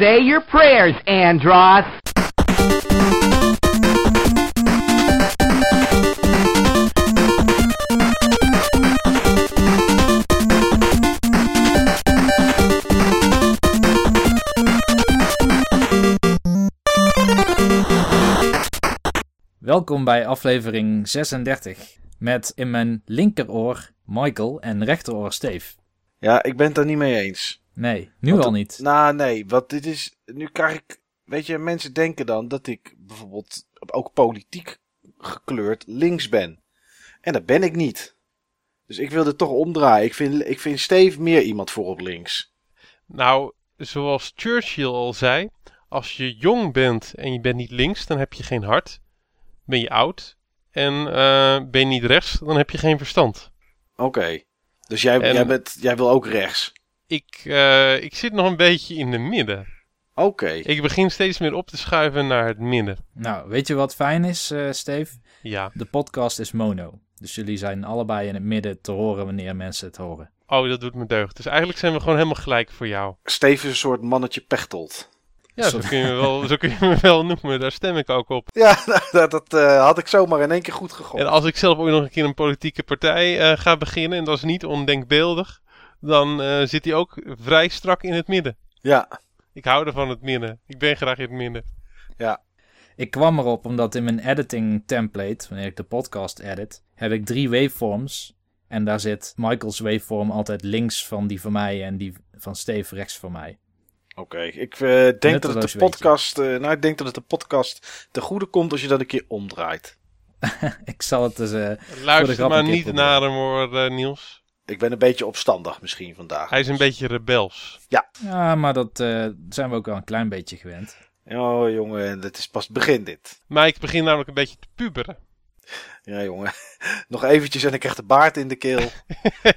Say your prayers, Andros. Welkom bij aflevering 36 met in mijn linkeroor Michael en rechteroor Steve. Ja, ik ben het er niet mee eens. Nee, nu Want al niet. Nou, nee, want dit is. Nu krijg ik. Weet je, mensen denken dan dat ik bijvoorbeeld ook politiek gekleurd links ben. En dat ben ik niet. Dus ik wil het toch omdraaien. Ik vind, ik vind Steve meer iemand voor op links. Nou, zoals Churchill al zei, als je jong bent en je bent niet links, dan heb je geen hart. Ben je oud. En eh, ben je niet rechts, dan heb je geen verstand. Oké. Dus jij, En- jij, bent, jij wil ook rechts. Ik, eh, ik zit nog een beetje in de midden. Oké. Ik begin steeds meer op te schuiven naar het midden. Nou, weet je wat fijn is, eh, Steve? Ja. De podcast is mono. Dus jullie zijn allebei in het midden te horen wanneer mensen het horen. Oh, dat doet me deugd. Dus eigenlijk zijn we gewoon helemaal gelijk voor jou. Steve is een soort mannetje pechtold. Ja, zo kun, je me wel, zo kun je me wel noemen. Daar stem ik ook op. Ja, dat, dat eh, had ik zomaar in één keer goed gegooid. En als ik zelf ook nog een keer een politieke partij eh, ga beginnen, en dat is niet ondenkbeeldig, dan eh, zit hij ook vrij strak in het midden. Ja, Ik hou ervan het midden. Ik ben graag in het midden. Ik kwam erop omdat in mijn editing template, wanneer ik de podcast edit, heb ik drie waveforms. En daar zit Michael's waveform altijd links van die van mij en die van Steve rechts van mij. oké. Ik eh, denk dat het de podcast. eh, nou, ik denk dat het de podcast te goede komt als je dat een keer omdraait. ik zal het dus... eh, Luister grap maar een keer niet proberen. naar hem hoor, eh, Niels. Ik ben een beetje opstandig misschien vandaag. Hij is een beetje rebels. ja, maar dat eh, zijn we ook wel een klein beetje gewend. Oh jongen, het is pas het begin dit. Maar ik begin namelijk een beetje te puberen. Ja jongen, nog eventjes en ik krijg de baard in de keel.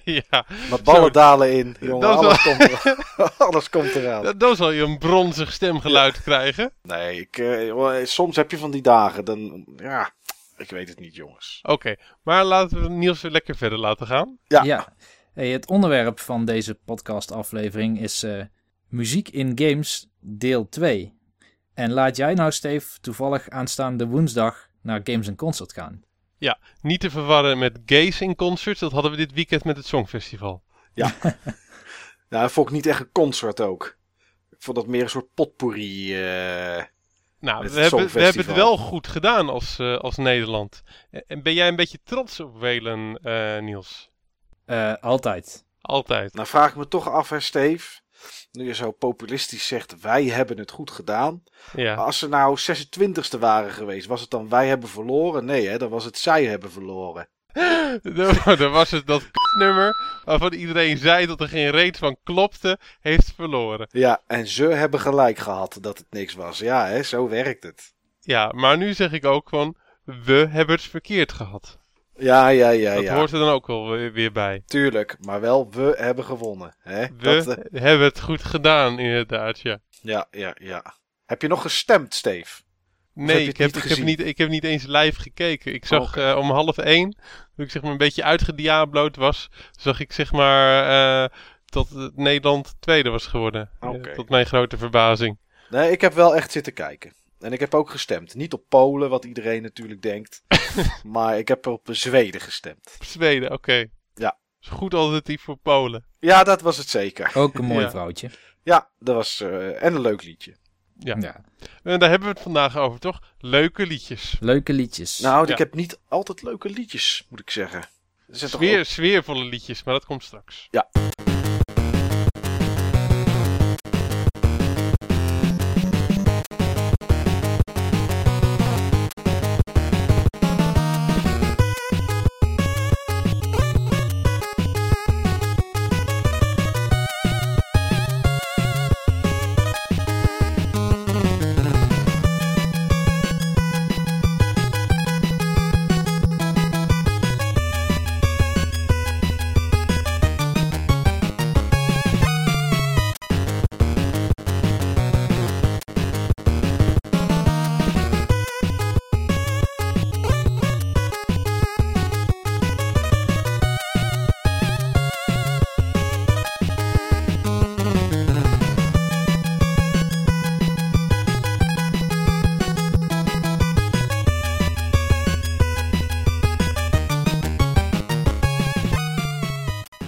ja, Mijn ballen Zo. dalen in. Jongen, alles, komt er, alles komt eraan. dan, dan zal je een bronzig stemgeluid krijgen. Nee, ik, eh, soms heb je van die dagen. Dan, ja, ik weet het niet jongens. Oké, maar laten we Niels weer lekker verder laten gaan. Ja. Hey, het onderwerp van deze podcastaflevering is eh, muziek in games deel 2. En laat jij nou, Steve, toevallig aanstaande woensdag naar Games Concert gaan. Niet te verwarren met Gays in Concerts. Dat hadden we dit weekend met het Songfestival. Nou, dat vond ik niet echt een concert ook. Ik vond dat meer een soort potpourri. eh, Nou, we hebben, we hebben het wel goed gedaan als, eh, als Nederland. En- En ben jij een beetje trots op Welen, eh, Niels? Eh, altijd. Altijd. Nou vraag ik me toch af, hè, Steve. Nu je zo populistisch zegt, wij hebben het goed gedaan. Ja. Als ze nou 26e waren geweest, was het dan wij hebben verloren? Nee, hè, dan was het zij hebben verloren. Dan was het dat nummer waarvan iedereen zei dat er geen reet van klopte, heeft verloren. Ja, en ze hebben gelijk gehad dat het niks was. Ja, hè, zo werkt het. Ja, maar nu zeg ik ook van, we hebben het verkeerd gehad. Ja, ja, ja, dat ja. hoort er dan ook wel weer weer bij. Tuurlijk, maar wel, we hebben gewonnen. Hè? We Dat, eh, hebben het goed gedaan, inderdaad, ja. ja, ja, ja. Heb je nog gestemd, Steve? Nee, ik heb, niet ik, heb niet, ik heb niet eens live gekeken. Ik zag eh, om half één, toen ik zeg maar een beetje uitgediablood was, zag ik zeg maar eh, dat Nederland tweede was geworden. Tot mijn grote verbazing. Nee, ik heb wel echt zitten kijken. En ik heb ook gestemd. Niet op Polen, wat iedereen natuurlijk denkt. maar ik heb op Zweden gestemd. Zweden, oké. Ja. Is goed alternatief voor Polen. Ja, dat was het zeker. Ook een mooi Ja. vrouwtje. Ja, dat was. eh, en een leuk liedje. Ja. Ja. En daar hebben we het vandaag over, toch? Leuke liedjes. Leuke liedjes. Nou, Ja. ik heb niet altijd leuke liedjes, moet ik zeggen. Er zijn toch Sfeer, ook- sfeervolle liedjes, maar dat komt straks. Ja.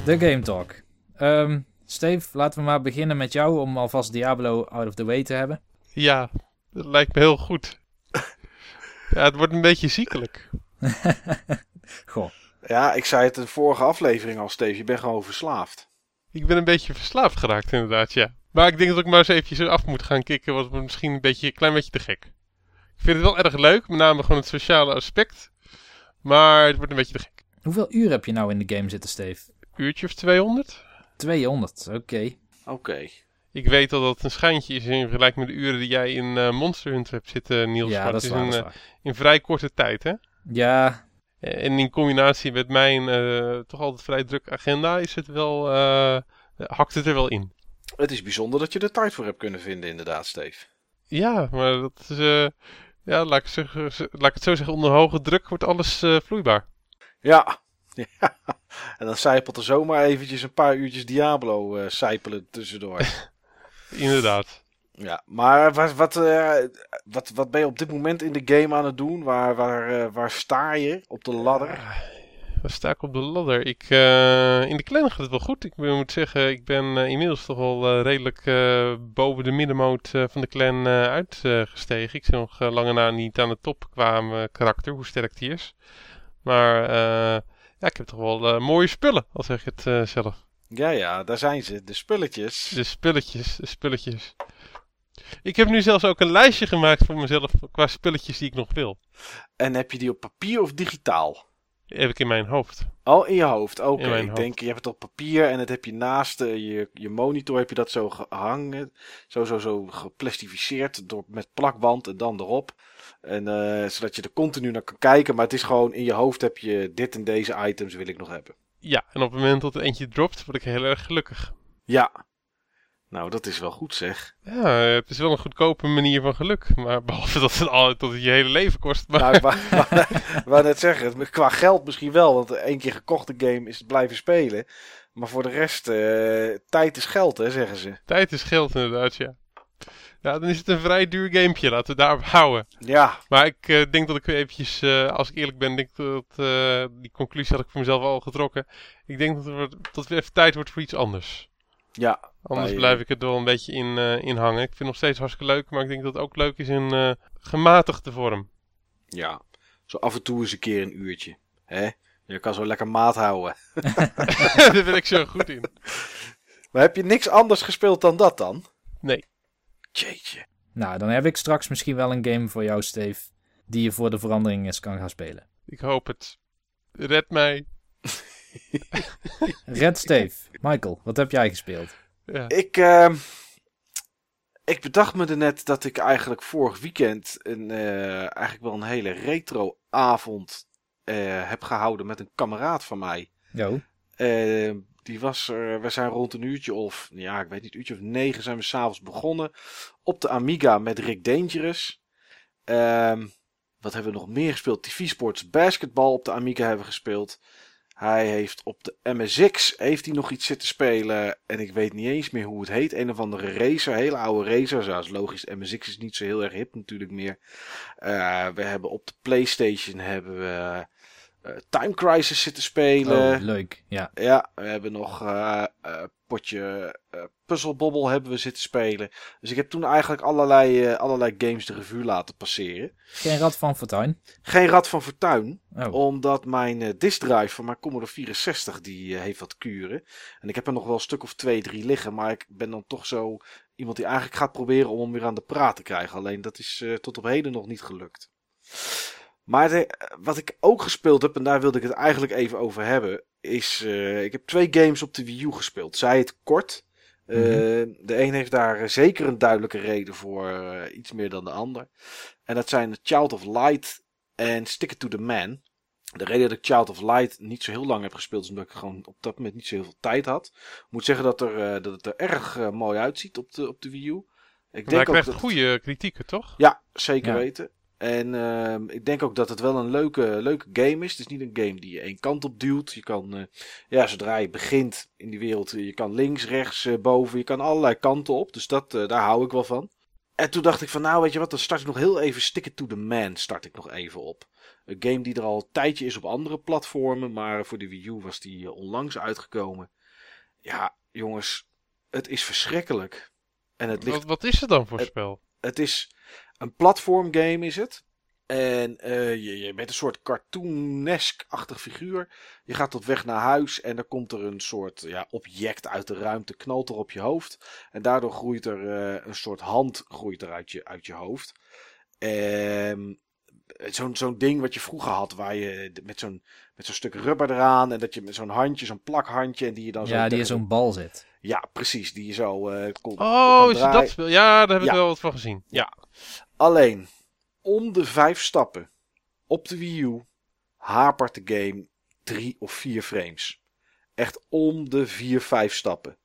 De Game Talk. Ehm Steve, laten we maar beginnen met jou om alvast Diablo out of the way te hebben. Ja, dat lijkt me heel goed. ja, het wordt een beetje ziekelijk. Goh, Ja, ik zei het in de vorige aflevering al, Steve. Je bent gewoon verslaafd. Ik ben een beetje verslaafd geraakt inderdaad, ja. Maar ik denk dat ik maar eens eventjes af moet gaan kicken, want het wordt misschien een, beetje, een klein beetje te gek. Ik vind het wel erg leuk, met name gewoon het sociale aspect. Maar het wordt een beetje te gek. hoeveel uur heb je nou in de game zitten, Steve? Uurtje of 200? 200, oké. Oké. Ik weet al dat het een schijntje is in vergelijking met de uren die jij in eh, Monster Hunter hebt zitten, Niels. Ja, Maar dat het is waar, in, dat is eh, waar. in vrij korte tijd, hè? Ja, En in combinatie met mijn eh, toch altijd vrij druk agenda is het wel, eh, hakt het er wel in. Het is bijzonder dat je er tijd voor hebt kunnen vinden, inderdaad, Steve. Ja, maar dat is, eh, ja, laat ik, zeggen, laat ik het zo zeggen, onder hoge druk wordt alles eh, vloeibaar. Ja. ja. En dan zijpelt er zomaar eventjes een paar uurtjes Diablo eh zijpelen tussendoor. Inderdaad. ja, maar wat, wat, eh, wat, wat ben je op dit moment in de game aan het doen? Waar, waar, eh, waar sta je op de ladder? Waar sta ik op de ladder? Ik, in de clan gaat het wel goed. Ik moet zeggen, ik ben inmiddels toch wel redelijk boven de middenmoot van de clan uitgestegen. ik zit nog lange na niet aan de top qua karakter, hoe sterk die is. Maar ja, ik heb toch wel eh, mooie spullen, al zeg ik het eh, zelf. Ja, ja, daar zijn ze. De spulletjes. De spulletjes, de spulletjes. Ik heb nu zelfs ook een lijstje gemaakt voor mezelf qua spulletjes die ik nog wil. En heb je die op papier of digitaal? heb ik in mijn hoofd. Oh, in je hoofd. Oké, ik denk, je hebt het op papier en dat heb je naast eh, je, je monitor heb je dat zo gehangen. Zo, zo, zo geplastificeerd door, met plakband en dan erop. En, eh, zodat je er continu naar kan kijken. Maar het is gewoon, in je hoofd heb je dit en deze items wil ik nog hebben. Ja, en op het moment dat er eentje dropt, word ik heel erg gelukkig. Ja. Nou, dat is wel goed zeg. Ja, het is wel een goedkope manier van geluk. Maar behalve dat het, al, dat het je hele leven kost. Maar Nou, ik wou net zeggen, qua geld misschien wel. Want één keer gekochte game is het blijven spelen. Maar voor de rest, eh, tijd is geld, hè, zeggen ze. tijd is geld inderdaad, ja. Ja, dan is het een vrij duur gamepje. Laten we daarop houden. Ja, Maar ik eh, denk dat ik weer eventjes, eh, als ik eerlijk ben, denk dat eh, die conclusie had ik voor mezelf al getrokken. Ik denk dat, er, dat het weer even tijd wordt voor iets anders. ja. Anders Bij- blijf ik er wel een beetje in, in hangen. Ik vind het nog steeds hartstikke leuk, maar ik denk dat het ook leuk is in gematigde vorm. Ja, zo af en toe eens een keer een uurtje. Hè? Je kan zo lekker maat houden. Daar ben ik zo goed in. Maar heb je niks anders gespeeld dan dat dan? Nee. Jeetje. nou dan heb ik straks misschien wel een game voor jou, Steve, die je voor de verandering eens kan gaan spelen. Ik hoop het. Red mij. Red Steve, Michael, wat heb jij gespeeld? Ja. Ik, ehm, ik bedacht me er net dat ik eigenlijk vorig weekend een, eh, eigenlijk wel een hele retro avond eh, heb gehouden met een kameraad van mij. Jo, Eh, die was er, we zijn rond een uurtje of, ja, ik weet niet, uurtje of negen zijn we s'avonds begonnen. Op de Amiga met Rick Dangerous. Ehm, wat hebben we nog meer gespeeld? TV Sports Basketball op de Amiga hebben we gespeeld. Hij heeft op de MSX heeft hij nog iets zitten spelen. En ik weet niet eens meer hoe het heet. Een of andere racer, hele oude racer. Zoals logisch, MSX is niet zo heel erg hip natuurlijk meer. Eh, we hebben op de Playstation hebben we Time Crisis zitten spelen. oh, leuk. Ja, Ja, we hebben nog eh eh, potje eh puzzelbobbel hebben we zitten spelen. Dus ik heb toen eigenlijk allerlei, eh, allerlei games de revue laten passeren. geen Rad van Fortuin. Geen Rad van Fortuin, Oh, omdat mijn eh disk drive van mijn Commodore 64 die eh, heeft wat kuren. En ik heb er nog wel een stuk of twee, drie liggen, maar ik ben dan toch zo iemand die eigenlijk gaat proberen om hem weer aan de praat te krijgen. Alleen dat is eh, tot op heden nog niet gelukt. Maar de, wat ik ook gespeeld heb, en daar wilde ik het eigenlijk even over hebben, is eh, ik heb twee games op de Wii U gespeeld. Zij het kort. Eh, De een heeft daar eh, zeker een duidelijke reden voor, iets meer dan de ander. En dat zijn Child of Light en Stick It to the Man. De reden dat ik Child of Light niet zo heel lang heb gespeeld, is omdat ik gewoon op dat moment niet zo heel veel tijd had. Ik moet zeggen dat, er, dat het er erg mooi uitziet op de, op de Wii U. Ik Maar hij denk ook krijgt dat... goede kritieken, toch? Ja, zeker Ja. weten. En ehm, ik denk ook dat het wel een leuke, leuke game is. Het is niet een game die je één kant op duwt. Je kan, eh, ja, zodra je begint in die wereld, eh, je kan links, rechts, eh, boven. Je kan allerlei kanten op. Dus dat, daar hou ik wel van. En toen dacht ik van, nou weet je wat, dan start ik nog heel even Stick It to the Man start ik nog even op. Een game die er al een tijdje is op andere platformen, maar voor de Wii U was die onlangs uitgekomen. ja, jongens, het is verschrikkelijk. En het ligt Wat, wat is het dan voor Het- spel? Het is een platformgame, is het. En eh, je, je bent een soort cartoonesk-achtig figuur. Je gaat op weg naar huis en dan komt er een soort ja, object uit de ruimte, knalt er op je hoofd. En daardoor groeit er eh, een soort hand groeit er uit je, uit je hoofd. Ehm, Zo'n zo'n ding wat je vroeger had, waar je met zo'n met zo'n stuk rubber eraan en dat je met zo'n handje, zo'n plakhandje en die je dan zo Ja, die in tegen- zo'n bal zit. Ja, precies, die je zo eh kon, Oh, is het dat spel? Ja, daar heb ik wel wat van gezien. Ja. Alleen, om de vijf stappen op de Wii U hapert de game drie of vier frames. Echt om de vier, vijf stappen.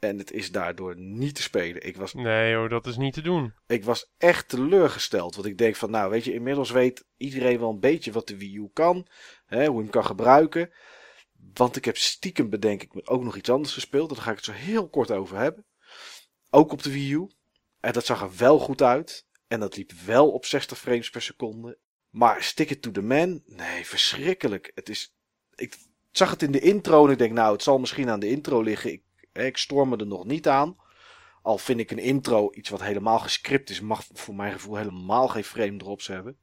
En het is daardoor niet te spelen. Ik was, Nee hoor, dat is niet te doen. ik was echt teleurgesteld. Want ik denk van, nou weet je, inmiddels weet iedereen wel een beetje wat de Wii U kan. Hè, hoe je hem kan gebruiken. Want ik heb stiekem, bedenk ik, ook nog iets anders gespeeld. Daar ga ik het zo heel kort over hebben. Ook op de Wii U. En dat zag er wel goed uit. En dat liep wel op 60 frames per seconde. Maar stick it to the man. Nee, verschrikkelijk. Het is. Ik zag het in de intro en ik denk, nou, het zal misschien aan de intro liggen. Ik, ik stoor me er nog niet aan. Al vind ik een intro iets wat helemaal gescript is, mag voor mijn gevoel helemaal geen frame drops hebben.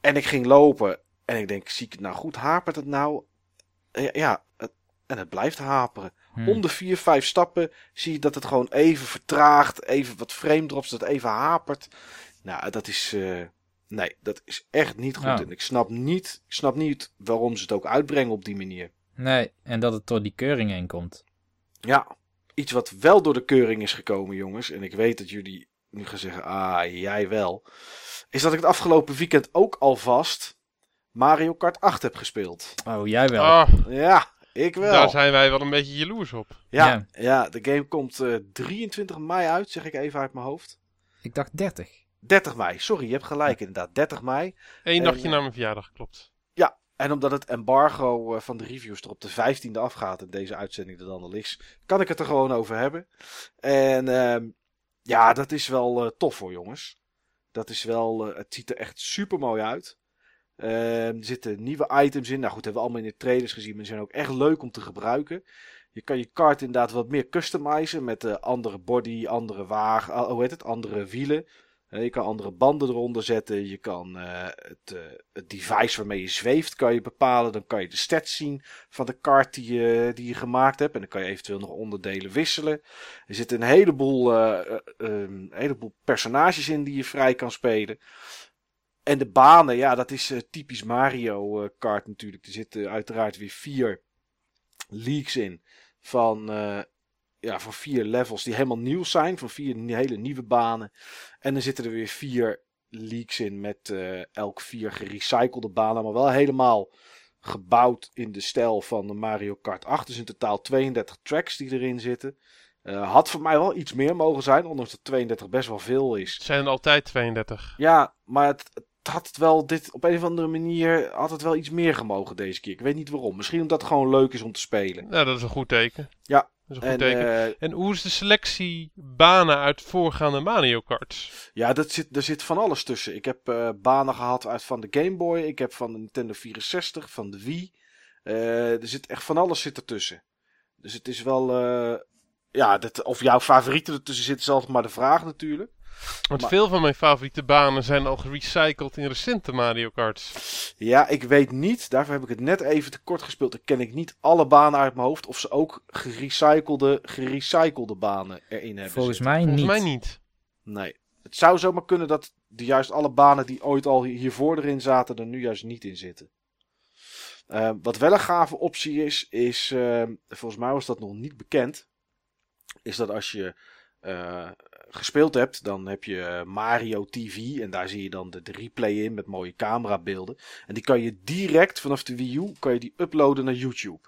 En ik ging lopen en ik denk, zie ik het nou goed? Hapert het nou? Ja, ja het, en het blijft haperen. Hm. Om de vier, vijf stappen zie je dat het gewoon even vertraagt. Even wat frame drops, dat even hapert. Nou, dat is. eh, nee, dat is echt niet goed. Ja. En ik snap niet, ik snap niet waarom ze het ook uitbrengen op die manier. Nee, en dat het door die keuring heen komt. Ja, iets wat wel door de keuring is gekomen, jongens. En ik weet dat jullie nu gaan zeggen, ah, jij wel. Is dat ik het afgelopen weekend ook alvast Mario Kart 8 heb gespeeld. Oh, jij wel. Ah, Ja, ik wel. daar zijn wij wel een beetje jaloers op. ja, Ja. ja. de game komt eh, 23 mei uit, zeg ik even uit mijn hoofd. Ik dacht 30. 30 mei, sorry, je hebt gelijk inderdaad. 30 mei. Eén dagje eh, na mijn verjaardag, klopt. En omdat het embargo eh, van de reviews er op de 15e afgaat en deze uitzending er dan al is, kan ik het er gewoon over hebben. En ehm, ja, dat is wel eh, tof hoor, jongens. Dat is wel, eh, het ziet er echt super mooi uit. Ehm, er zitten nieuwe items in. Nou goed, hebben we allemaal in de trailers gezien, maar die zijn ook echt leuk om te gebruiken. Je kan je kart inderdaad wat meer customizen met andere body, andere wagen, hoe heet het, andere wielen. Je kan andere banden eronder zetten. Je kan eh, het, eh, het device waarmee je zweeft kan je bepalen. Dan kan je de stats zien van de kart die je, die je gemaakt hebt. En dan kan je eventueel nog onderdelen wisselen. Er zitten een heleboel, eh, eh, eh, een heleboel personages in die je vrij kan spelen. En de banen, ja, dat is typisch Mario Kart natuurlijk. Er zitten uiteraard weer vier leagues in van, ja, van vier levels die helemaal nieuw zijn. Van vier hele nieuwe banen. En dan zitten er weer vier leagues in met eh, elk vier gerecyclede banen. Maar wel helemaal gebouwd in de stijl van de Mario Kart 8. Dus in totaal 32 tracks die erin zitten. Eh, had voor mij wel iets meer mogen zijn, ondanks dat 32 best wel veel is. Het zijn er altijd 32. Ja, maar het, het had het wel dit op een of andere manier had het wel iets meer gemogen deze keer. Ik weet niet waarom. Misschien omdat het gewoon leuk is om te spelen. Nou, dat is een goed teken. Ja, Dat is een goed En teken. eh, En hoe is de selectie banen uit voorgaande Mario Karts? ja, dat zit, er zit van alles tussen. Ik heb eh, banen gehad uit van de Game Boy. Ik heb van de Nintendo 64, van de Wii. Eh, er zit echt van alles zit ertussen. Dus het is wel. ja, dat, of jouw favorieten ertussen zitten, is altijd maar de vraag natuurlijk. Want Maar- veel van mijn favoriete banen zijn al gerecycled in recente Mario Karts. Ja, ik weet niet. Daarvoor heb ik het net even te kort gespeeld. Dan ken ik niet alle banen uit mijn hoofd. Of ze ook gerecyclede, gerecyclede banen erin hebben. Volgens zitten. mij Volgens niet. mij niet. Nee. Het zou zomaar kunnen dat de, juist alle banen die ooit al hi- hiervoor erin zaten, er nu juist niet in zitten. Eh, wat wel een gave optie is, is, eh, volgens mij was dat nog niet bekend, is dat als je eh, gespeeld hebt, dan heb je eh, Mario TV en daar zie je dan de, replay in met mooie camerabeelden. En die kan je direct vanaf de Wii U, kan je die uploaden naar YouTube.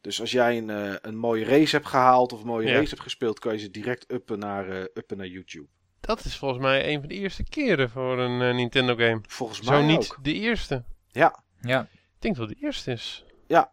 Dus als jij een, eh, een mooie race hebt gehaald of een mooie Ja. race hebt gespeeld, kan je ze direct uppen naar, eh, uppen naar YouTube. Dat is volgens mij een van de eerste keren voor een Nintendo game. Volgens mij Zo niet ook. de eerste. Ja, Ja, Ik denk dat de eerste is. ja,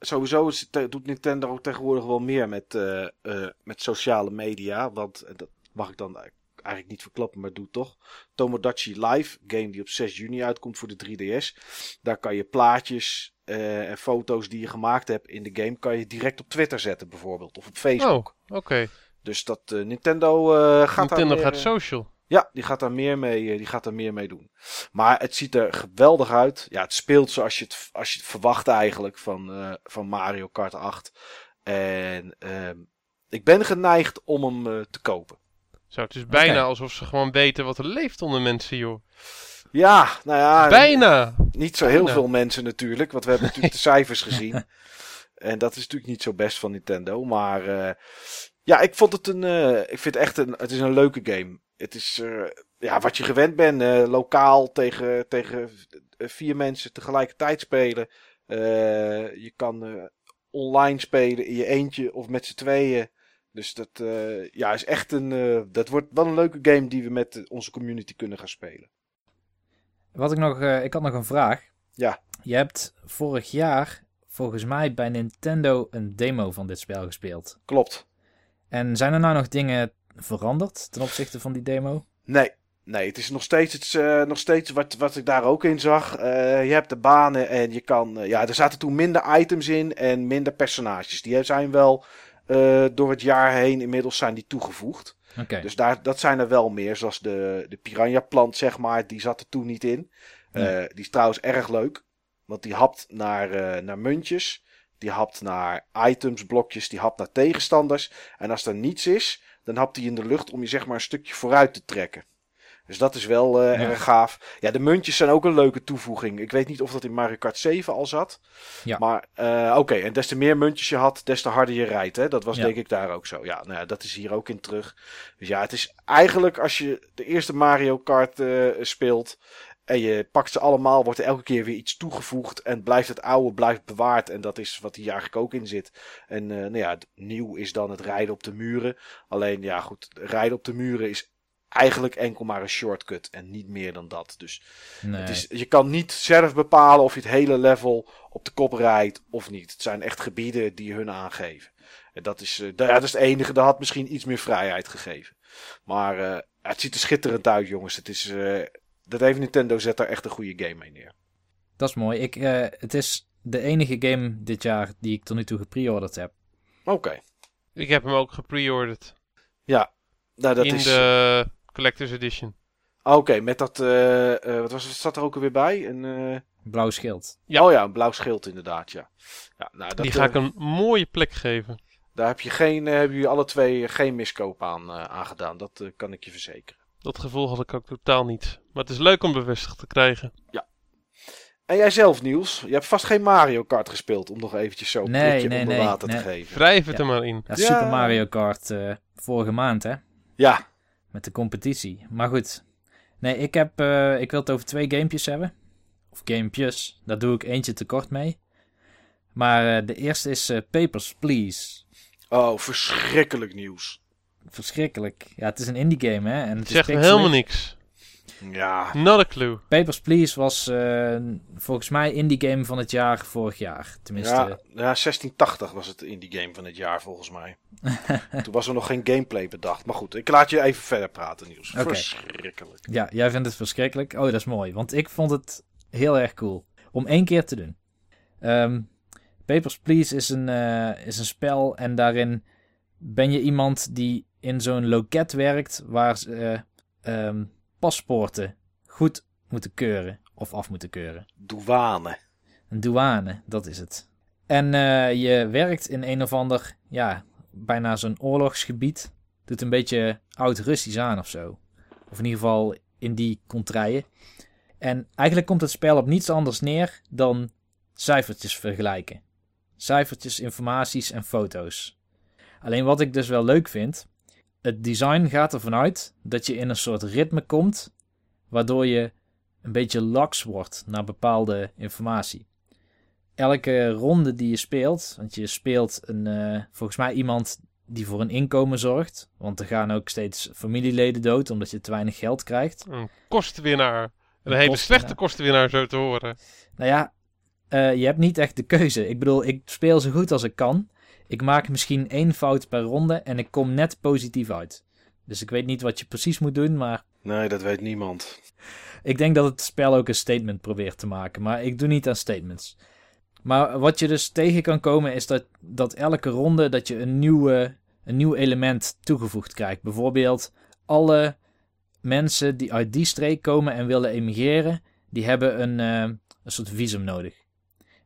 sowieso is, doet Nintendo ook tegenwoordig wel meer met, eh, eh, met sociale media. Want eh, dat mag ik dan eigenlijk niet verklappen, maar doe toch. Tomodachi Live, game die op 6 juni uitkomt voor de 3DS. Daar kan je plaatjes en foto's die je gemaakt hebt in de game kan je direct op Twitter zetten bijvoorbeeld. Of op Facebook. Oh, oké. Dus dat Nintendo gaat daar Nintendo meer, gaat social. Ja, die gaat daar meer mee, eh, die gaat daar meer mee doen. Maar het ziet er geweldig uit. Ja, het speelt zoals je het, als je het verwacht eigenlijk van, eh, van Mario Kart 8. En ehm, ik ben geneigd om hem eh, te kopen. Zo, het is bijna alsof ze gewoon weten wat er leeft onder mensen, joh. Ja, nou ja, Bijna! niet zo heel Bijna. veel mensen natuurlijk. Want we hebben natuurlijk de cijfers gezien. En dat is natuurlijk niet zo best van Nintendo. Maar eh, ja, ik vond het een. eh, ik vind het echt een. Het is een leuke game. Het is eh, ja, wat je gewend bent. eh, lokaal tegen, tegen eh, vier mensen tegelijkertijd spelen. Je kan online spelen in je eentje of met z'n tweeën. Dus dat ja, is echt een. dat wordt wel een leuke game die we met onze community kunnen gaan spelen. Wat ik nog, ik had nog een vraag. Ja. Je hebt vorig jaar volgens mij bij Nintendo een demo van dit spel gespeeld. Klopt. En zijn er nou nog dingen veranderd ten opzichte van die demo? Nee, nee, het is nog steeds, het eh, nog steeds wat, wat ik daar ook in zag. Eh, je hebt de banen en je kan. eh, ja, er zaten toen minder items in en minder personages. Die zijn wel door het jaar heen inmiddels zijn die toegevoegd. Oké. Dus daar, dat zijn er wel meer. Zoals de, de piranha plant, zeg maar. Die zat er toen niet in. Die is trouwens erg leuk. Want die hapt naar, naar muntjes. Die hapt naar items, blokjes. Die hapt naar tegenstanders. En als er niets is, dan hapt hij in de lucht om je zeg maar een stukje vooruit te trekken. Dus dat is wel eh, Ja. erg gaaf. Ja, de muntjes zijn ook een leuke toevoeging. Ik weet niet of dat in Mario Kart 7 al zat. Ja. Maar eh, oké, en des te meer muntjes je had, des te harder je rijdt. Hè? Dat was Ja. denk ik daar ook zo. Ja, nou ja, dat is hier ook in terug. Dus ja, het is eigenlijk als je de eerste Mario Kart eh, speelt en je pakt ze allemaal, wordt er elke keer weer iets toegevoegd en blijft het oude blijft bewaard. En dat is wat hier eigenlijk ook in zit. En eh, nou ja, het nieuw is dan het rijden op de muren. Alleen ja, goed, rijden op de muren is eigenlijk enkel maar een shortcut en niet meer dan dat. Dus nee. het is, je kan niet zelf bepalen of je het hele level op de kop rijdt of niet. Het zijn echt gebieden die hun aangeven. En dat is, eh, ja, dat is het enige. Dat had misschien iets meer vrijheid gegeven. Maar eh, het ziet er schitterend uit, jongens. Het is, eh, dat heeft Nintendo zet daar echt een goede game mee neer. Dat is mooi. Ik, eh, het is de enige game dit jaar die ik tot nu toe gepreorderd heb. Oké. Ik heb hem ook gepreorderd. Ja. Nou, dat in is. de Collector's Edition. Oké, met dat. eh, eh, wat was het? Zat er ook alweer bij? Een, eh, Blauw schild. Ja. Oh ja, een blauw schild inderdaad. Ja. ja nou, dat, Die ga ik een mooie plek geven. Daar heb je geen, hebben jullie alle twee geen miskoop aan eh, aangedaan. Dat kan ik je verzekeren. Dat gevoel had ik ook totaal niet. Maar het is leuk om bevestigd te krijgen. En jij zelf, Niels? Je hebt vast geen Mario Kart gespeeld om nog eventjes zo een Nee, prikje nee, onder nee, water nee. te geven. Wrijf het Ja. er maar in. Ja, Ja. Super Mario Kart eh, vorige maand, hè? Ja, Met de competitie. Maar goed. Nee, ik, heb, eh, ik wil het over twee gamepjes hebben. Of gamepjes. Daar doe ik eentje tekort mee. Maar eh, de eerste is Papers, Please. oh, verschrikkelijk nieuws. Verschrikkelijk. Ja, het is een indie game, hè? En het zegt me helemaal niks. Ja, Not a clue. Papers, Please was eh, volgens mij indie game van het jaar vorig jaar. Tenminste, ja, ja, 1680 was het indie game van het jaar volgens mij. Toen was er nog geen gameplay bedacht. Maar goed, ik laat je even verder praten, Niels. Oké. Verschrikkelijk. Ja, jij vindt het verschrikkelijk. Oh, dat is mooi. Want ik vond het heel erg cool. Om één keer te doen. Ehm, Papers, Please is een, eh, is een spel. En daarin ben je iemand die in zo'n loket werkt. Waar ze eh, ehm, paspoorten goed moeten keuren. Of af moeten keuren. Douane. Een douane, dat is het. En eh, je werkt in een of ander, ja, bijna zo'n oorlogsgebied. Doet een beetje oud-Russisch aan of zo. Of in ieder geval in die contraien. En eigenlijk komt het spel op niets anders neer dan cijfertjes vergelijken. Cijfertjes, informaties en foto's. Alleen wat ik dus wel leuk vind, het design gaat ervan uit dat je in een soort ritme komt, waardoor je een beetje laks wordt naar bepaalde informatie. Elke ronde die je speelt, want je speelt een, eh, volgens mij iemand die voor een inkomen zorgt, want er gaan ook steeds familieleden dood omdat je te weinig geld krijgt. Een kostenwinnaar. Een, Een hele slechte kostenwinnaar zo te horen. Nou ja, eh, je hebt niet echt de keuze. Ik bedoel, ik speel zo goed als ik kan. Ik maak misschien één fout per ronde en ik kom net positief uit. Dus ik weet niet wat je precies moet doen, maar Nee, dat weet niemand. Ik denk dat het spel ook een statement probeert te maken, maar ik doe niet aan statements. Maar wat je dus tegen kan komen is dat, dat elke ronde dat je een, nieuwe, een nieuw element toegevoegd krijgt. Bijvoorbeeld alle mensen die uit die streek komen en willen emigreren, die hebben een, uh, een soort visum nodig.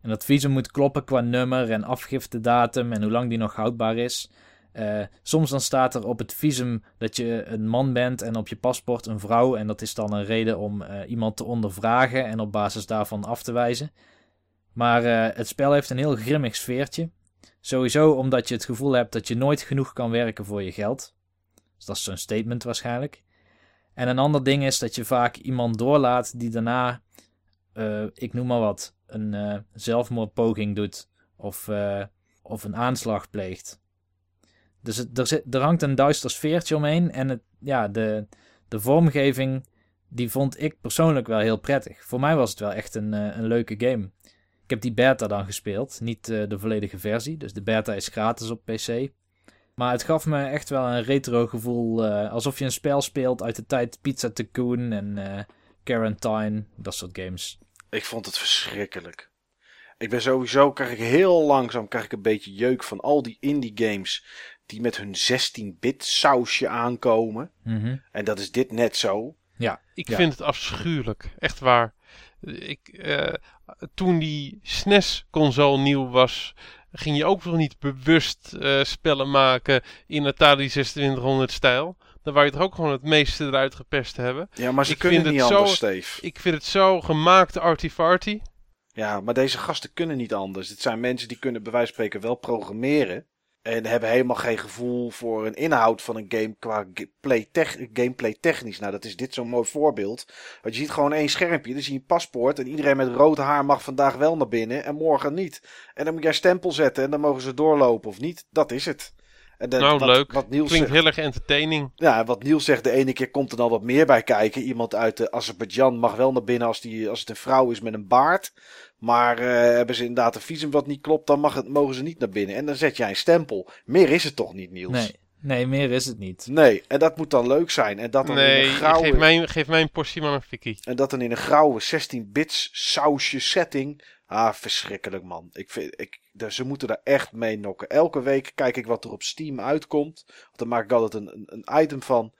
En dat visum moet kloppen qua nummer en afgiftedatum en hoe lang die nog houdbaar is. Uh, soms dan staat er op het visum dat je een man bent en op je paspoort een vrouw. En dat is dan een reden om uh, iemand te ondervragen en op basis daarvan af te wijzen. Maar uh, het spel heeft een heel grimmig sfeertje. Sowieso omdat je het gevoel hebt dat je nooit genoeg kan werken voor je geld. Dus dat is zo'n statement waarschijnlijk. En een ander ding is dat je vaak iemand doorlaat die daarna, ik noem maar wat, een zelfmoordpoging doet of, of een aanslag pleegt. Dus er, zit, er hangt een duister sfeertje omheen. En het, ja, de, de vormgeving, die vond ik persoonlijk wel heel prettig. Voor mij was het wel echt een, een leuke game. Ik heb die beta dan gespeeld, niet de volledige versie. Dus de beta is gratis op PC. Maar het gaf me echt wel een retro gevoel. Alsof je een spel speelt uit de tijd Pizza Tycoon en Quarantine. Dat soort games. Ik vond het verschrikkelijk. Ik ben sowieso, krijg ik heel langzaam krijg ik een beetje jeuk van al die indie games die met hun 16-bit sausje aankomen. Mm -hmm. En dat is dit net zo. Ja, ik ja. vind het afschuwelijk. Echt waar. Ik, uh, toen die SNES-console nieuw was, ging je ook nog niet bewust uh, spellen maken in Atari 2600-stijl. Dan wou je toch ook gewoon het meeste eruit gepest hebben. Ja, maar ze ik kunnen vind niet het anders, zo, Steve. Ik vind het zo gemaakt arty-farty. Ja, maar deze gasten kunnen niet anders. Dit zijn mensen die kunnen bij wijze van spreken wel programmeren. En hebben helemaal geen gevoel voor een inhoud van een game qua tech, gameplay technisch. Nou, dat is dit zo'n mooi voorbeeld. Want je ziet gewoon één schermpje, dan zie je een paspoort. En iedereen met rood haar mag vandaag wel naar binnen en morgen niet. En dan moet jij stempel zetten en dan mogen ze doorlopen of niet. Dat is het. De, nou, wat, leuk. Wat Niels Klinkt zegt, heel erg entertaining. ja, wat Niels zegt, de ene keer komt er dan wat meer bij kijken. Iemand uit uh, Azerbeidzjan mag wel naar binnen als, die, als het een vrouw is met een baard. Maar uh, hebben ze inderdaad een visum wat niet klopt, dan mag het, mogen ze niet naar binnen. En dan zet jij een stempel. Meer is het toch niet, Niels? Nee, nee meer is het niet. Nee, en dat moet dan leuk zijn. En dat dan in een grauwe... geef, mij, geef mij een portie maar een fikkie. En dat dan in een grauwe 16-bits sausje setting. Ah, verschrikkelijk man. Ik vind, ik, ze moeten daar echt mee nokken. Elke week kijk ik wat er op Steam uitkomt. Want dan maak ik altijd een, een, een item van.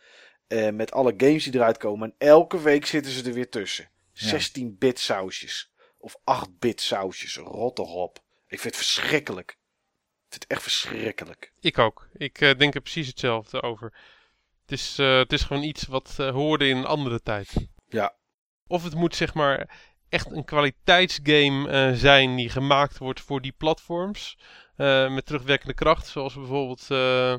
Eh, met alle games die eruit komen. En elke week zitten ze er weer tussen. Ja. 16-bit sausjes. Of 8-bit sausjes. Rot toch op. Ik vind het verschrikkelijk. Ik vind het echt verschrikkelijk. Ik ook. Ik uh, denk er precies hetzelfde over. Het is, uh, het is gewoon iets wat hoorde in een andere tijd. Ja. Of het moet zeg maar echt een kwaliteitsgame uh, zijn die gemaakt wordt voor die platforms. Uh, met terugwerkende kracht. Zoals bijvoorbeeld uh,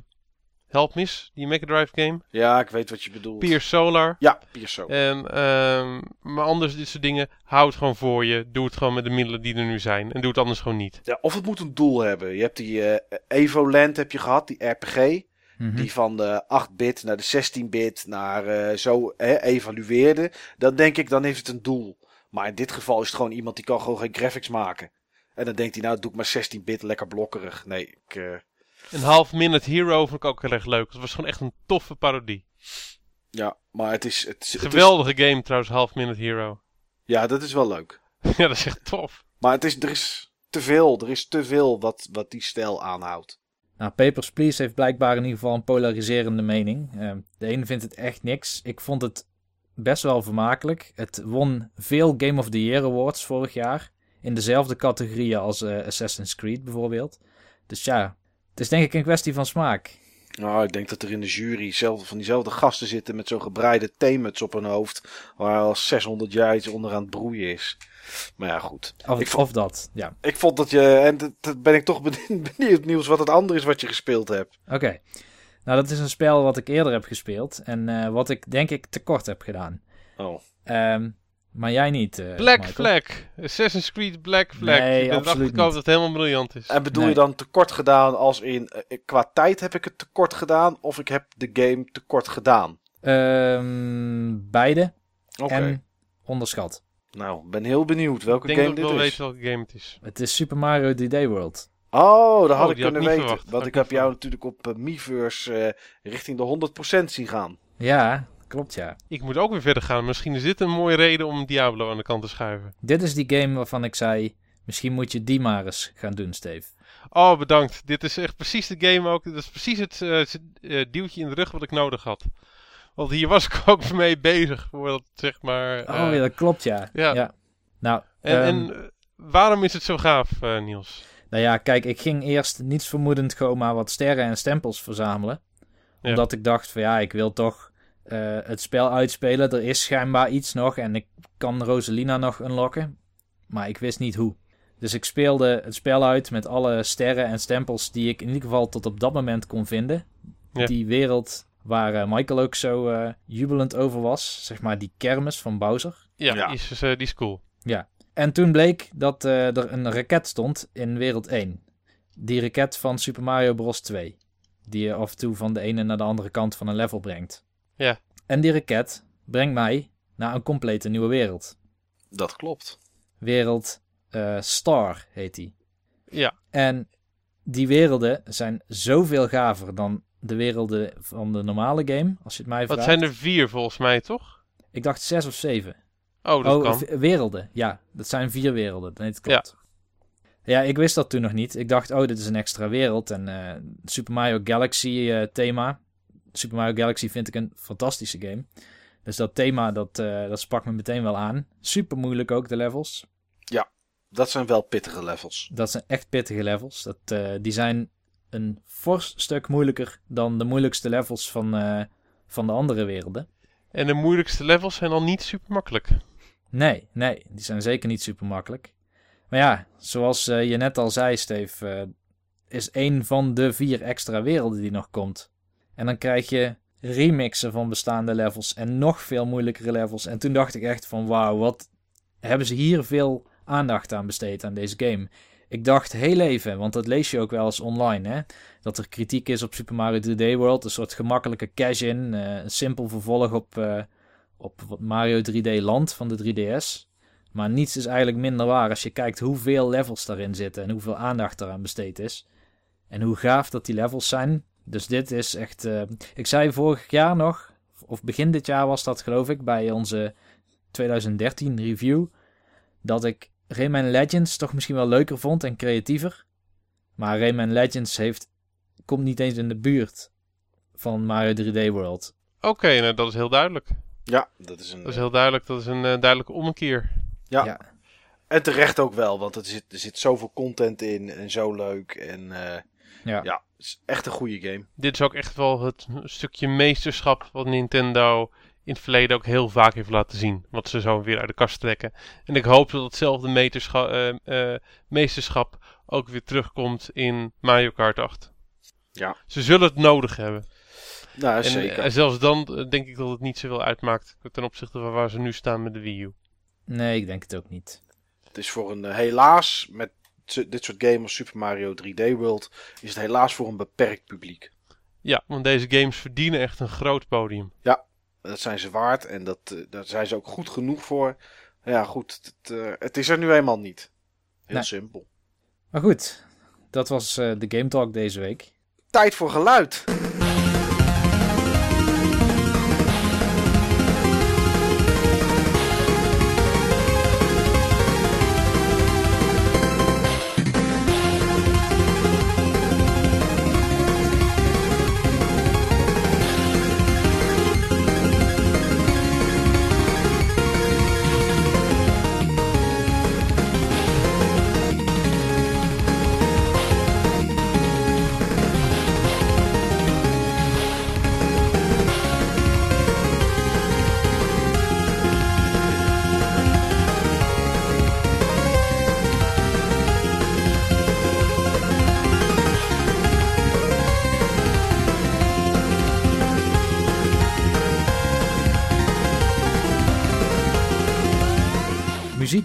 Help Miss, die Mega Drive game. Ja, ik weet wat je bedoelt. Pier Solar. Ja, Pier Solar. En, um, maar anders dit soort dingen, hou het gewoon voor je. Doe het gewoon met de middelen die er nu zijn. En doe het anders gewoon niet. Ja, of het moet een doel hebben. Je hebt die uh, Evoland heb je gehad, die RPG. Mhm. Mm -hmm. Die van de 8-bit naar de 16-bit naar uh, zo hè, evalueerde. Dan denk ik, dan heeft het een doel. Maar in dit geval is het gewoon iemand die kan gewoon geen graphics maken. En dan denkt hij, nou doe ik maar 16-bit, lekker blokkerig. Nee, ik... Uh... Een half minute hero vond ik ook heel erg leuk. Het was gewoon echt een toffe parodie. Ja, maar het is... Het, het Geweldige is... game trouwens, half minute hero. Ja, dat is wel leuk. ja, dat is echt tof. Maar het is, er is te veel. Er is te veel wat, wat die stijl aanhoudt. Nou, Papers, Please heeft blijkbaar in ieder geval een polariserende mening. Uh, de ene vindt het echt niks. Ik vond het best wel vermakelijk. Het won veel Game of the Year Awards vorig jaar. In dezelfde categorieën als uh, Assassin's Creed bijvoorbeeld. Dus ja, het is denk ik een kwestie van smaak. Nou, ik denk dat er in de jury zelf, van diezelfde gasten zitten met zo'n gebreide theemuts op hun hoofd. Waar al 600 jaar iets onder aan het broeien is. Maar ja, goed. Of, ik vond, of dat, ja. Ik vond dat je, en dat ben ik toch benieuwd nieuws wat het andere is wat je gespeeld hebt. Oké. Okay. Nou, dat is een spel wat ik eerder heb gespeeld. En uh, wat ik denk ik tekort heb gedaan. Oh. Um, maar jij niet. Uh, Black Michael. Flag. Assassin's Creed Black Flag. Nee, ik ben absoluut erachter dat het helemaal briljant is. En bedoel Nee. je dan tekort gedaan als in, uh, qua tijd heb ik het tekort gedaan of ik heb de game tekort gedaan? Um, beide. Oké. Okay. En onderschat. Nou, ben heel benieuwd welke ik denk game dat ik dit wel is. weet welke game het is. Het is Super Mario 3D World. Oh, dat had Oh, ik had kunnen weten. verwacht. Want ik heb jou natuurlijk op uh, Miiverse uh, richting de 100% zien gaan. Ja, klopt ja. Ik moet ook weer verder gaan. Misschien is dit een mooie reden om Diablo aan de kant te schuiven. Dit is die game waarvan ik zei... Misschien moet je die maar eens gaan doen, Steve. Oh, bedankt. Dit is echt precies de game ook. Dit is precies het uh, duwtje in de rug wat ik nodig had. Want hier was ik ook mee bezig. Voordat, zeg maar, uh, oh ja, dat klopt, ja. Ja. ja. Nou, en, um, en waarom is het zo gaaf, Niels? Nou ja, kijk, ik ging eerst niets vermoedend gewoon maar wat sterren en stempels verzamelen. Ja. Omdat ik dacht van ja, ik wil toch uh, het spel uitspelen. Er is schijnbaar iets nog en ik kan Rosalina nog unlocken. Maar ik wist niet hoe. Dus ik speelde het spel uit met alle sterren en stempels die ik in ieder geval tot op dat moment kon vinden. Ja. Die wereld waar uh, Michael ook zo uh, jubelend over was. Zeg maar die kermis van Bowser. Ja, ja. Die, is, die is cool. Ja, en toen bleek dat uh, er een raket stond in wereld 1. Die raket van Super Mario Bros. 2. Die je af en toe van de ene naar de andere kant van een level brengt. Ja. En die raket brengt mij naar een complete nieuwe wereld. Dat klopt. Wereld uh, Star heet die. Ja. En die werelden zijn zoveel gaver dan de werelden van de normale game, als je het mij vraagt. Wat zijn er vier volgens mij, toch? Ik dacht zes of zeven. Oh, dat oh, kan. werelden. Ja, dat zijn vier werelden. Nee, het klopt. Ja. ja, ik wist dat toen nog niet. Ik dacht, oh, dit is een extra wereld. En uh, Super Mario Galaxy uh, thema. Super Mario Galaxy vind ik een fantastische game. Dus dat thema, dat, uh, dat sprak me meteen wel aan. Super moeilijk ook, de levels. Ja, dat zijn wel pittige levels. Dat zijn echt pittige levels. Dat, die zijn een fors stuk moeilijker dan de moeilijkste levels van, van de andere werelden. En de moeilijkste levels zijn al niet super makkelijk. Nee, nee, die zijn zeker niet super makkelijk. Maar ja, zoals uh, je net al zei, Steve, uh, is een van de vier extra werelden die nog komt. En dan krijg je remixen van bestaande levels en nog veel moeilijkere levels. En toen dacht ik echt van wauw, wat hebben ze hier veel aandacht aan besteed aan deze game. Ik dacht heel even, want dat lees je ook wel eens online, hè, dat er kritiek is op Super Mario 3D World, een soort gemakkelijke cash-in, uh, een simpel vervolg op op Mario 3D Land van de 3DS. Maar niets is eigenlijk minder waar als je kijkt hoeveel levels daarin zitten en hoeveel aandacht eraan besteed is. En hoe gaaf dat die levels zijn. Dus dit is echt. Uh, ik zei vorig jaar nog, of begin dit jaar was dat geloof ik, bij onze 2013 review. Dat ik Rayman Legends toch misschien wel leuker vond en creatiever. Maar Rayman Legends heeft, komt niet eens in de buurt van Mario 3D World. Oké, okay, nou, dat is heel duidelijk. Ja, dat is een. Dat is heel duidelijk. Dat is een uh, duidelijke ommekeer. Ja. ja. En terecht ook wel, want er zit, er zit zoveel content in en zo leuk. En uh, ja. ja, het is echt een goede game. Dit is ook echt wel het stukje meesterschap wat Nintendo in het verleden ook heel vaak heeft laten zien. Wat ze zo weer uit de kast trekken. En ik hoop dat hetzelfde uh, meesterschap ook weer terugkomt in Mario Kart 8. Ja. Ze zullen het nodig hebben. Nou, en, zeker. en zelfs dan denk ik dat het niet zoveel uitmaakt ten opzichte van waar ze nu staan met de Wii U. Nee, ik denk het ook niet. Het is voor een, helaas, met dit soort games als Super Mario 3D World, is het helaas voor een beperkt publiek. Ja, want deze games verdienen echt een groot podium. Ja, dat zijn ze waard en dat, uh, daar zijn ze ook goed genoeg voor. Ja, goed, het, uh, het is er nu eenmaal niet. Heel nee. simpel. Maar goed, dat was uh, de Game Talk deze week. Tijd voor geluid.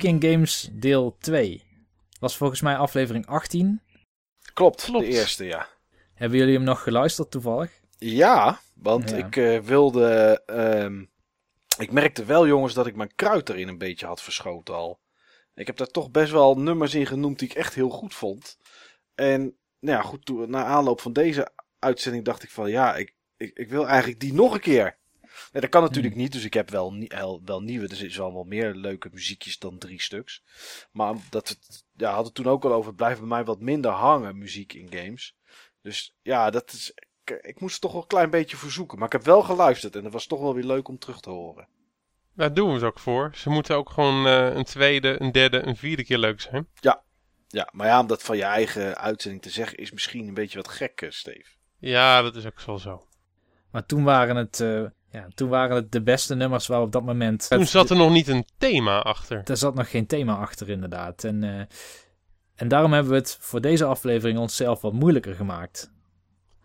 In Games deel 2. Was volgens mij aflevering 18. Klopt, Klopt. de eerste, ja. Hebben jullie hem nog geluisterd toevallig? Ja, want ja. ik uh, wilde... Um, ik merkte wel, jongens, dat ik mijn kruid erin een beetje had verschoten al. Ik heb daar toch best wel nummers in genoemd die ik echt heel goed vond. En nou ja, goed, toen, na aanloop van deze uitzending dacht ik van... Ja, ik, ik, ik wil eigenlijk die nog een keer. Nee, dat kan natuurlijk niet, dus ik heb wel, wel, wel nieuwe. Er is wel wel meer leuke muziekjes dan drie stuks. Maar dat het, ja, had het toen ook al over, het blijft bij mij wat minder hangen, muziek in games. Dus ja, dat is, ik, ik moest het toch wel een klein beetje verzoeken. Maar ik heb wel geluisterd en het was toch wel weer leuk om terug te horen. Daar doen we ze ook voor. Ze moeten ook gewoon eh, een tweede, een derde, een vierde keer leuk zijn. Ja, maar ja, om dat van je eigen uitzending te zeggen is misschien een beetje wat gek, eh, Steve. Ja, dat is ook wel zo. Maar toen waren het, eh, ja, toen waren het de beste nummers waar op dat moment... Toen zat er nog niet een thema achter. Er zat nog geen thema achter, inderdaad. En, eh, en daarom hebben we het voor deze aflevering onszelf wat moeilijker gemaakt.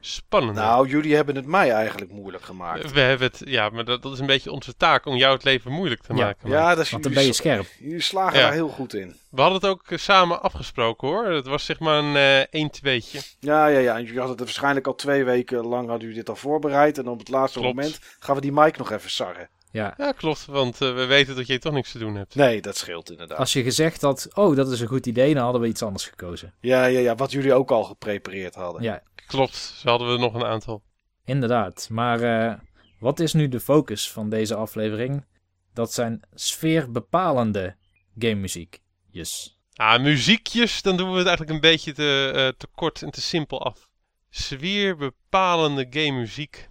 Spannend. Nou, jullie hebben het mij eigenlijk moeilijk gemaakt. we hebben het, ja, maar dat, dat is een beetje onze taak om jou het leven moeilijk te Ja. maken. Ja, dat is Want dan jullie, ben je scherp. jullie slagen Ja. daar heel goed in. We hadden het ook eh, samen afgesproken hoor. Het was zeg maar een eh 1 tweetje. Ja, ja, ja. En jullie hadden het waarschijnlijk al twee weken lang hadden jullie dit al voorbereid. En op het laatste Klopt. moment gaan we die mic nog even sarren. Ja. Ja, klopt, want eh, we weten dat je toch niks te doen hebt. Nee, dat scheelt inderdaad. Als je gezegd had, oh, dat is een goed idee, dan hadden we iets anders gekozen. Ja, ja, ja. Wat jullie ook al geprepareerd hadden. Ja, Klopt, zo hadden we nog een aantal. inderdaad. Maar eh, wat is nu de focus van deze aflevering? Dat zijn sfeerbepalende gamemuziek. Yes. Ah, muziekjes, dan doen we het eigenlijk een beetje te, eh, te kort en te simpel af. Sfeerbepalende game muziek.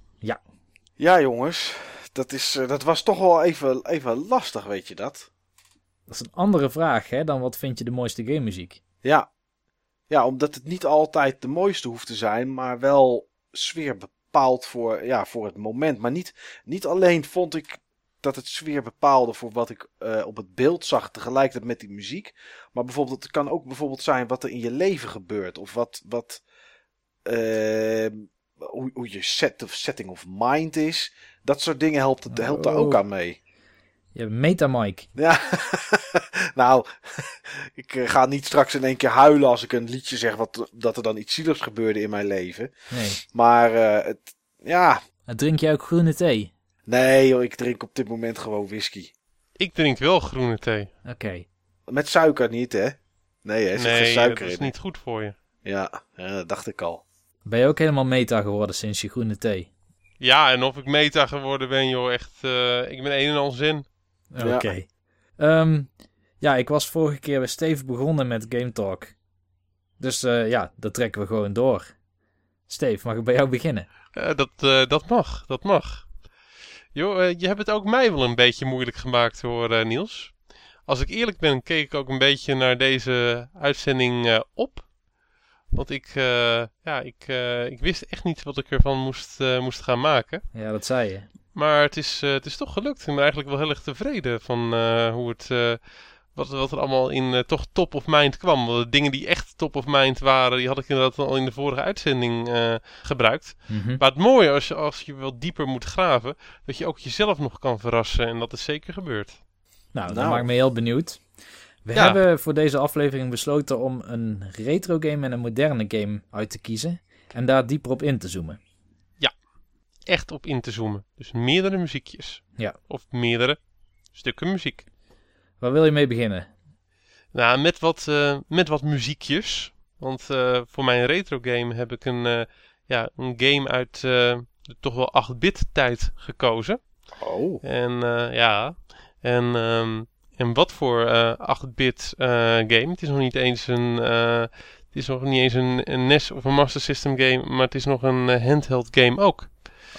Ja, jongens. Dat, is, eh, dat was toch wel even, even lastig, weet je dat? Dat is een andere vraag hè, dan wat vind je de mooiste gamemuziek? Ja. Ja, omdat het niet altijd de mooiste hoeft te zijn, maar wel sfeer bepaald voor, ja, voor het moment. Maar niet, niet alleen vond ik dat het sfeer bepaalde voor wat ik eh, op het beeld zag tegelijkertijd met die muziek. Maar bijvoorbeeld, het kan ook bijvoorbeeld zijn wat er in je leven gebeurt. Of wat, wat eh, hoe, hoe je set of setting of mind is. Dat soort dingen helpt, het, helpt daar ook Oh. aan mee. Je hebt Metamic. Ja, nou, ik eh, ga niet straks in één keer huilen als ik een liedje zeg wat, dat er dan iets zieligs gebeurde in mijn leven. Nee. Maar eh, het, ja, Drink jij ook groene thee? nee joh, ik drink op dit moment gewoon whisky. Ik drink wel groene thee. Oké. Met suiker niet, hè? Nee, hè, er zit nee, geen dat suiker is niet goed voor je. Ja, ja, dat dacht ik al. Ben je ook helemaal meta geworden sinds je groene thee? Ja, en of ik meta geworden ben, joh, echt. eh, ik ben een en al zin. Oké. Ehm, ja, ik was vorige keer bij Steve begonnen met Game Talk. Dus eh, ja, dat trekken we gewoon door. Steve, mag ik bij jou beginnen? Eh, dat, eh, dat mag, dat mag. Joh, je hebt het ook mij wel een beetje moeilijk gemaakt hoor, eh, Niels. Als ik eerlijk ben, keek ik ook een beetje naar deze uitzending eh, op. Want ik, eh, ja, ik, eh, ik wist echt niet wat ik ervan moest, eh, moest gaan maken. Ja, dat zei je. Maar het is, eh, het is toch gelukt. Ik ben eigenlijk wel heel erg tevreden van eh, hoe het, eh, wat, wat er allemaal in toch top of mind kwam. Want de dingen die echt top of mind waren, die had ik inderdaad al in de vorige uitzending eh, gebruikt. Mhm. Maar het mooie als je, als je wat dieper moet graven, dat je ook jezelf nog kan verrassen. En dat is zeker gebeurd. Nou, dat Nou. maakt me heel benieuwd. We Ja. hebben voor deze aflevering besloten om een retro game en een moderne game uit te kiezen. En daar dieper op in te zoomen. Echt op in te zoomen. Dus meerdere muziekjes. Ja. Of meerdere stukken muziek. Waar wil je mee beginnen? Nou, met wat, eh, met wat muziekjes. Want eh, voor mijn retro game heb ik een, eh, ja, een game uit eh, de toch wel 8-bit tijd gekozen. Oh, En eh, ja, en, ehm, en wat voor eh 8-bit eh, game. Het is nog niet eens een, eh, het is nog niet eens een, een NES of een Master System game, maar het is nog een eh, handheld game ook.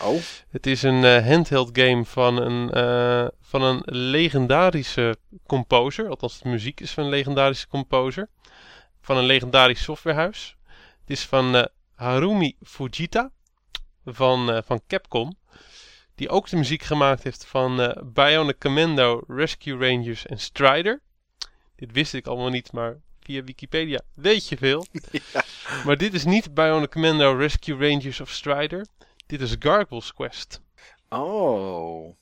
oh, Het is een eh, handheld game van een, eh, van een legendarische composer. Althans, de muziek is van een legendarische composer. Van een legendarisch softwarehuis. Het is van eh, Harumi Fujita van, eh, van Capcom. Die ook de muziek gemaakt heeft van eh Bionic Commando, Rescue Rangers en Strider. Dit wist ik allemaal niet, maar via Wikipedia weet je veel. Maar dit is niet Bionic Commando, Rescue Rangers of Strider. Dit is Gargoyle's Quest. oh.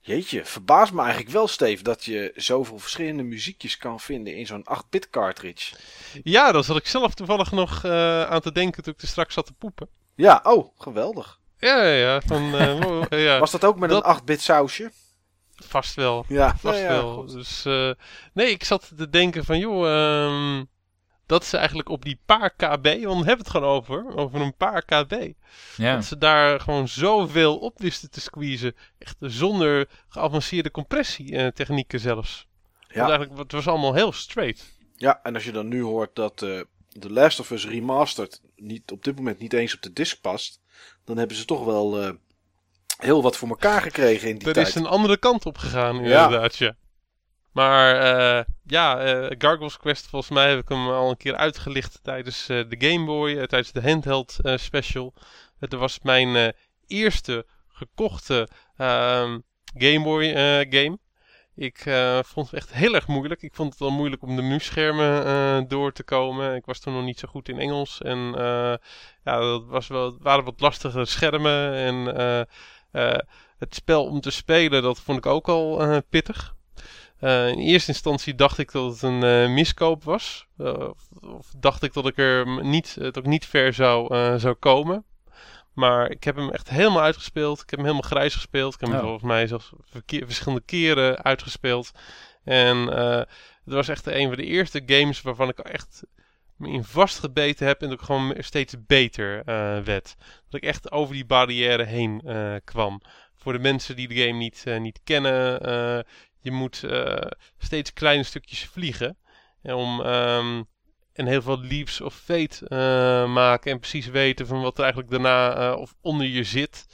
Jeetje, verbaast me eigenlijk wel, Steve, dat je zoveel verschillende muziekjes kan vinden in zo'n 8-bit cartridge. Ja, daar zat ik zelf toevallig nog eh, aan te denken toen ik er straks zat te poepen. Ja, oh, geweldig. Ja, ja, ja. Van, eh, ja Was dat ook met dat- een 8-bit sausje? vast wel. Ja, Vast ja, wel. goed. Dus, eh, nee, ik zat te denken van, joh, ehm, dat ze eigenlijk op die paar kb, want we hebben het gewoon over, over een paar kb. Ja. Dat ze daar gewoon zoveel op wisten te squeezen. Echt zonder geavanceerde compressietechnieken zelfs. Ja. Want eigenlijk, het was allemaal heel straight. Ja, en als je dan nu hoort dat uh, The Last of Us Remastered niet, op dit moment niet eens op de disc past, dan hebben ze toch wel uh, heel wat voor elkaar gekregen in die er tijd. Er is een andere kant op gegaan, inderdaad, ja. Maar uh, ja, uh, Gargoyles Quest, volgens mij heb ik hem al een keer uitgelicht tijdens uh, de Game Boy, tijdens de handheld special. Het was mijn eerste gekochte ehm, Game Boy game. Ik vond het echt heel erg moeilijk. Ik vond het wel moeilijk om de muisschermen door te komen. Ik was toen nog niet zo goed in Engels. En ja, dat was wel, het waren wat lastige schermen. En het spel om te spelen, dat vond ik ook al pittig. In eerste instantie dacht ik dat het een miskoop was. Of, dacht ik dat ik er niet, ik niet ver zou, zou komen. Maar ik heb hem echt helemaal uitgespeeld. Ik heb hem helemaal grijs gespeeld. Ik heb hem oh. volgens mij zelfs verschillende keren uitgespeeld. En het was echt een van de eerste games waarvan ik echt me in vastgebeten heb. En dat ik gewoon steeds beter werd. Dat ik echt over die barrière heen kwam. Voor de mensen die de game niet, niet kennen je moet uh, steeds kleine stukjes vliegen. Om um, en heel veel leaps of fate uh, maken. En precies weten van wat er eigenlijk daarna uh, of onder je zit.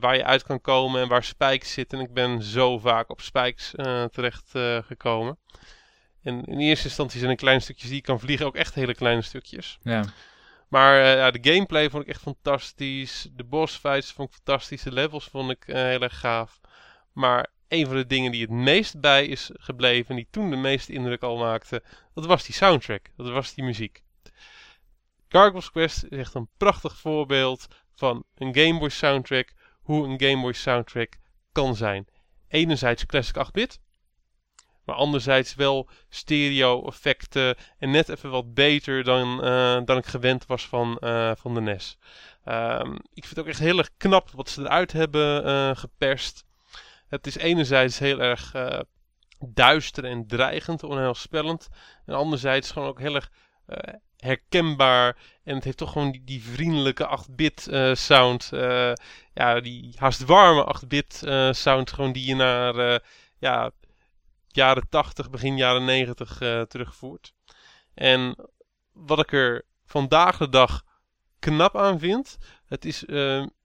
waar je uit kan komen en waar spikes zitten. En ik ben zo vaak op spikes terecht gekomen. En in eerste instantie zijn er kleine stukjes die je kan vliegen. Ook echt hele kleine stukjes. Ja. Maar ja, de gameplay vond ik echt fantastisch. De boss fights vond ik fantastisch. De levels vond ik heel erg gaaf. Maar een van de dingen die het meest bij is gebleven, en die toen de meeste indruk al maakte, dat was die soundtrack, dat was die muziek. Gargoyles Quest is echt een prachtig voorbeeld van een Game Boy soundtrack, hoe een Game Boy soundtrack kan zijn. Enerzijds classic 8-bit, maar anderzijds wel stereo effecten en net even wat beter dan, uh, dan ik gewend was van, uh, van de NES. Um, ik vind het ook echt heel erg knap wat ze eruit hebben uh, geperst. Het is enerzijds heel erg uh, duister en dreigend, onheilspellend. En anderzijds gewoon ook heel erg uh, herkenbaar. En het heeft toch gewoon die, vriendelijke 8-bit uh, sound. ja, die haast warme 8-bit sound. Gewoon die je naar ja, jaren 80, begin jaren 90 terugvoert. En wat ik er vandaag de dag knap aan vind. Het is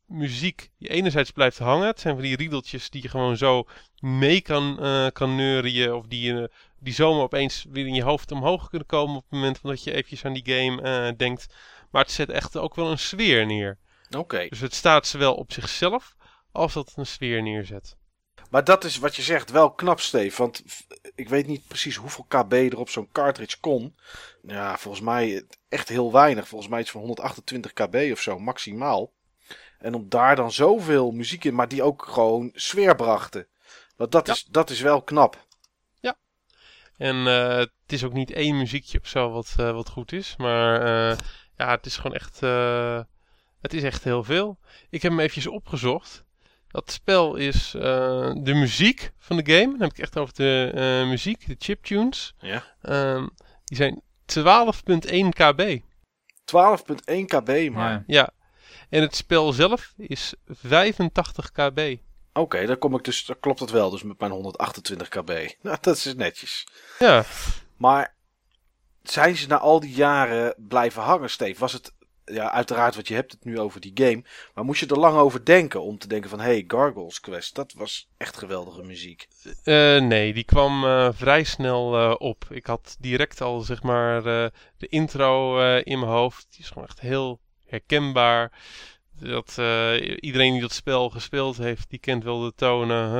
muziek die enerzijds blijft hangen. Het zijn van die riedeltjes die je gewoon zo mee kan, uh, kan neurien. Of die, uh, die zomaar opeens weer in je hoofd omhoog kunnen komen op het moment dat je eventjes aan die game uh, denkt. Maar het zet echt ook wel een sfeer neer. Oké. Dus het staat zowel op zichzelf als dat het een sfeer neerzet. Maar dat is wat je zegt wel knap, Steve. Want ik weet niet precies hoeveel KB er op zo'n cartridge kon. Ja, volgens mij echt heel weinig. Volgens mij iets van 128 KB of zo, maximaal. En om daar dan zoveel muziek in, maar die ook gewoon sfeer brachten. Want dat, is, dat is wel knap. Ja. En uh, het is ook niet één muziekje of zo wat, uh, wat goed is. Maar uh, ja, het is gewoon echt. het is echt heel veel. Ik heb hem eventjes opgezocht. Dat spel is de muziek van de game. Dan heb ik echt over de muziek, de chiptunes. Ja. Ehm, die zijn 12.1 kb. 12.1 kb, maar. Ja. En het spel zelf is 85 kb. Oké, okay, dan kom ik dus, dan klopt dat wel, dus met mijn 128 kb. Nou, dat is netjes. Ja. Maar zijn ze na al die jaren blijven hangen, Steve? Was het, ja, uiteraard, want je hebt het nu over die game, maar moest je er lang over denken om te denken van, hey, Gargoyles Quest, dat was echt geweldige muziek. Uh, nee, die kwam uh, vrij snel uh, op. Ik had direct al, zeg maar, de intro in mijn hoofd. Die is gewoon echt heel herkenbaar. Dat, uh, iedereen die dat spel gespeeld heeft, die kent wel de tonen.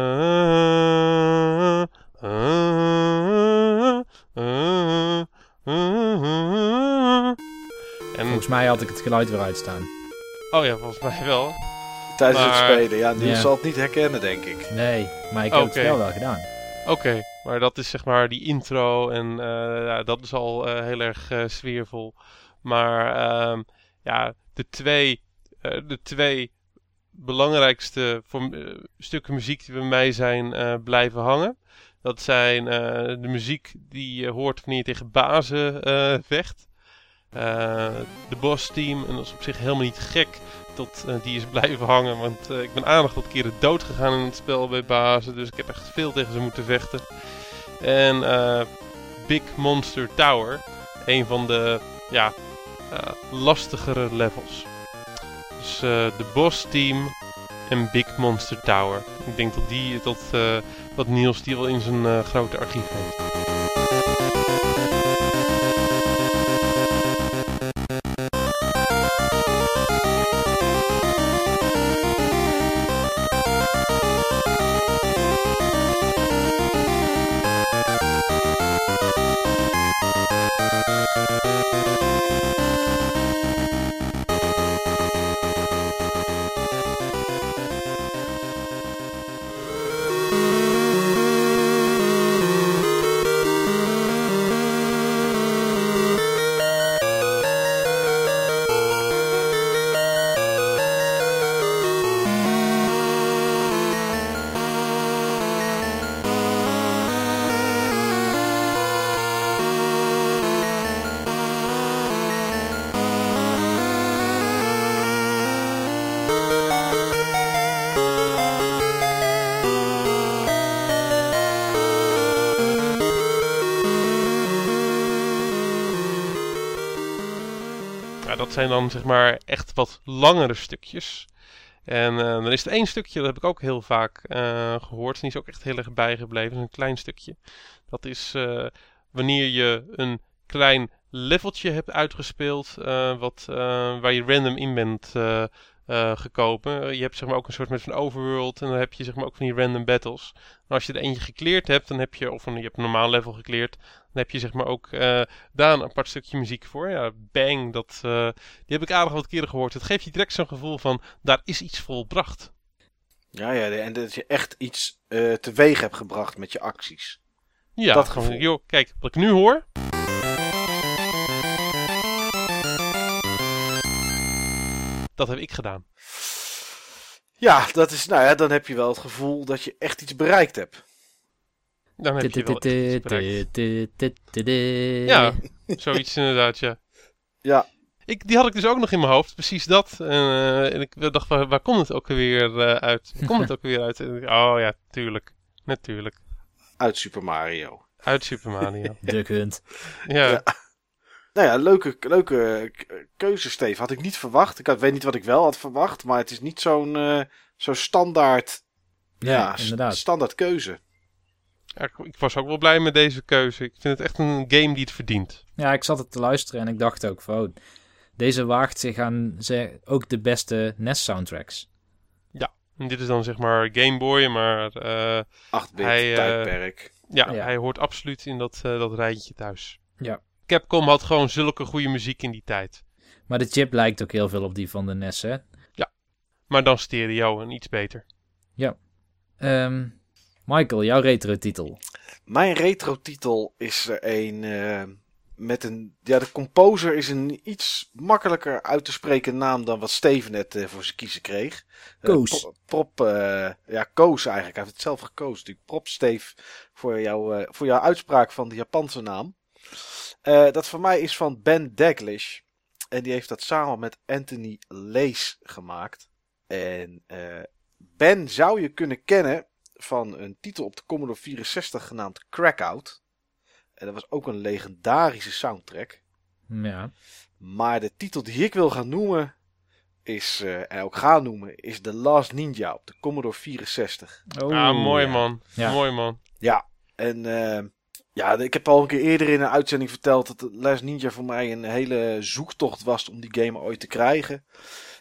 En volgens mij had ik het geluid weer uitstaan. Oh ja, volgens mij wel. Tijdens maar... het spelen, ja. Nu zal het niet herkennen, denk ik. Nee, maar ik heb het spel wel gedaan. Oké, maar dat is zeg maar die intro en uh, ja, dat is al uh, heel erg sfeervol. Maar ehm, ja, de twee, uh, de twee belangrijkste voor, uh, stukken muziek die bij mij zijn uh, blijven hangen. Dat zijn eh, de muziek die je hoort wanneer je tegen bazen eh, vecht. Eh, de boss team, en dat is op zich helemaal niet gek dat eh, die is blijven hangen. Want eh, ik ben aardig wat keren dood gegaan in het spel bij bazen. Dus ik heb echt veel tegen ze moeten vechten. En eh, Big Monster Tower. Een van de ja, eh, lastigere levels. Dus eh, de boss team en Big Monster Tower. Ik denk dat, die, dat, eh, dat Niels die wel in zijn eh, grote archief heeft. Dat zijn dan zeg maar echt wat langere stukjes. En eh, dan is er één stukje, dat heb ik ook heel vaak eh, gehoord. En die is ook echt heel erg bijgebleven. Een klein stukje. Dat is eh, wanneer je een klein leveltje hebt uitgespeeld. wat, waar je random in bent eh, gekomen. Je hebt zeg maar ook een soort met van overworld. En dan heb je zeg maar ook van die random battles. En als je er eentje gekleerd hebt, dan heb je, of een, je hebt een normaal level gekleerd. Dan heb je zeg maar ook eh, daar een apart stukje muziek voor. Ja, bang, dat, eh, die heb ik aardig wat keren gehoord. Het geeft je direct zo'n gevoel van, daar is iets volbracht. Ja, ja, en dat je echt iets teweeg hebt gebracht met je acties. Ja, Dat gevoel. joh, kijk, wat ik nu hoor. Dat heb ik gedaan. Ja, dat is, nou ja, dan heb je wel het gevoel dat je echt iets bereikt hebt. Dan heb je wel echt iets bereikt. Ja. Zoiets inderdaad, ja. Ja, Ik, die had ik dus ook nog in mijn hoofd, precies dat. En, eh, en ik dacht, waar, waar komt het ook alweer eh, uit? Waar komt het ook alweer uit? Oh ja, tuurlijk. Natuurlijk. uit Super Mario. Uit Super Mario. Duck Hunt. Ja. Ja. Nou ja, leuke, leuke k- keuze, Steve. Had ik niet verwacht. Ik had, weet niet wat ik wel had verwacht, maar het is niet zo'n eh, zo'n standaard, Ja, ja, inderdaad. standaard keuze. Ja, ik, ik was ook wel blij met deze keuze. Ik vind het echt een game die het verdient. Ja, ik zat het te luisteren en ik dacht ook van... oh, deze waagt zich aan ze, ook de beste NES-soundtracks. En dit is dan zeg maar Game Boy, maar eh, 8-bit Hij, eh, tijdperk. ja, Ja. hij hoort absoluut in dat, eh, dat rijtje thuis. Ja. Capcom had gewoon zulke goede muziek in die tijd. Maar de chip lijkt ook heel veel op die van de NES, hè? Maar dan stereo en iets beter. Ehm, Michael, jouw retro-titel. Mijn retro-titel is er een eh, met een. Ja, de composer is een iets makkelijker uit te spreken naam dan wat Steven net eh, voor zijn kiezen kreeg. Eh, Koos. pro- prop, eh, ja, Koos eigenlijk. Hij heeft het zelf gekozen. natuurlijk. Prop, Steve, voor, jou, eh, voor jouw uitspraak van de Japanse naam. Eh, dat voor mij is van Ben Daglish. En die heeft dat samen met Anthony Lees gemaakt. En eh, Ben zou je kunnen kennen van een titel op de Commodore 64 genaamd Crackout. En dat was ook een legendarische soundtrack. Ja. Maar de titel die ik wil gaan noemen is, eh, en ook ga noemen, is The Last Ninja op de Commodore 64. Oh, ah, mooi ja. man. Ja. Mooi man. Ja, en eh, ja, ik heb al een keer eerder in een uitzending verteld dat Last Ninja voor mij een hele zoektocht was om die game ooit te krijgen.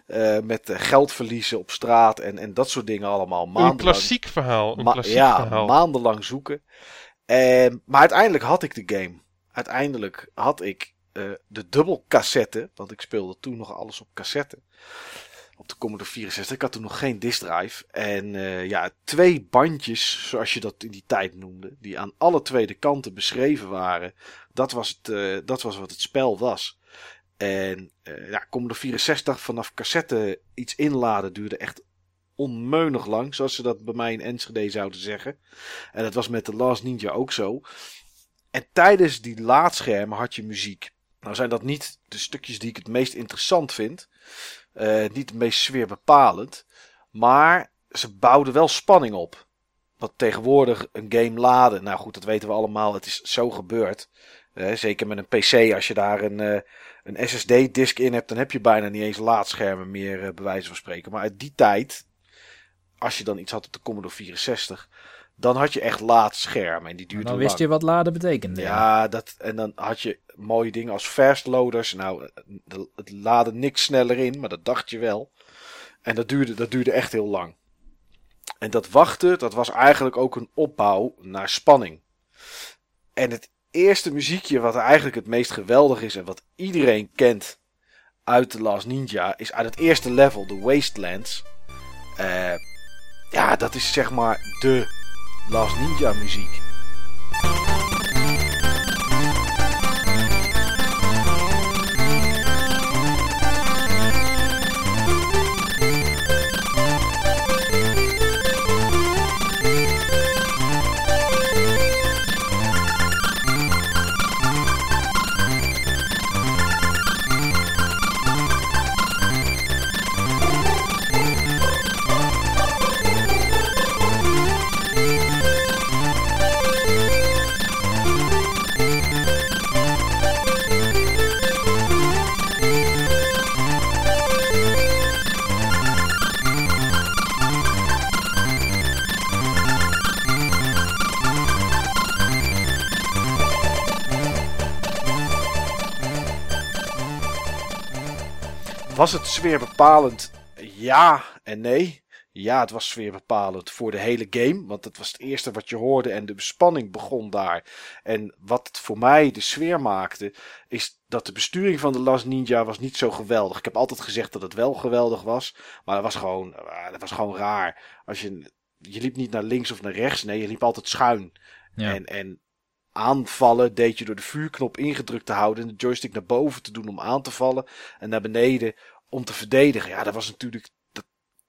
Eh, met eh, geld verliezen op straat en, en dat soort dingen allemaal. Een Maandenlang. klassiek verhaal. Een Ma- klassiek ja, verhaal. maandenlang zoeken. En, maar uiteindelijk had ik de game. Uiteindelijk had ik eh, de dubbelcassette. Want ik speelde toen nog alles op cassette. Op de Commodore 64. Ik had toen nog geen disk drive. En eh, ja, twee bandjes, zoals je dat in die tijd noemde. Die aan alle twee de kanten beschreven waren. Dat was, het, eh, dat was wat het spel was. En eh ja, Commodore 64 vanaf cassette iets inladen duurde echt onmeunig lang, zoals ze dat bij mij in Enschede zouden zeggen. En dat was met The Last Ninja ook zo. En tijdens die laadschermen had je muziek. Nou zijn dat niet de stukjes die ik het meest interessant vind. Uh, niet het meest sfeerbepalend. Maar ze bouwden wel spanning op. Wat tegenwoordig een game laden. Nou goed, dat weten we allemaal. Het is zo gebeurd. Uh, zeker met een PC. Als je daar een, uh, een SSD-disk in hebt. Dan heb je bijna niet eens laadschermen meer. bij wijze van spreken. Maar uit die tijd. Als je dan iets had op de Commodore 64 dan had je echt laadschermen. En die duurden Dan wist lang. je wat laden betekende. Ja, dat, en dan had je mooie dingen als fast loaders. Nou, het laden niks sneller in, maar dat dacht je wel. En dat duurde, dat duurde echt heel lang. En dat wachten, dat was eigenlijk ook een opbouw naar spanning. En het eerste muziekje wat eigenlijk het meest geweldig is en wat iedereen kent uit The Last Ninja, is uit het eerste level, de Wastelands. Uh, ja, dat is zeg maar de Last Ninja muziek. Was het sfeerbepalend? Ja en nee. Ja, het was sfeerbepalend voor de hele game. Want het was het eerste wat je hoorde en de spanning begon daar. En wat het voor mij de sfeer maakte, is dat de besturing van de Last Ninja was niet zo geweldig. Ik heb altijd gezegd dat het wel geweldig was. Maar dat was gewoon, eh, dat was gewoon raar. Als je, je liep niet naar links of naar rechts. Nee, je liep altijd schuin. Ja. En, en aanvallen deed je door de vuurknop ingedrukt te houden en de joystick naar boven te doen om aan te vallen en naar beneden om te verdedigen. Ja, dat was natuurlijk dat,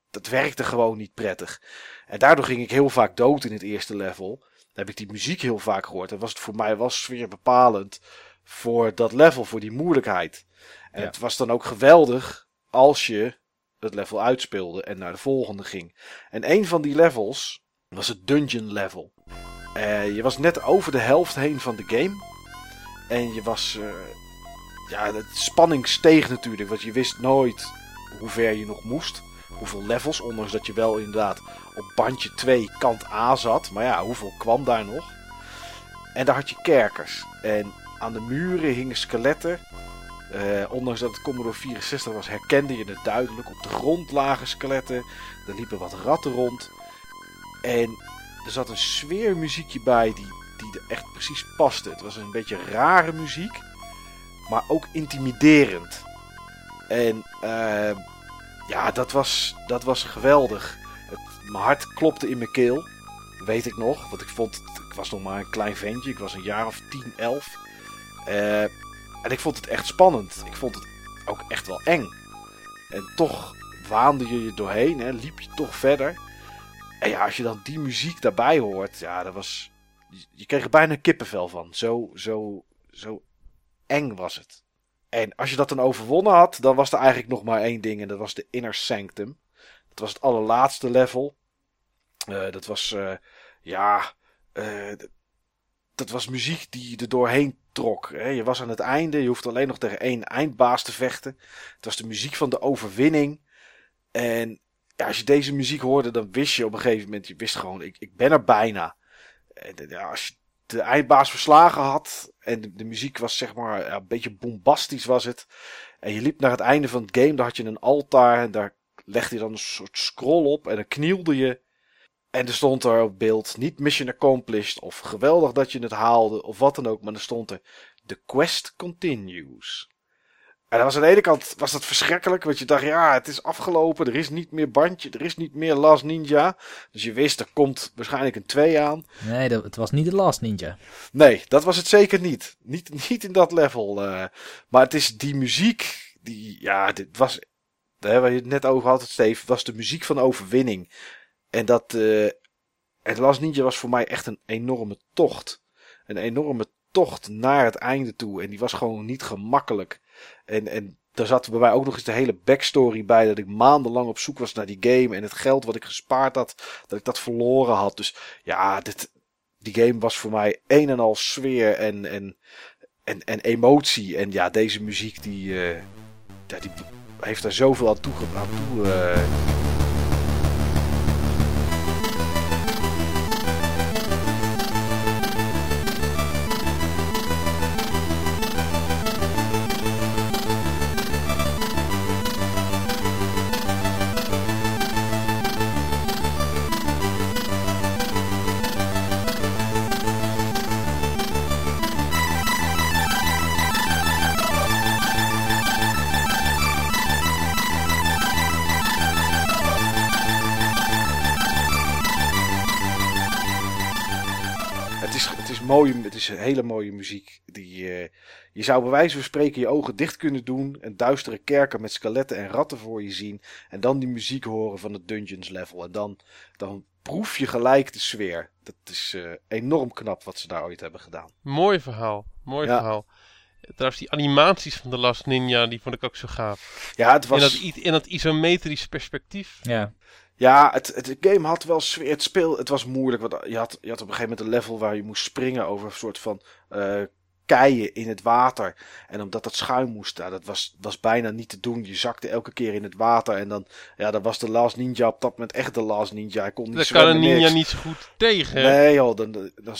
dat werkte gewoon niet prettig. En daardoor ging ik heel vaak dood in het eerste level. Dan heb ik die muziek heel vaak gehoord. En was het voor mij was weer bepalend voor dat level, voor die moeilijkheid. En Ja. het was dan ook geweldig als je het level uitspeelde en naar de volgende ging. En een van die levels was het dungeon level. Eh, je was net over de helft heen van de game. En je was. eh, ja, de spanning steeg natuurlijk. Want je wist nooit hoe ver je nog moest. Hoeveel levels. Ondanks dat je wel inderdaad op bandje 2 kant A zat. Maar ja, hoeveel kwam daar nog? En daar had je kerkers. En aan de muren hingen skeletten. Eh, ondanks dat het Commodore 64 was, herkende je het duidelijk. Op de grond lagen skeletten. Er liepen wat ratten rond. En er zat een sfeermuziekje bij die, die er echt precies paste. Het was een beetje rare muziek, maar ook intimiderend. En eh, ja, dat was, dat was geweldig. Mijn hart klopte in mijn keel, weet ik nog. Want ik vond, ik was nog maar een klein ventje, ik was een jaar of 10, 11. Eh, en ik vond het echt spannend. Ik vond het ook echt wel eng. En toch waande je je doorheen, hè, liep je toch verder. En ja, als je dan die muziek daarbij hoort, ja, dat was. Je, kreeg er bijna kippenvel van. Zo, zo, zo eng was het. En als je dat dan overwonnen had, dan was er eigenlijk nog maar één ding. En dat was de Inner Sanctum. Dat was het allerlaatste level. Eh, dat was, eh, ja, eh, dat was muziek die je er doorheen trok. Hè. Je was aan het einde, je hoeft alleen nog tegen één eindbaas te vechten. Het was de muziek van de overwinning. En ja, als je deze muziek hoorde, dan wist je op een gegeven moment, je wist gewoon, ik, ik ben er bijna. En, eh, ja, als je de eindbaas verslagen had en de, muziek was zeg maar een beetje bombastisch was het. En je liep naar het einde van het game, daar had je een altaar en daar legde je dan een soort scroll op en dan knielde je. En er stond er op beeld niet mission accomplished of geweldig dat je het haalde of wat dan ook, maar er stond er the quest continues. En was aan de ene kant was dat verschrikkelijk, want je dacht, ja, het is afgelopen, er is niet meer bandje, er is niet meer Last Ninja. Dus je wist, er komt waarschijnlijk een 2 aan. Nee, dat, het was niet de Last Ninja. Nee, dat was het zeker niet. Niet, niet in dat level. eh. maar het is die muziek, die, ja, dit was, hè, waar je het net over had, Steve, was de muziek van overwinning. En dat, het Last Ninja was voor mij echt een enorme tocht. Een enorme tocht naar het einde toe. En die was gewoon niet gemakkelijk. En, en daar zat bij mij ook nog eens de hele backstory bij. Dat ik maandenlang op zoek was naar die game. En het geld wat ik gespaard had, dat ik dat verloren had. Dus ja, dit, die game was voor mij een en al sfeer en, en, en, en emotie. En ja, deze muziek die, eh, heeft daar zoveel aan toe. Aan toe eh, is, het is mooi, het is een hele mooie muziek. Die, eh, je zou bij wijze van spreken je ogen dicht kunnen doen. En duistere kerken met skeletten en ratten voor je zien. En dan die muziek horen van het Dungeons level. En dan, dan proef je gelijk de sfeer. Dat is eh, enorm knap wat ze daar ooit hebben gedaan. Mooi verhaal. Mooi Ja. verhaal. Trouwens, die animaties van The Last Ninja, die vond ik ook zo gaaf. Ja, het In was... dat, i- in dat isometrisch perspectief. Ja, Ja, het, het game had wel sfeer. Het speel, het was moeilijk. Want je had, je had op een gegeven moment een level waar je moest springen over een soort van eh, keien in het water. En omdat dat schuim moest, dat was, was bijna niet te doen. Je zakte elke keer in het water. En dan, ja, dan was de Last Ninja op dat moment echt de Last Ninja. Hij kon niet Daar kan een ninja niks. niet zo goed tegen. hè? Nee joh, dan, dan, dan-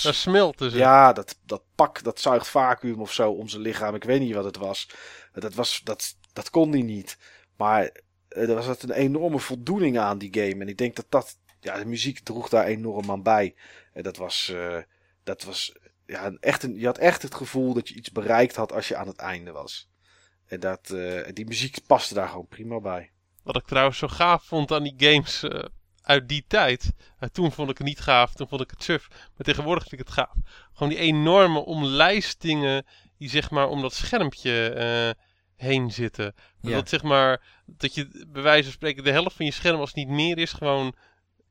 ze. ja, dat, dat pak, dat zuigt vacuüm of zo om zijn lichaam. Ik weet niet wat het was. Dat, was, dat, dat kon hij niet. Maar er was het een enorme voldoening aan die game. En ik denk dat dat, ja, de muziek droeg daar enorm aan bij. En dat was, eh, dat was, ja, echt een, je had echt het gevoel dat je iets bereikt had als je aan het einde was. En dat, eh, die muziek paste daar gewoon prima bij. Wat ik trouwens zo gaaf vond aan die games eh, uit die tijd. Eh, toen vond ik het niet gaaf, toen vond ik het suf. Maar tegenwoordig vind ik het gaaf. Gewoon die enorme omlijstingen die zeg maar om dat schermpje eh, heen zitten. Ja. Dat zeg maar, dat je bij wijze van spreken de helft van je scherm als het niet meer is, gewoon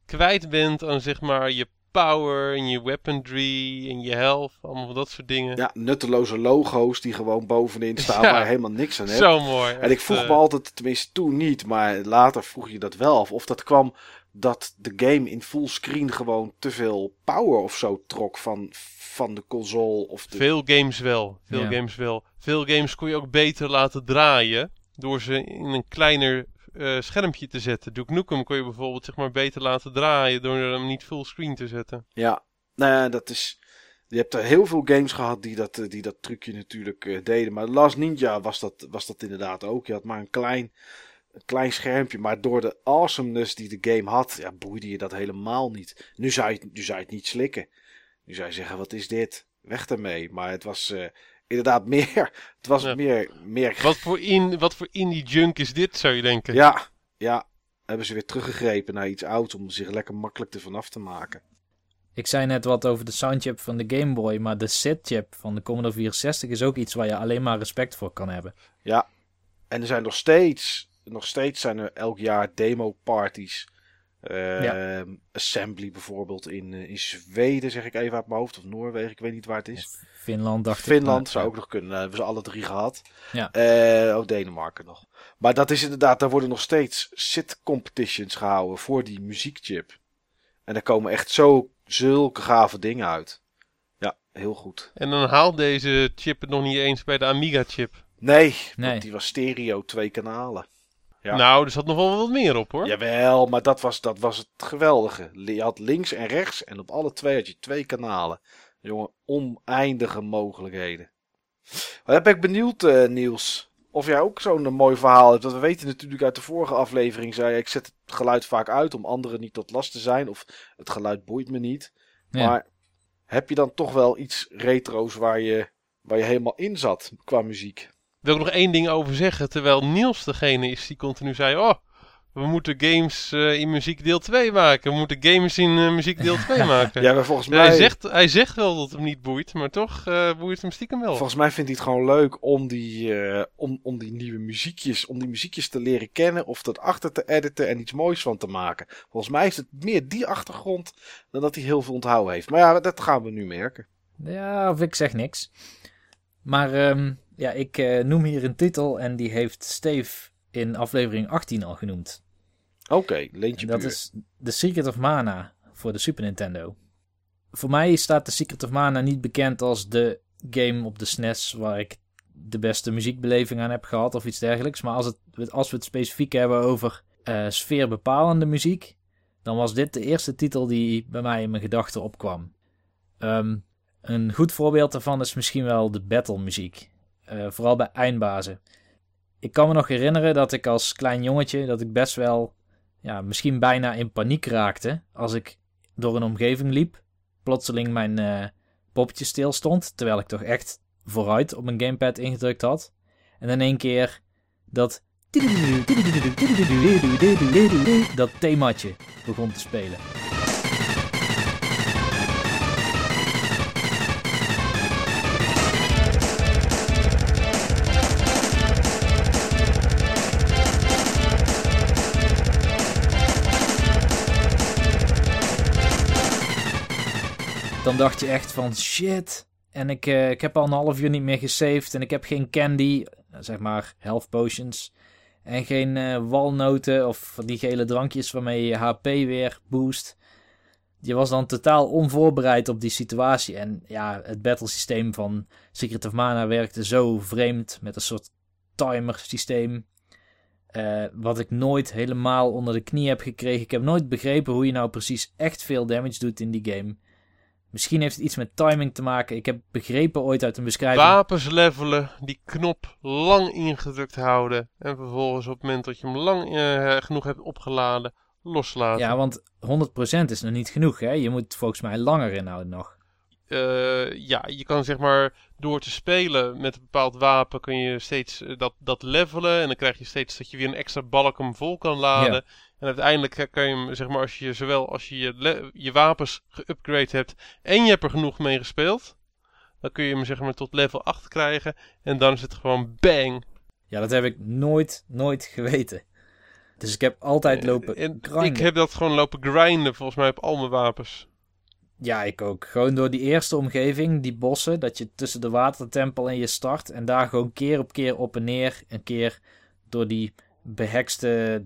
kwijt bent aan zeg maar je power en je weaponry en je health. Allemaal dat soort dingen. Ja, nutteloze logo's die gewoon bovenin staan Ja. waar helemaal niks aan hebt. Zo mooi. En ik vroeg eh, me altijd, tenminste toen niet, maar later vroeg je dat wel af. Of dat kwam dat de game in fullscreen gewoon te veel power of zo trok van, van de console. Of de... Veel games wel. Veel Ja. games wel. Veel games kon je ook beter laten draaien. Door ze in een kleiner eh, schermpje te zetten. Duke Nukem kon je bijvoorbeeld zeg maar beter laten draaien. Door hem niet fullscreen te zetten. Ja, nou ja, dat is... Je hebt er heel veel games gehad die dat, eh, die dat trucje natuurlijk eh, deden. Maar Last Ninja was dat, was dat inderdaad ook. Je had maar een klein, een klein schermpje. Maar door de awesomeness die de game had, ja, boeide je dat helemaal niet. Nu zou je, nu zou je het niet slikken. Nu zou je zeggen, wat is dit? Weg ermee. Maar het was inderdaad meer... Het was Ja. meer... meer Wat voor, in, wat voor indie junk is dit zou je denken? Ja, ja. Hebben ze weer teruggegrepen naar iets ouds om er zich lekker makkelijk ervan af te maken. ik zei net wat over de soundchip van de Game Boy, maar de SID-chip van de Commodore 64 is ook iets waar je alleen maar respect voor kan hebben. Ja, en er zijn nog steeds, nog steeds zijn er elk jaar demo parties. Eh, Assembly bijvoorbeeld in, eh, in Zweden, zeg ik even uit mijn hoofd, of Noorwegen, ik weet niet waar het is. Finland dacht ik. Finland zou ook nog kunnen, dat hebben ze alle drie gehad. Ja. Eh, oh, Denemarken nog. Maar dat is inderdaad, daar worden nog steeds sit competitions gehouden voor die muziekchip. En daar komen echt zo zulke gave dingen uit. Ja, heel goed. En dan haalt deze chip het nog niet eens bij de Amiga chip. Nee, Nee. want die was stereo, twee kanalen. Ja. Nou, er zat nog wel wat meer op hoor. Jawel, maar dat was, dat was het geweldige. Je had links en rechts en op alle twee had je twee kanalen. Jongen, oneindige mogelijkheden. Maar ben ik benieuwd, eh, Niels, of jij ook zo'n eh, mooi verhaal hebt. Want we weten natuurlijk uit de vorige aflevering, zei je, ik zet het geluid vaak uit om anderen niet tot last te zijn. Of het geluid boeit me niet. Ja. Maar heb je dan toch wel iets retro's waar je, waar je helemaal in zat qua muziek? Wil ik nog één ding over zeggen. Terwijl Niels degene is die continu zei: Oh, we moeten games eh, in muziek deel 2 maken. We moeten games in eh, muziek deel 2 maken. Ja, maar volgens Hij, mij, zegt, hij zegt wel dat het hem niet boeit, maar toch eh, boeit hem stiekem wel. volgens mij vindt hij het gewoon leuk om die, eh, om, om die nieuwe muziekjes, om die muziekjes te leren kennen of dat achter te editen en iets moois van te maken. Volgens mij is het meer die achtergrond dan dat hij heel veel onthouden heeft. Maar ja, dat gaan we nu merken. Ja, of ik zeg niks. Maar ehm, ja, ik eh, noem hier een titel en die heeft Steve in aflevering 18 al genoemd. Oké, leentje En dat puur. is The Secret of Mana voor de Super Nintendo. Voor mij staat The Secret of Mana niet bekend als de game op de SNES waar ik de beste muziekbeleving aan heb gehad of iets dergelijks. Maar als, het, als we het specifiek hebben over eh, sfeerbepalende muziek, dan was dit de eerste titel die bij mij in mijn gedachten opkwam. Ehm, een goed voorbeeld daarvan is misschien wel de battle muziek. Eh, vooral bij eindbazen. Ik kan me nog herinneren dat ik als klein jongetje, dat ik best wel ja, misschien bijna in paniek raakte als ik door een omgeving liep. Plotseling mijn eh poppetje stilstond, terwijl ik toch echt vooruit op mijn gamepad ingedrukt had. En in één keer dat dat themaatje begon te spelen. Dan dacht je echt van shit. En ik, eh, ik heb al een half uur niet meer gesaved. En ik heb geen candy, eh, zeg maar health potions. En geen eh, walnoten of die gele drankjes waarmee je HP weer boost. Je was dan totaal onvoorbereid op die situatie. En ja, het battle systeem van Secret of Mana werkte zo vreemd. Met een soort timer systeem. Wat ik nooit helemaal onder de knie heb gekregen. Ik heb nooit begrepen hoe je nou precies echt veel damage doet in die game. Misschien heeft het iets met timing te maken. Ik heb begrepen ooit uit een beschrijving. Wapens levelen, die knop lang ingedrukt houden. En vervolgens op het moment dat je hem lang eh, genoeg hebt opgeladen, loslaten. Ja, want 100% is nog niet genoeg. Hè? Je moet volgens mij langer inhouden nog. Eh, ja, je kan zeg maar door te spelen met een bepaald wapen kun je steeds eh, dat, dat levelen. En dan krijg je steeds dat je weer een extra balk hem vol kan laden. En uiteindelijk eh, kan je hem, zeg maar, als je zowel als je je, je wapens geüpgrade hebt en je hebt er genoeg mee gespeeld. Dan kun je hem zeg maar tot level 8 krijgen. En dan is het gewoon bang. Ja, dat heb ik nooit, nooit geweten. Dus ik heb altijd lopen En grinden. ik heb dat gewoon lopen grinden volgens mij op al mijn wapens. Ja, ik ook. Gewoon door die eerste omgeving, die bossen, dat je tussen de watertempel en je start. En daar gewoon keer op keer op en neer. Een keer door die behekste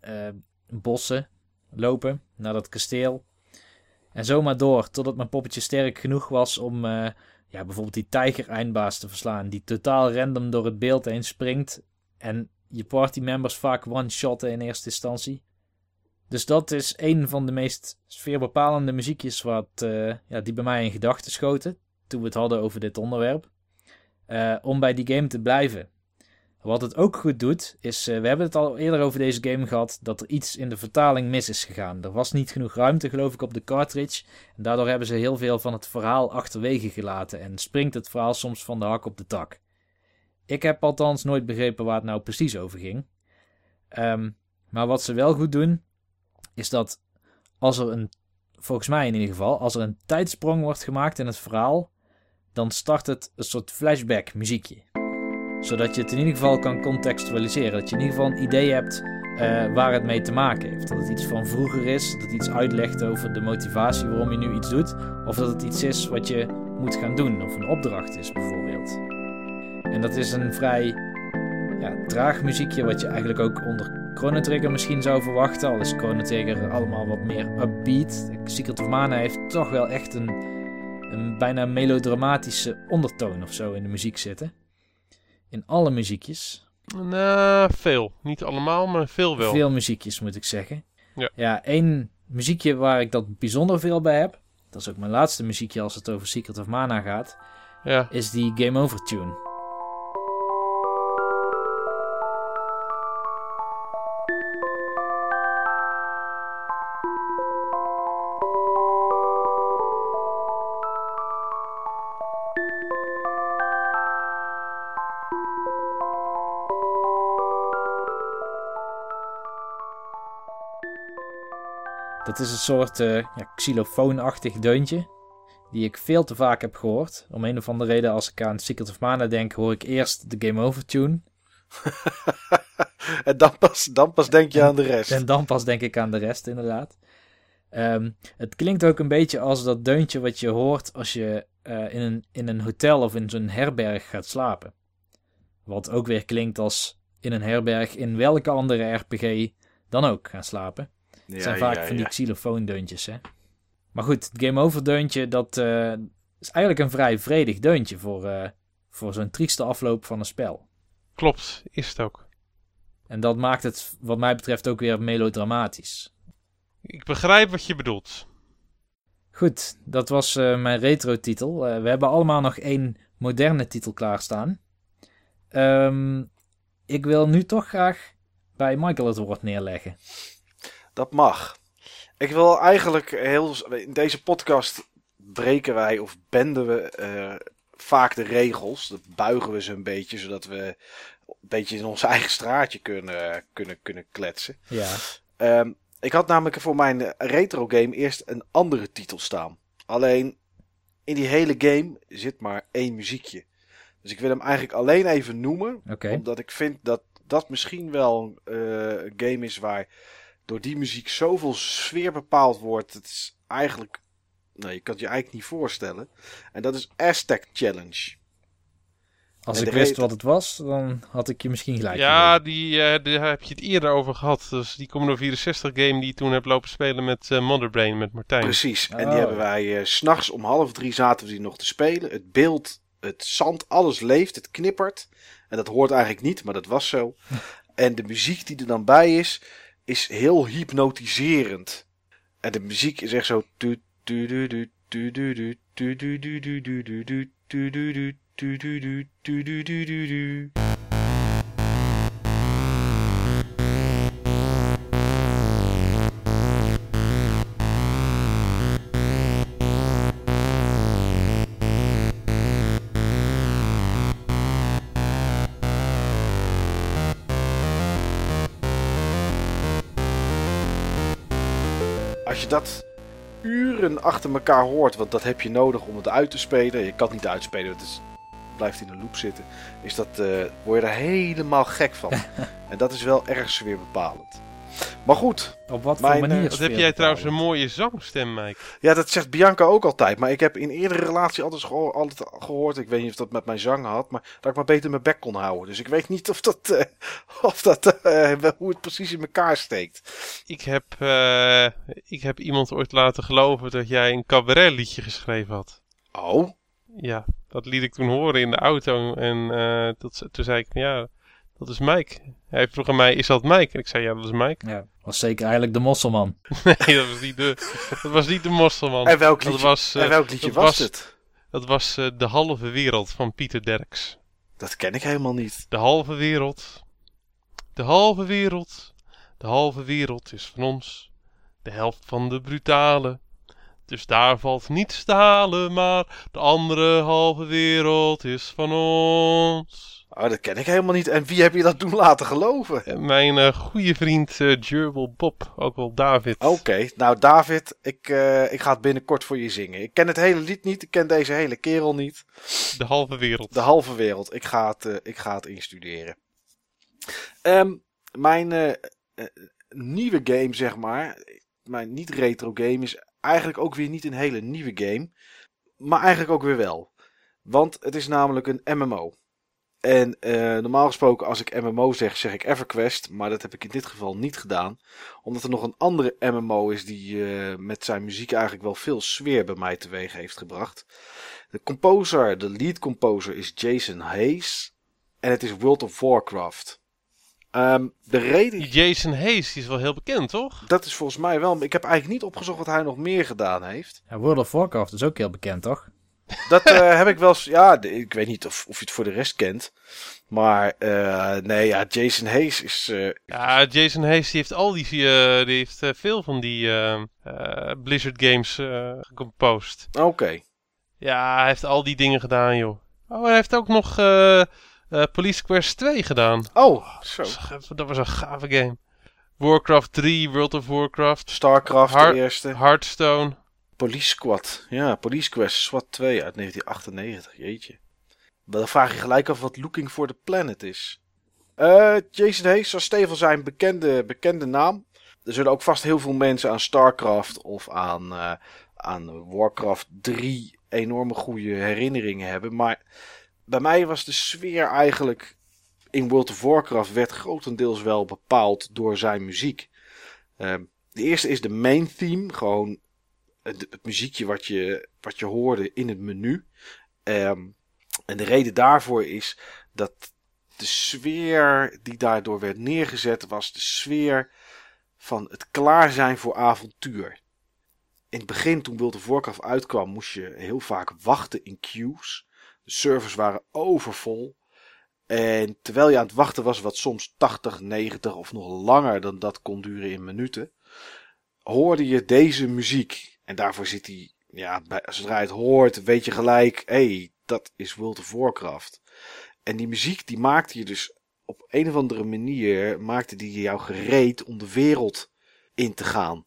eh, bossen lopen naar dat kasteel. En zomaar door, totdat mijn poppetje sterk genoeg was om eh, ja, bijvoorbeeld die tijger-eindbaas te verslaan. Die totaal random door het beeld heen springt. En je partymembers vaak one-shotten in eerste instantie. Dus dat is een van de meest sfeerbepalende muziekjes wat, eh, ja, die bij mij in gedachten schoten. Toen we het hadden over dit onderwerp. Eh, om bij die game te blijven. Wat het ook goed doet, is, eh, we hebben het al eerder over deze game gehad, dat er iets in de vertaling mis is gegaan. Er was niet genoeg ruimte, geloof ik, op de cartridge. En daardoor hebben ze heel veel van het verhaal achterwege gelaten. En springt het verhaal soms van de hak op de tak. Ik heb althans nooit begrepen waar het nou precies over ging. Ehm, maar wat ze wel goed doen, is dat als er een, volgens mij in ieder geval, als er een tijdsprong wordt gemaakt in het verhaal, dan start het een soort flashback muziekje. Zodat je het in ieder geval kan contextualiseren. Dat je in ieder geval een idee hebt eh, waar het mee te maken heeft. Dat het iets van vroeger is, dat het iets uitlegt over de motivatie waarom je nu iets doet. Of dat het iets is wat je moet gaan doen, of een opdracht is bijvoorbeeld. En dat is een vrij ja, traag muziekje, wat je eigenlijk ook onder Chrono Trigger misschien zou verwachten. Al is Chrono Trigger allemaal wat meer upbeat. Secret of Mana heeft toch wel echt een, een bijna melodramatische ondertoon of zo in de muziek zitten. In alle muziekjes. Nou, veel. Niet allemaal, maar veel wel. Veel muziekjes moet ik zeggen. Ja. ja, één muziekje waar ik dat bijzonder veel bij heb. Dat is ook mijn laatste muziekje als het over Secret of Mana gaat. Ja. Is die Game Over tune. Dat is een soort ja, xylofoonachtig deuntje. Die ik veel te vaak heb gehoord. Om een of andere reden, als ik aan Secret of Mana denk, hoor ik eerst de Game Over tune. en dan pas, dan pas denk je aan de rest. En dan pas denk ik aan de rest, inderdaad. Ehm, het klinkt ook een beetje als dat deuntje wat je hoort als je eh, in, een, in een hotel of in zo'n herberg gaat slapen. Wat ook weer klinkt als in een herberg in welke andere RPG dan ook gaan slapen. Ja, Het zijn vaak ja, van die ja. xylofoondeuntjes, hè. Maar goed, het Game Over deuntje, dat eh, is eigenlijk een vrij vredig deuntje voor, eh, voor zo'n trieste afloop van een spel. Klopt, is het ook. En dat maakt het wat mij betreft ook weer melodramatisch. Ik begrijp wat je bedoelt. Goed, dat was eh, mijn retro-titel. Eh, we hebben allemaal nog één moderne titel klaarstaan. Ehm, ik wil nu toch graag bij Michael het woord neerleggen. Dat mag. Ik wil eigenlijk heel. In deze podcast breken wij of benden we eh, vaak de regels. Dat buigen we ze een beetje, zodat we een beetje in ons eigen straatje kunnen, kunnen, kunnen kletsen. Ja, Ehm, ik had namelijk voor mijn retro game eerst een andere titel staan. Alleen in die hele game zit maar één muziekje. Dus ik wil hem eigenlijk alleen even noemen. oké. Omdat ik vind dat dat misschien wel eh, een game is waar door die muziek zoveel sfeer bepaald wordt. Het is eigenlijk. Nou, je kan het je eigenlijk niet voorstellen. En dat is Aztec Challenge. Als en ik wist wat het was, dan had ik je misschien gelijk Ja, die, eh, daar heb je het eerder over gehad. Dus die Commodore 64 game die je toen hebt lopen spelen met eh Motherbrain, met Martijn. Precies. En Oh. die hebben wij eh, s s'nachts om half drie zaten we die nog te spelen. Het beeld, het zand, alles leeft, het knippert. En dat hoort eigenlijk niet, maar dat was zo. en de muziek die er dan bij is, is heel hypnotiserend. En de muziek is echt zo. Dat uren achter elkaar hoort, want dat heb je nodig om het uit te spelen. Je kan het niet uitspelen, het is, blijft in een loop zitten. Is dat, eh, word je er helemaal gek van. en dat is wel erg sfeerbepalend. Maar goed, Op wat Mijn, voor manier eh, Wat heb sfeer jij trouwens een bepalen? mooie zangstem, Mike. ja, dat zegt Bianca ook altijd. Maar ik heb in eerdere relatie altijd, geho- altijd gehoord, ik weet niet of dat met mijn zang had, maar dat ik maar beter mijn bek kon houden. Dus ik weet niet of dat, eh, of dat eh, hoe het precies in elkaar steekt. Ik heb, eh, ik heb iemand ooit laten geloven dat jij een cabaret liedje geschreven had. Oh, Ja, dat liet ik toen horen in de auto. En eh, dat, toen zei ik, ja, dat is Mike. Hij vroeg aan mij, is dat Mike? En ik zei, ja, dat is Mike. Ja, was zeker eigenlijk de mosselman. Nee, dat was niet de, dat was niet de mosselman. en welk Dat liedje, was, eh, en welk liedje dat was, was- het? dat was eh, De Halve Wereld van Pieter Derks. Dat ken ik helemaal niet. De halve wereld. De halve wereld. De halve wereld is van ons. De helft van de brutale. Dus daar valt niets te halen, maar de andere halve wereld is van ons. Oh, dat ken ik helemaal niet. En wie heb je dat doen laten geloven? En Mijn eh, goede vriend eh Gerbil Bob, ook wel David. Oké, nou David, ik, eh, ik ga het binnenkort voor je zingen. Ik ken het hele lied niet, ik ken deze hele kerel niet. De halve wereld. De halve wereld, ik ga het, eh, ik ga het instuderen. Ehm, mijn eh, eh, nieuwe game, zeg maar, mijn niet-retro game, is eigenlijk ook weer niet een hele nieuwe game. Maar eigenlijk ook weer wel. Want het is namelijk een MMO. En eh, normaal gesproken, als ik MMO zeg, zeg ik EverQuest. Maar dat heb ik in dit geval niet gedaan. Omdat er nog een andere MMO is die eh, met zijn muziek eigenlijk wel veel sfeer bij mij teweeg heeft gebracht. De composer, de lead composer is Jason Hayes. En het is World of Warcraft. Ehm, de reden... Jason Hayes, die is wel heel bekend, toch? Dat is volgens mij wel... Ik heb eigenlijk niet opgezocht wat hij nog meer gedaan heeft. Ja, World of Warcraft is ook heel bekend, toch? Dat eh, heb ik wel eens... Ja, ik weet niet of, of je het voor de rest kent. Maar eh, nee, ja, Jason Hayes is... eh, Ja, Jason Hayes die heeft al die, die heeft veel van die Blizzard games gecomposed. Oké. Ja, hij heeft al die dingen gedaan, joh. Oh, hij heeft ook nog Police Quest 2 gedaan. Oh, zo. Dat was- Dat was een gave game. Warcraft 3, World of Warcraft, Starcraft, de eerste. Hearthstone. Police Squad. Ja, Police Quest SWAT 2 uit 1998. Jeetje. Dan vraag je gelijk af wat Looking for the Planet is. Eh, Jason Hayes was Steven zijn bekende, bekende naam. Er zullen ook vast heel veel mensen aan StarCraft of aan, eh, aan Warcraft 3 enorme goede herinneringen hebben. Maar bij mij was de sfeer eigenlijk in World of Warcraft werd grotendeels wel bepaald door zijn muziek. Ehm, de eerste is de main theme, gewoon het, muziekje wat je, wat je hoorde in het menu. Ehm, en de reden daarvoor is dat de sfeer die daardoor werd neergezet was de sfeer van het klaar zijn voor avontuur. In het begin, toen World of uitkwam, moest je heel vaak wachten in queues. De servers waren overvol. En terwijl je aan het wachten was, wat soms 80, 90 of nog langer dan dat kon duren in minuten, hoorde je deze muziek. En daarvoor zit hij, ja, zodra je het hoort, weet je gelijk, hé, hey, dat is World of Warcraft. En die muziek, die maakte je dus op een of andere manier, maakte die jou gereed om de wereld in te gaan.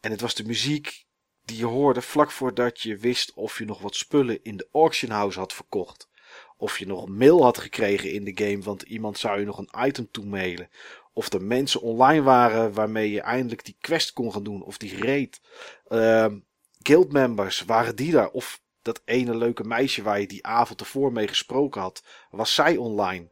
En het was de muziek die je hoorde vlak voordat je wist of je nog wat spullen in de auction house had verkocht. Of je nog een mail had gekregen in de game, want iemand zou je nog een item toemailen. Of er mensen online waren waarmee je eindelijk die quest kon gaan doen. Of die raid. Ehm guildmembers, waren die daar? Of dat ene leuke meisje waar je die avond ervoor mee gesproken had. Was zij online?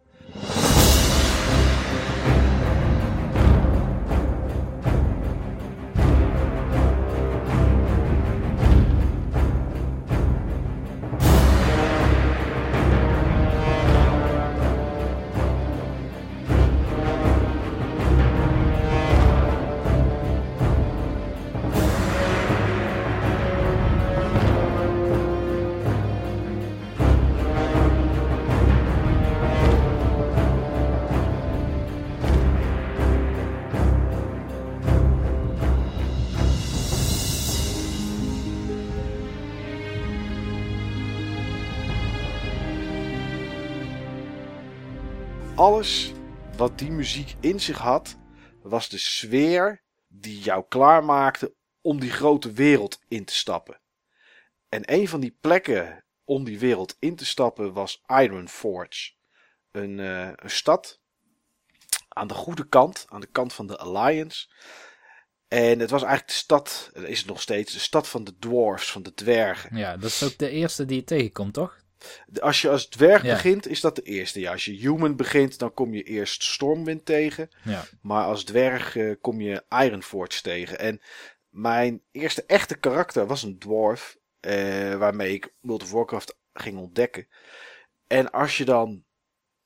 Wat die muziek in zich had, was de sfeer die jou klaarmaakte om die grote wereld in te stappen. En een van die plekken om die wereld in te stappen was Ironforge. Een, eh, een stad aan de goede kant, aan de kant van de Alliance. En het was eigenlijk de stad, is het nog steeds, de stad van de dwarfs, van de dwergen. Ja, dat is ook de eerste die je tegenkomt, toch? Als je als dwerg Ja. begint, is dat de eerste. Ja, als je human begint, dan kom je eerst Stormwind tegen. Ja. Maar als dwerg eh, kom je Ironforge tegen. En mijn eerste echte karakter was een dwarf. eh, waarmee ik World of Warcraft ging ontdekken. En als je dan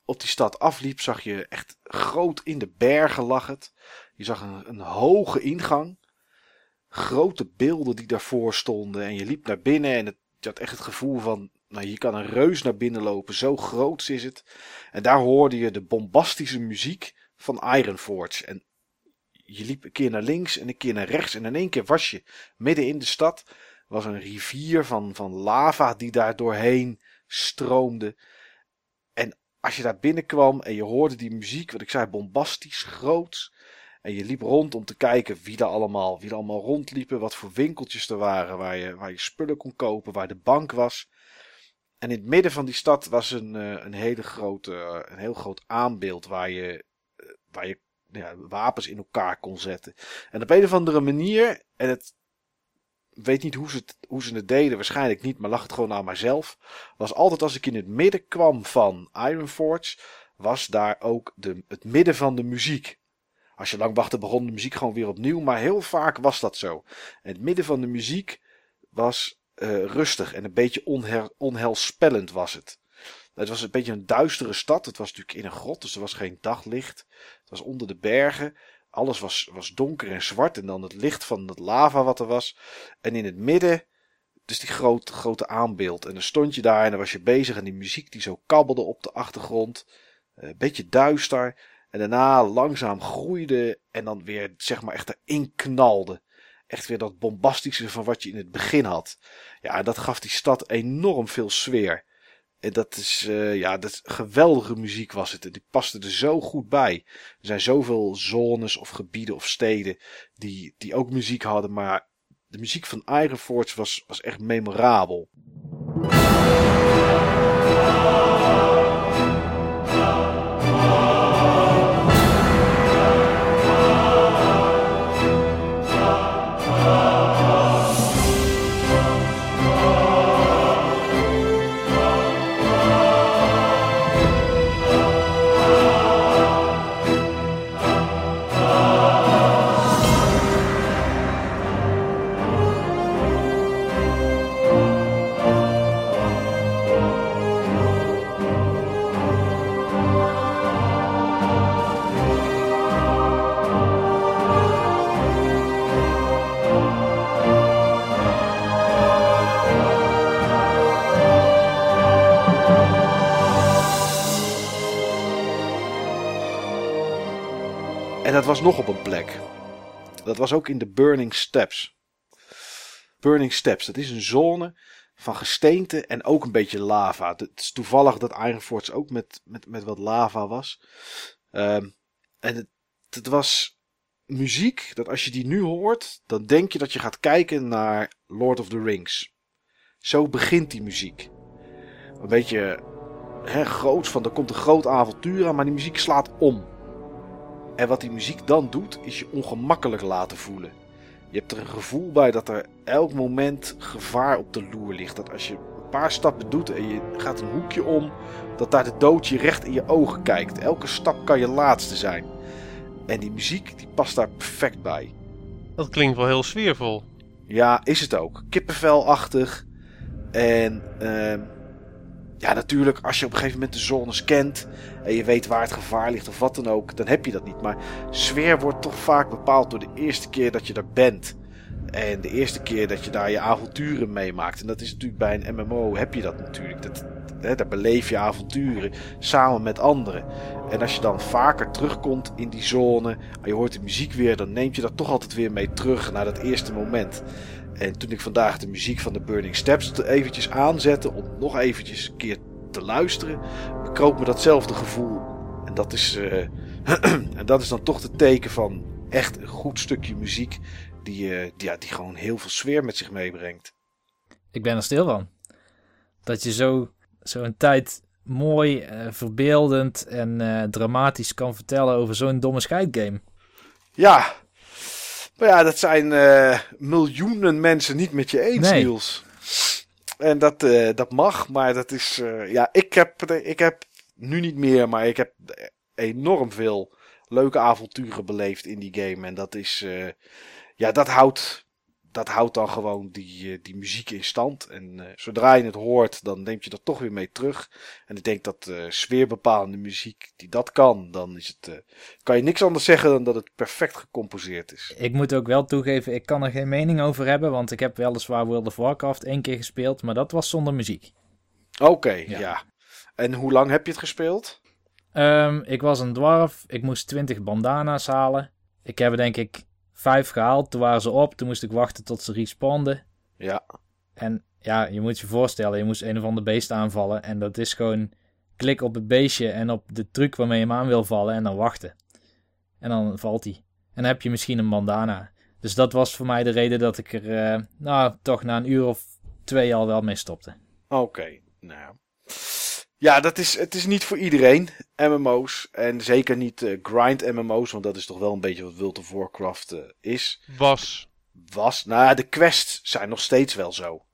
op die stad afliep, zag je echt groot in de bergen lag het. Je zag een, een hoge ingang. Grote beelden die daarvoor stonden. En je liep naar binnen en het, je had echt het gevoel van... Nou, hier kan een reus naar binnen lopen. Zo groot is het. En daar hoorde je de bombastische muziek van Ironforge. En je liep een keer naar links en een keer naar rechts. En in één keer was je midden in de stad. Was een rivier van, van lava die daar doorheen stroomde. En als je daar binnenkwam en je hoorde die muziek, wat ik zei, bombastisch, groots. En je liep rond om te kijken wie er allemaal, wie er allemaal rondliepen. Wat voor winkeltjes er waren waar je, waar je spullen kon kopen, waar de bank was. En in het midden van die stad was een, eh, een, hele grote, eh, een heel groot aanbeeld waar je, eh, waar je ja, wapens in elkaar kon zetten. En op een of andere manier, en het weet niet hoe ze, het, hoe ze het deden, waarschijnlijk niet, maar lag het gewoon aan mijzelf. Was altijd als ik in het midden kwam van Ironforge, was daar ook de, het midden van de muziek. Als je lang wachtte, begon de muziek gewoon weer opnieuw, maar heel vaak was dat zo. En het midden van de muziek was eh, rustig en een beetje onher, onheilspellend was het. Het was een beetje een duistere stad. Het was natuurlijk in een grot, dus er was geen daglicht. Het was onder de bergen. Alles was, was donker en zwart. En dan het licht van het lava wat er was. En in het midden, dus die groot, grote aanbeeld. En dan stond je daar en dan was je bezig. En die muziek die zo kabbelde op de achtergrond. Eh, Een beetje duister. En daarna langzaam groeide. En dan weer, zeg maar, echt erin knalde. Echt weer dat bombastische van wat je in het begin had. Ja, dat gaf die stad enorm veel sfeer. En dat is, eh, ja, dat geweldige muziek was het. En die paste er zo goed bij. Er zijn zoveel zones of gebieden of steden die, die ook muziek hadden. Maar de muziek van Iron was, was echt memorabel. Dat was nog op een plek. Dat was ook in de Burning Steps. Burning Steps, dat is een zone van gesteente en ook een beetje lava. Het is toevallig dat Iron Forge ook met, met, met wat lava was. Ehm, en het, het was muziek dat als je die nu hoort, dan denk je dat je gaat kijken naar Lord of the Rings. Zo begint die muziek. Een beetje hè, groots, van er komt een groot avontuur aan, maar die muziek slaat om. En wat die muziek dan doet, is je ongemakkelijk laten voelen. Je hebt er een gevoel bij dat er elk moment gevaar op de loer ligt. Dat als je een paar stappen doet en je gaat een hoekje om, dat daar de dood je recht in je ogen kijkt. Elke stap kan je laatste zijn. En die muziek, die past daar perfect bij. Dat klinkt wel heel sfeervol. Ja, is het ook. Kippenvelachtig. En ehm ja, natuurlijk, als je op een gegeven moment de zones kent en je weet waar het gevaar ligt of wat dan ook, dan heb je dat niet. Maar sfeer wordt toch vaak bepaald door de eerste keer dat je er bent. En de eerste keer dat je daar je avonturen meemaakt. En dat is natuurlijk bij een MMO heb je dat natuurlijk. Dat, hè, daar beleef je avonturen samen met anderen. En als je dan vaker terugkomt in die zone, en je hoort de muziek weer, dan neemt je dat toch altijd weer mee terug naar dat eerste moment. En toen ik vandaag de muziek van de Burning Steps eventjes aanzette om nog eventjes een keer te luisteren, bekroop me datzelfde gevoel. En dat is, uh, en dat is dan toch het teken van echt een goed stukje muziek die, uh, die, ja, die gewoon heel veel sfeer met zich meebrengt. Ik ben er stil van. Dat je zo, zo een tijd mooi, uh, verbeeldend en dramatisch kan vertellen over zo'n domme scheidgame. Ja, maar ja, dat zijn uh, miljoenen mensen niet met je eens, Nee. Niels. En dat, uh, dat mag, maar dat is. Uh, ja, ik heb, ik heb nu niet meer, maar ik heb enorm veel leuke avonturen beleefd in die game. En dat is. ja, dat houdt. Dat houdt dan gewoon die, die muziek in stand. En zodra je het hoort, dan neemt je dat toch weer mee terug. En ik denk dat sfeerbepalende muziek die dat kan, dan is het, kan je niks anders zeggen dan dat het perfect gecomposeerd is. Ik moet ook wel toegeven, ik kan er geen mening over hebben, want ik heb weliswaar World of Warcraft één keer gespeeld, maar dat was zonder muziek. Oké, okay, Ja. ja. En hoe lang heb je het gespeeld? Ehm, ik was een dwarf, ik moest 20 bandana's halen. Ik heb er denk ik vijf gehaald, toen waren ze op, toen moest ik wachten tot ze respawnden. Ja. En ja, je moet je voorstellen, je moest een of ander beest aanvallen en dat is gewoon klik op het beestje en op de truc waarmee je hem aan wil vallen en dan wachten. En dan valt hij. En dan heb je misschien een bandana. Dus dat was voor mij de reden dat ik er, uh, nou, toch na een uur of twee al wel mee stopte. Oké, okay, nou. Ja, dat is, het is niet voor iedereen, MMO's. En zeker niet uh, grind MMO's, want dat is toch wel een beetje wat World of Warcraft uh, is. Was. Was. Nou ja, de quests zijn nog steeds wel zo.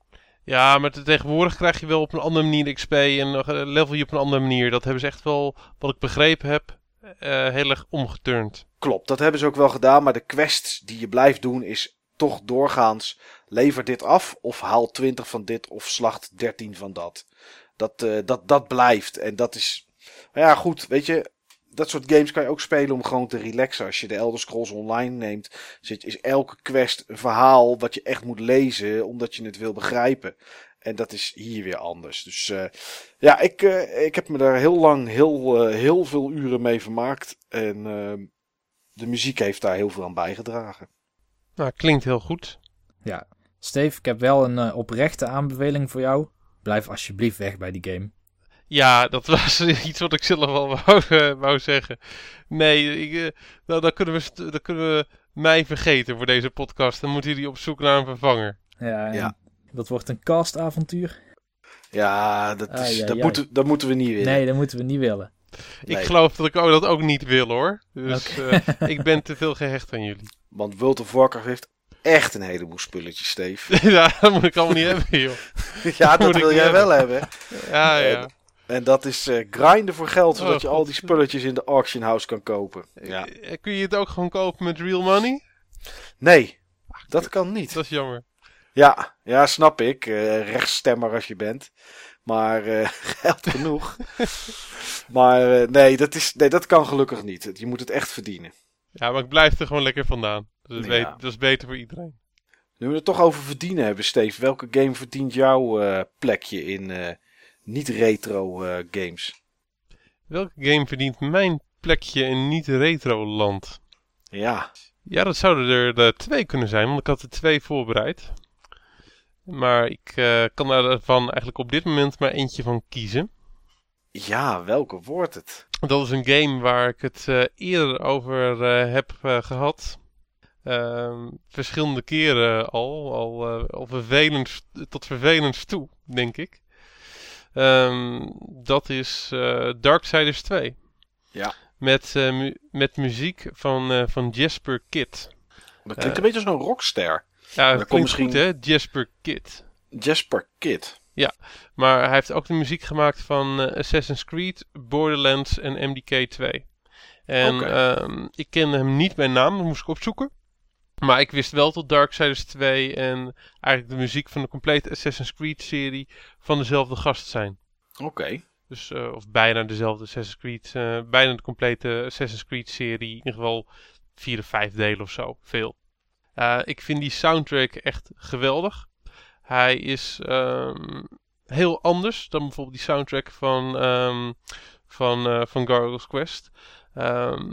Ja, maar tegenwoordig krijg je wel op een andere manier XP en level je op een andere manier. Dat hebben ze echt wel, wat ik begrepen heb, uh, heel erg omgeturnd. Klopt, dat hebben ze ook wel gedaan. Maar de quests die je blijft doen is toch doorgaans lever dit af of haal 20 van dit of slacht 13 van dat. Dat, uh, dat, dat blijft. En dat is. Maar ja, goed, weet je. Dat soort games kan je ook spelen om gewoon te relaxen. Als je de Elder Scrolls Online neemt, zit, is elke quest een verhaal wat je echt moet lezen, omdat je het wil begrijpen. En dat is hier weer anders. Dus uh, ja, ik, uh, ik heb me daar heel lang heel, uh, heel veel uren mee vermaakt. En de muziek heeft daar heel veel aan bijgedragen. Nou, klinkt heel goed. Ja. Steve, ik heb wel een oprechte aanbeveling voor jou. Blijf alsjeblieft weg bij die game. Ja, dat was iets wat ik zelf wel wou, eh, wou zeggen. Nee, ik, eh, nou, dan, kunnen we, dan kunnen we mij vergeten voor deze podcast. Dan moeten jullie op zoek naar een vervanger. Ja, Ja. dat wordt een castavontuur. Ja, dat, is, ai, dat. Moeten, dat moeten we niet willen. Nee, dat moeten we niet willen. Ik Nee. geloof dat ik ook, dat ook niet wil hoor. Dus eh, ik ben te veel gehecht aan jullie. Want World of Warcraft heeft echt een heleboel spulletjes, Steve. ja, dat moet ik allemaal niet hebben, joh. ja, dat wil jij hebben. wel hebben. Ja, ja. En dat is eh, grinden voor geld, zodat Oh, je al die spulletjes in de auction house kan kopen. Ja. Eh, Kun je het ook gewoon kopen met real money? Nee, dat kan niet. Dat is jammer. Ja, ja snap ik. eh rechtsstemmer als je bent. Maar eh, geld genoeg. maar eh, nee, dat is, nee, dat kan gelukkig niet. Je moet het echt verdienen. Ja, maar ik blijf er gewoon lekker vandaan. Dat is, Ja. beter, dat is beter voor iedereen. Nu we het toch over verdienen hebben, Steve. Welke game verdient jouw eh, plekje in eh, niet-retro eh, games? Welke game verdient mijn plekje in niet-retro-land? Ja, Ja, dat zouden er twee kunnen zijn, want ik had er twee voorbereid. Maar ik eh, kan daarvan eigenlijk op dit moment maar eentje van kiezen. ja, welke wordt het? Dat is een game waar ik het eh, eerder over eh, heb eh, gehad. Ehm, verschillende keren al, al, eh, al vervelend, tot vervelend toe, denk ik. Ehm, dat is eh Darksiders 2. Ja. Met, eh, mu- met muziek van, van Jasper Kidd. Dat klinkt een beetje als een rockster. Ja, komt dat klinkt misschien- goed hè, Jasper Kidd. Jasper Kidd. Maar hij heeft ook de muziek gemaakt van Assassin's Creed, Borderlands en MDK 2. En ehm, ik kende hem niet bij naam, dat moest ik opzoeken. Maar ik wist wel tot Darksiders 2 en eigenlijk de muziek van de complete Assassin's Creed serie van dezelfde gast zijn. Oké. Dus, eh, of bijna dezelfde Assassin's Creed, eh, bijna de complete Assassin's Creed serie. In ieder geval vier of vijf delen of zo, veel. Eh, ik vind die soundtrack echt geweldig. Hij is ehm, heel anders dan bijvoorbeeld die soundtrack van, ehm, van, van Gargoyle's Quest. Ehm,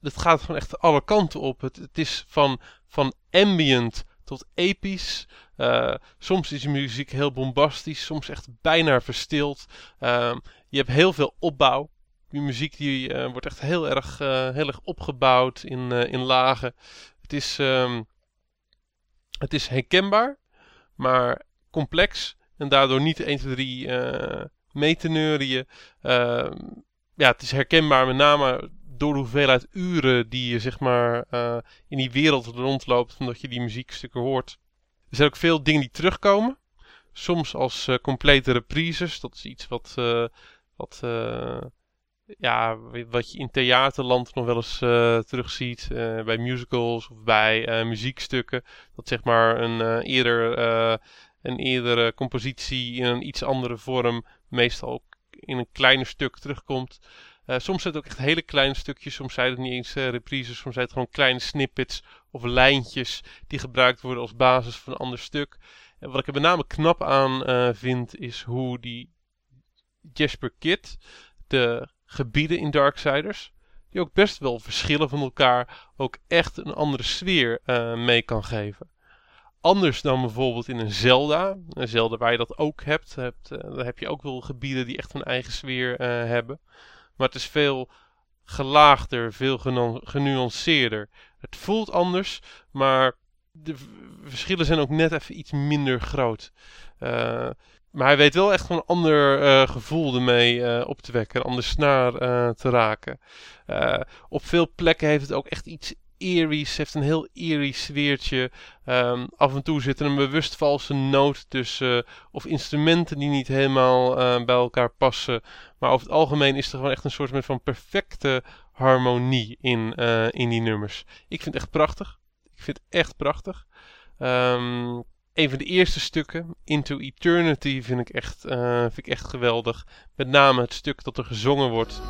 het gaat gewoon echt alle kanten op. Het, het is van, van ambient tot episch. Eh, soms is de muziek heel bombastisch, soms echt bijna verstild. Ehm, je hebt heel veel opbouw. Die muziek die, eh, wordt echt heel erg, eh, heel erg opgebouwd in, in lagen. Het is, ehm, het is herkenbaar, maar complex. En daardoor niet 1, 2, 3 eh mee te neurien. Ja, het is herkenbaar met name door de hoeveelheid uren die je zeg maar eh, in die wereld rondloopt. Omdat je die muziekstukken hoort. Er zijn ook veel dingen die terugkomen. Soms als eh, complete reprises. Dat is iets wat, eh, wat, ja, wat je in theaterland nog wel eens terugziet. bij musicals of bij muziekstukken. Dat zeg maar een, eerder, een eerdere compositie in een iets andere vorm. Meestal ook in een kleiner stuk terugkomt. Eh, soms zijn het ook echt hele kleine stukjes. Soms zijn het niet eens eh, reprises. Soms zijn het gewoon kleine snippets of lijntjes die gebruikt worden als basis van een ander stuk. En wat ik er met name knap aan eh, vind, is hoe die Jasper Kidd de gebieden in Darksiders, die ook best wel verschillen van elkaar, ook echt een andere sfeer mee kan geven. Anders dan bijvoorbeeld in een Zelda. Een Zelda waar je dat ook hebt. hebt daar heb je ook wel gebieden die echt een eigen sfeer hebben. Maar het is veel gelaagder, veel genu- genuanceerder. Het voelt anders, maar de verschillen zijn ook net even iets minder groot. Eh, maar hij weet wel echt een ander eh, gevoel ermee eh, op te wekken, een ander snaar te raken. Op veel plekken heeft het ook echt iets eerie's, heeft een heel eerie sfeertje. Ehm, af en toe zit er een bewust valse noot tussen, of instrumenten die niet helemaal eh, bij elkaar passen. Maar over het algemeen is er gewoon echt een soort van perfecte harmonie in, eh, in die nummers. Ik vind het echt prachtig. Ik vind het echt prachtig. Ehm, een van de eerste stukken, Into Eternity, vind ik, echt, eh, vind ik echt geweldig. Met name het stuk dat er gezongen wordt.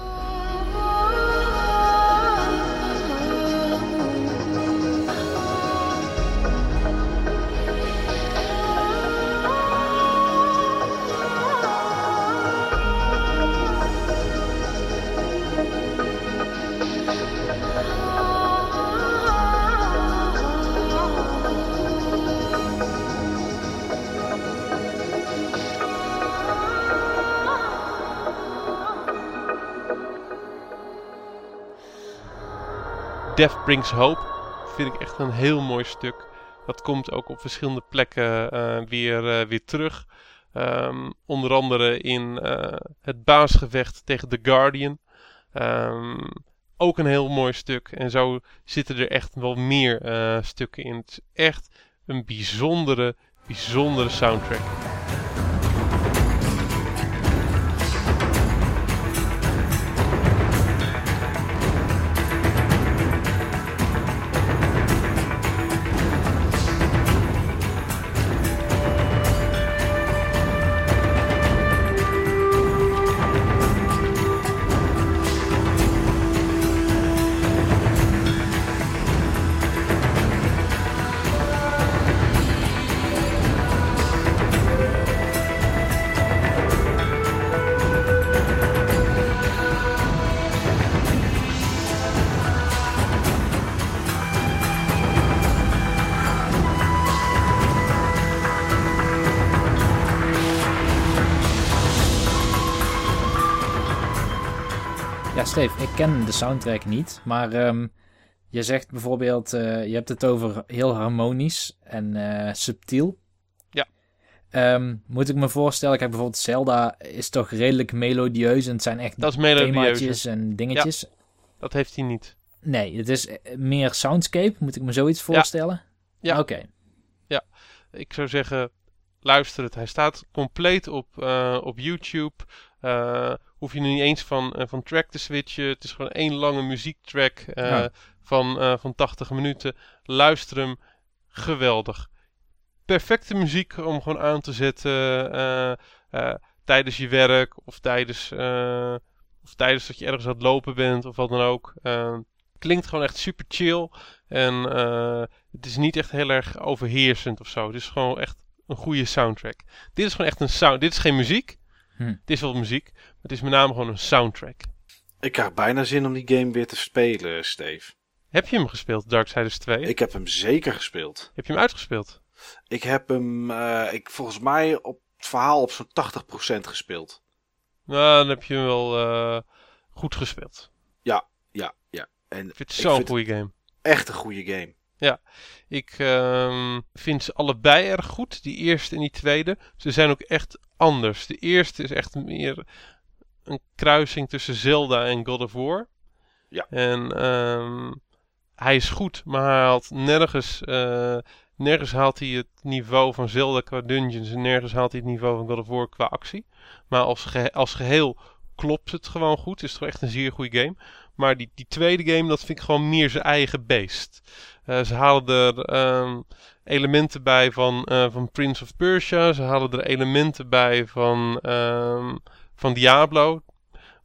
Death Brings Hope vind ik echt een heel mooi stuk. Dat komt ook op verschillende plekken eh, weer, eh, weer terug. Ehm, onder andere in eh, het baasgevecht tegen The Guardian. Ehm, ook een heel mooi stuk. En zo zitten er echt wel meer stukken in. Het is echt een bijzondere, bijzondere soundtrack. Ken de soundtrack niet, maar um, je zegt bijvoorbeeld, uh, je hebt het over heel harmonisch en uh, subtiel. Ja. Um, moet ik me voorstellen, kijk bijvoorbeeld Zelda is toch redelijk melodieus en het zijn echt dat themaatjes en dingetjes. Ja, dat heeft hij niet. Nee, het is eh, meer soundscape, moet ik me zoiets voorstellen? Ja. ja. Oké. Ja, ik zou zeggen, luister het. Hij staat compleet op, uh, op YouTube. Uh, hoef je nu niet eens van, uh, van track te switchen. Het is gewoon één lange muziektrack uh, van, van 80 minuten. Luister hem. Geweldig. Perfecte muziek om gewoon aan te zetten tijdens je werk of tijdens, of tijdens dat je ergens aan het lopen bent of wat dan ook. klinkt gewoon echt super chill. En het is niet echt heel erg overheersend of zo. Het is gewoon echt een goede soundtrack. Dit is gewoon echt een sound. Dit is geen muziek. Hm. Het is wel muziek, het is met name gewoon een soundtrack. Ik krijg bijna zin om die game weer te spelen, Steve. Heb je hem gespeeld, Darksiders 2? Ik heb hem zeker gespeeld. Heb je hem uitgespeeld? Ik heb hem, uh, ik, volgens mij, op het verhaal op zo'n 80% gespeeld. Nou, dan heb je hem wel uh, goed gespeeld. Ja, ja, ja. En ik vind het zo'n goede game. Echt een goede game. Ja, ik um, vind ze allebei erg goed, die eerste en die tweede. Ze zijn ook echt anders. De eerste is echt meer een kruising tussen Zelda en God of War. Ja. En um, hij is goed, maar hij haalt nergens, uh, nergens haalt hij het niveau van Zelda qua dungeons en nergens haalt hij het niveau van God of War qua actie. Maar als, als geheel klopt het gewoon goed. Het is toch echt een zeer goede game. Maar die, die tweede game, dat vind ik gewoon meer zijn eigen beest. Uh, ze halen er um, elementen bij van, uh, van Prince of Persia. Ze halen er elementen bij van, um, van Diablo.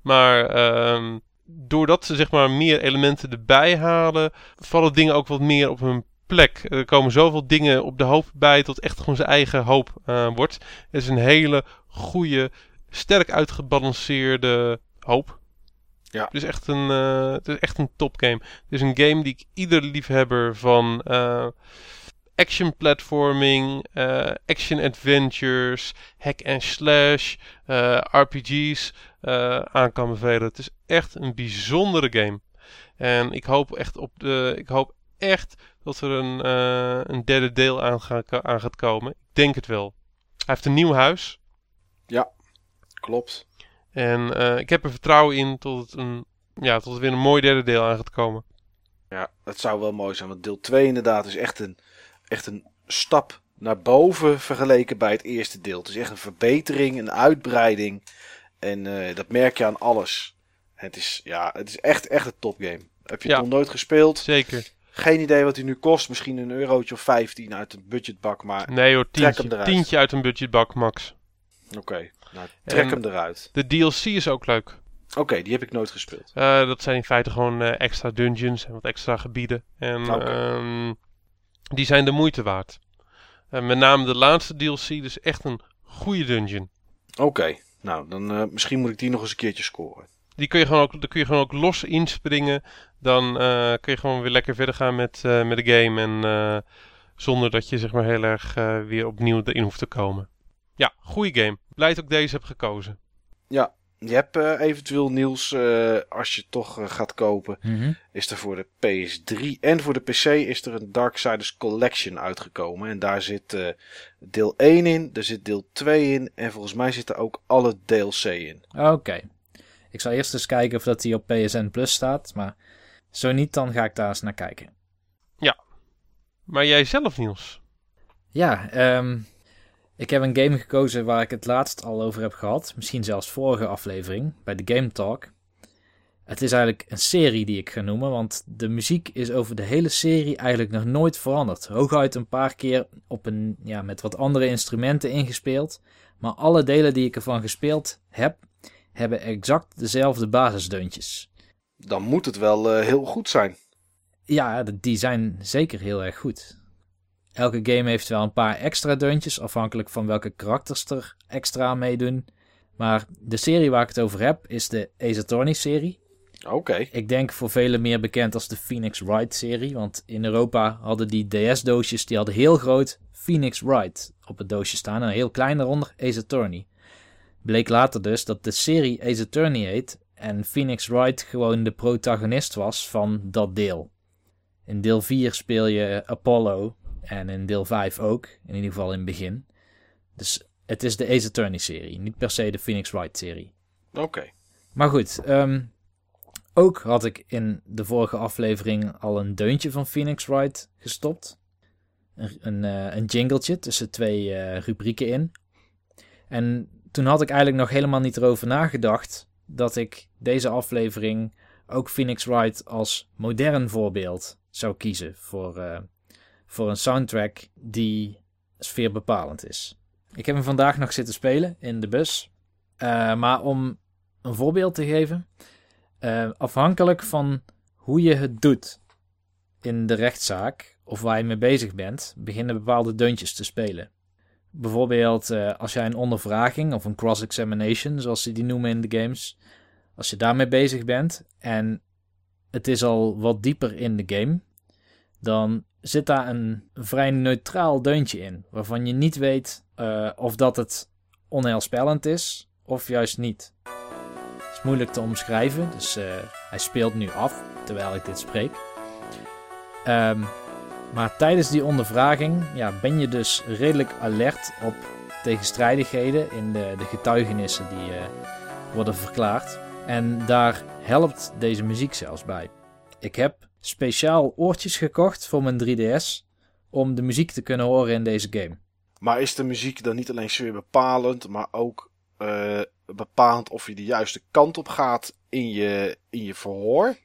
Maar um, doordat ze zeg maar meer elementen erbij halen, vallen dingen ook wat meer op hun plek. Er komen zoveel dingen op de hoop bij tot echt gewoon zijn eigen hoop uh, wordt. Het is een hele goede, sterk uitgebalanceerde hoop. Ja. Het is echt een, uh, het is echt een topgame. Het is een game die ik ieder liefhebber van uh, action platforming, uh, action adventures, hack and slash, RPG's aan kan bevelen. Het is echt een bijzondere game. En ik hoop echt op de, ik hoop echt dat er een, een derde deel aan, ga, aan gaat komen. Ik denk het wel. Hij heeft een nieuw huis. Ja, klopt. En uh, ik heb er vertrouwen in tot het, een, ja, tot het weer een mooi derde deel aan gaat komen. Ja, dat zou wel mooi zijn. Want deel 2 inderdaad is echt een, echt een stap naar boven vergeleken bij het eerste deel. Het is echt een verbetering, een uitbreiding. En uh, dat merk je aan alles. Het is, ja, het is echt, echt een topgame. Heb je het nog nooit gespeeld? Zeker. Geen idee wat hij nu kost. Misschien een eurotje of 15 uit een budgetbak. Maar nee hoor, tientje, tientje uit een budgetbak, max. Oké. Nou, trek hem eruit. De DLC is ook leuk. Oké, die heb ik nooit gespeeld. Uh, dat zijn in feite gewoon uh, extra dungeons en wat extra gebieden. En okay. um, die zijn de moeite waard. Uh, met name de laatste DLC, dus echt een goede dungeon. Oké, nou dan misschien moet ik die nog eens een keertje scoren. Die kun je gewoon ook, daar kun je gewoon ook los inspringen. Dan kun je gewoon weer lekker verder gaan met, met de game. En zonder dat je zeg maar heel erg weer opnieuw erin hoeft te komen. Ja, goede game. Blij dat ik deze heb gekozen. Ja, Je hebt eh, eventueel Niels, eh, als je toch eh, gaat kopen, Mhm. is er voor de PS3 en voor de PC is er een Darksiders Collection uitgekomen. En daar zit eh, deel 1 in, er zit deel 2 in en volgens mij zit er ook alle DLC in. Oké. Ik zal eerst eens kijken of dat die op PSN Plus staat. Maar zo niet, dan ga ik daar eens naar kijken. Maar jij zelf, Niels? Ja, ehm, ik heb een game gekozen waar ik het laatst al over heb gehad. Misschien zelfs vorige aflevering, bij de Game Talk. Het is eigenlijk een serie die ik ga noemen, want de muziek is over de hele serie eigenlijk nog nooit veranderd. Hooguit een paar keer op een, ja, met wat andere instrumenten ingespeeld. Maar alle delen die ik ervan gespeeld heb, hebben exact dezelfde basisdeuntjes. Dan moet het wel eh, heel goed zijn. Ja, die zijn zeker heel erg goed. Elke game heeft wel een paar extra deuntjes, afhankelijk van welke karakters er extra meedoen. Maar de serie waar ik het over heb is de Ace Attorney serie. Oké. Ik denk voor velen meer bekend als de Phoenix Wright serie, want in Europa hadden die DS-doosjes, die hadden heel groot Phoenix Wright op het doosje staan en een heel klein daaronder Ace Attorney. Bleek later dus dat de serie Ace Attorney heet en Phoenix Wright gewoon de protagonist was van dat deel. In deel 4 speel je Apollo en in deel 5 ook, in ieder geval in het begin. Dus het is de Ace Attorney serie, niet per se de Phoenix Wright serie. Oké. Maar goed, ehm, ook had ik in de vorige aflevering al een deuntje van Phoenix Wright gestopt. Een, een, eh, een jingletje tussen twee eh, rubrieken in. En toen had ik eigenlijk nog helemaal niet erover nagedacht dat ik deze aflevering ook Phoenix Wright als modern voorbeeld zou kiezen voor, eh, voor een soundtrack die sfeerbepalend is. Ik heb hem vandaag nog zitten spelen in de bus. Eh, maar om een voorbeeld te geven, eh, afhankelijk van hoe je het doet in de rechtszaak of waar je mee bezig bent, beginnen bepaalde deuntjes te spelen. Bijvoorbeeld eh, als jij een ondervraging of een cross-examination, zoals ze die noemen in de games, als je daarmee bezig bent en het is al wat dieper in de game, dan zit daar een vrij neutraal deuntje in, waarvan je niet weet eh, of dat het onheilspellend is of juist niet. Het is moeilijk te omschrijven, dus eh, hij speelt nu af terwijl ik dit spreek. Ehm, maar tijdens die ondervraging ja, ben je dus redelijk alert op tegenstrijdigheden in de, de getuigenissen die eh, worden verklaard. En daar helpt deze muziek zelfs bij. Ik heb speciaal oortjes gekocht voor mijn 3DS om de muziek te kunnen horen in deze game. Maar is de muziek dan niet alleen sfeer bepalend, maar ook eh, bepalend of je de juiste kant op gaat in je, in je verhoor?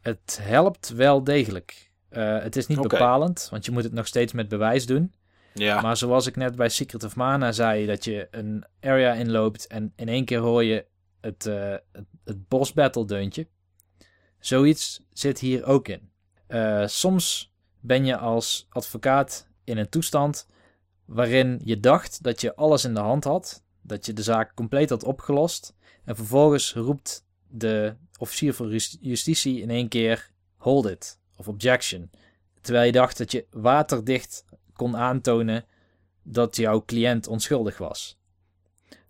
Het helpt wel degelijk. Eh, het is niet bepalend, want je moet het nog steeds met bewijs doen. Ja. Maar zoals ik net bij Secret of Mana zei, dat je een area inloopt en in één keer hoor je het, eh het, het boss battle deuntje. Zoiets zit hier ook in. Eh, soms ben je als advocaat in een toestand waarin je dacht dat je alles in de hand had, dat je de zaak compleet had opgelost en vervolgens roept de officier van jus- justitie in één keer hold it of objection. Terwijl je dacht dat je waterdicht kon aantonen dat jouw cliënt onschuldig was.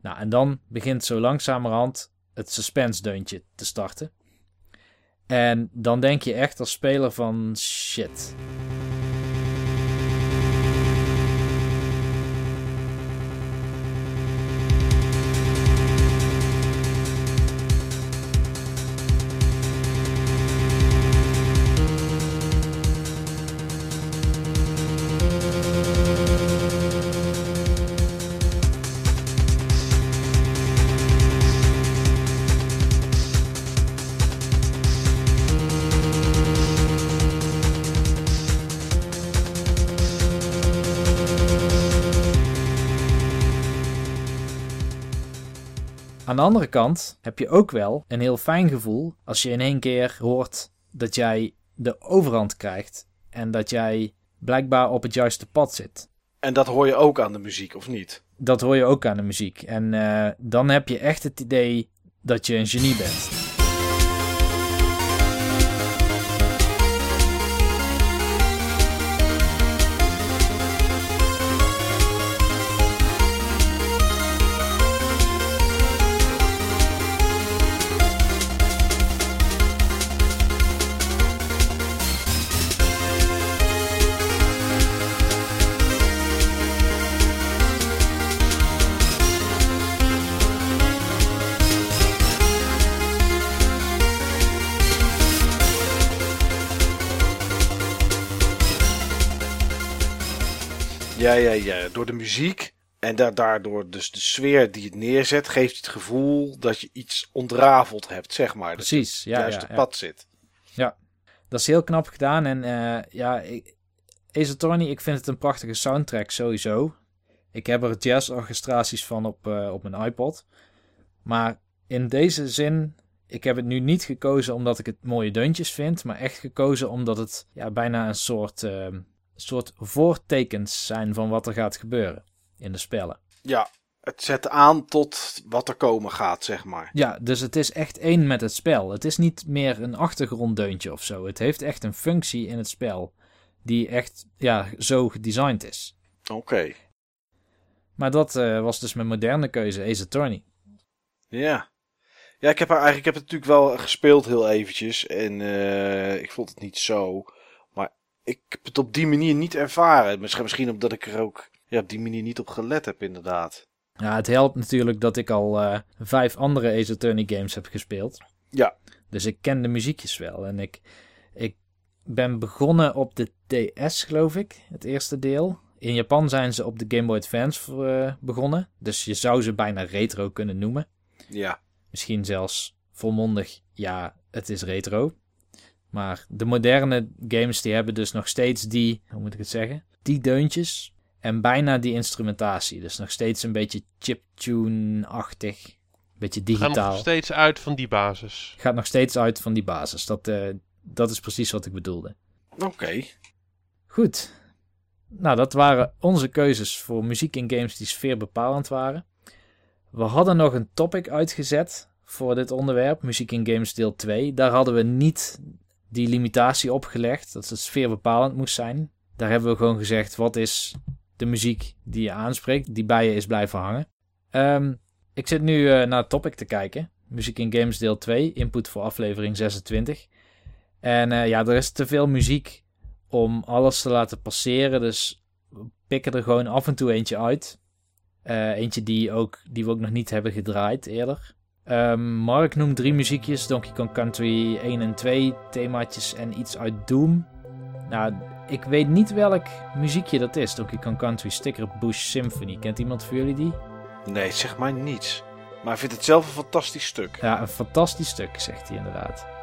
Nou, en dan begint zo langzamerhand het suspense deuntje te starten. En dan denk je echt als speler van shit. Aan de andere kant heb je ook wel een heel fijn gevoel als je in één keer hoort dat jij de overhand krijgt en dat jij blijkbaar op het juiste pad zit. En dat hoor je ook aan de muziek, of niet? Dat hoor je ook aan de muziek. En eh, dan heb je echt het idee dat je een genie bent. Ja, ja, ja. Door de muziek en da daardoor dus de sfeer die het neerzet, geeft je het gevoel dat je iets ontrafeld hebt, zeg maar. Dat Precies, je ja. juist ja, op ja. pad zit. Dat is heel knap gedaan. En eh, ja, Ace Attorney, ik vind het een prachtige soundtrack sowieso. Ik heb er jazz-orchestraties van op, eh, op mijn iPod. Maar in deze zin, ik heb het nu niet gekozen omdat ik het mooie deuntjes vind. Maar echt gekozen omdat het ja, bijna een soort, ehm, soort voortekens zijn van wat er gaat gebeuren in de spellen. Ja, het zet aan tot wat er komen gaat, zeg maar. Ja, dus het is echt één met het spel. Het is niet meer een achtergronddeuntje of zo. Het heeft echt een functie in het spel die echt ja, zo gedesigned is. Oké. Maar dat eh, was dus mijn moderne keuze, Ace Attorney. Ja. Ja, ik heb, haar eigenlijk, ik heb het natuurlijk wel gespeeld heel eventjes. En eh, ik vond het niet zo. Ik heb het op die manier niet ervaren. Misschien, misschien omdat ik er ook ja, op die manier niet op gelet heb, inderdaad. Ja, het helpt natuurlijk dat ik al eh, vijf andere Ace Attorney games heb gespeeld. Ja. Dus ik ken de muziekjes wel. En ik, ik ben begonnen op de DS, geloof ik, het eerste deel. In Japan zijn ze op de Game Boy Advance eh, begonnen. Dus je zou ze bijna retro kunnen noemen. Ja. Misschien zelfs volmondig, ja, het is retro. Maar de moderne games die hebben dus nog steeds die, hoe moet ik het zeggen, die deuntjes en bijna die instrumentatie. Dus nog steeds een beetje chiptune-achtig, een beetje digitaal. nog steeds uit van die basis. Gaat nog steeds uit van die basis. Dat, eh, dat is precies wat ik bedoelde. Oké. Goed. Nou, dat waren onze keuzes voor muziek in games die sfeerbepalend waren. We hadden nog een topic uitgezet voor dit onderwerp, muziek in games deel 2. Daar hadden we niet die limitatie opgelegd, dat het sfeerbepalend moest zijn. Daar hebben we gewoon gezegd, wat is de muziek die je aanspreekt, die bij je is blijven hangen. Ehm, ik zit nu eh, naar het topic te kijken. Muziek in games deel 2, input voor aflevering 26. En eh, ja, er is te veel muziek om alles te laten passeren. Dus we pikken er gewoon af en toe eentje uit. Eh, eentje die, ook, die we ook nog niet hebben gedraaid eerder. Ehm, Mark noemt drie muziekjes. Donkey Kong Country 1 en 2 themaatjes en iets uit Doom. Nou, ik weet niet welk muziekje dat is. Donkey Kong Country Sticker Bush Symphony. Kent iemand voor jullie die? Nee, zeg maar niets. Maar ik vind het zelf een fantastisch stuk. Ja, een fantastisch stuk, zegt hij inderdaad.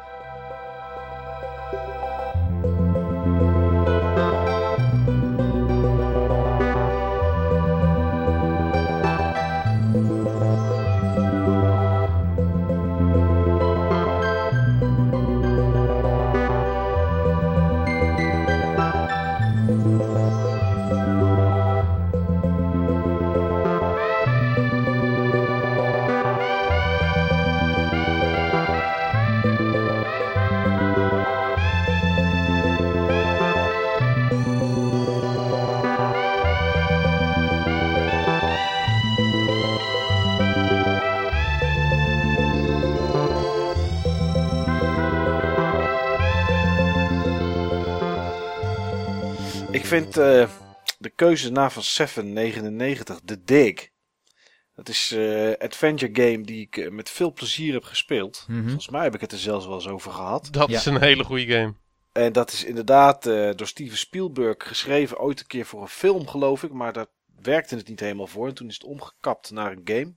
Vind eh, de keuze na van Seven 99 de Dig. Dat is een adventure game die ik eh, met veel plezier heb gespeeld. Mhm. Volgens mij heb ik het er zelfs wel eens over gehad. Dat Ja. is een hele goede game. En dat is inderdaad eh, door Steven Spielberg geschreven. Ooit een keer voor een film, geloof ik. Maar daar werkte het niet helemaal voor. En toen is het omgekapt naar een game.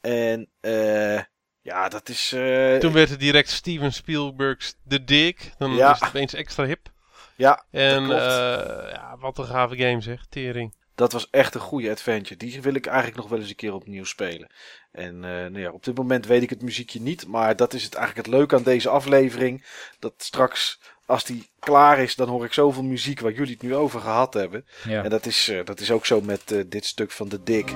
En eh, ja, dat is. eh, Toen werd het direct Steven Spielberg's The Dig. Dan Ja. is het opeens extra hip. Ja, En klopt. eh, ja, wat een gave game zeg. Tering. dat was echt een goede adventure. Die wil ik eigenlijk nog wel eens een keer opnieuw spelen. En eh, nou ja, op dit moment weet ik het muziekje niet. Maar dat is het eigenlijk het leuke aan deze aflevering. Dat straks, als die klaar is, dan hoor ik zoveel muziek waar jullie het nu over gehad hebben. Ja. En dat is, eh, dat is ook zo met eh, dit stuk van de Dik.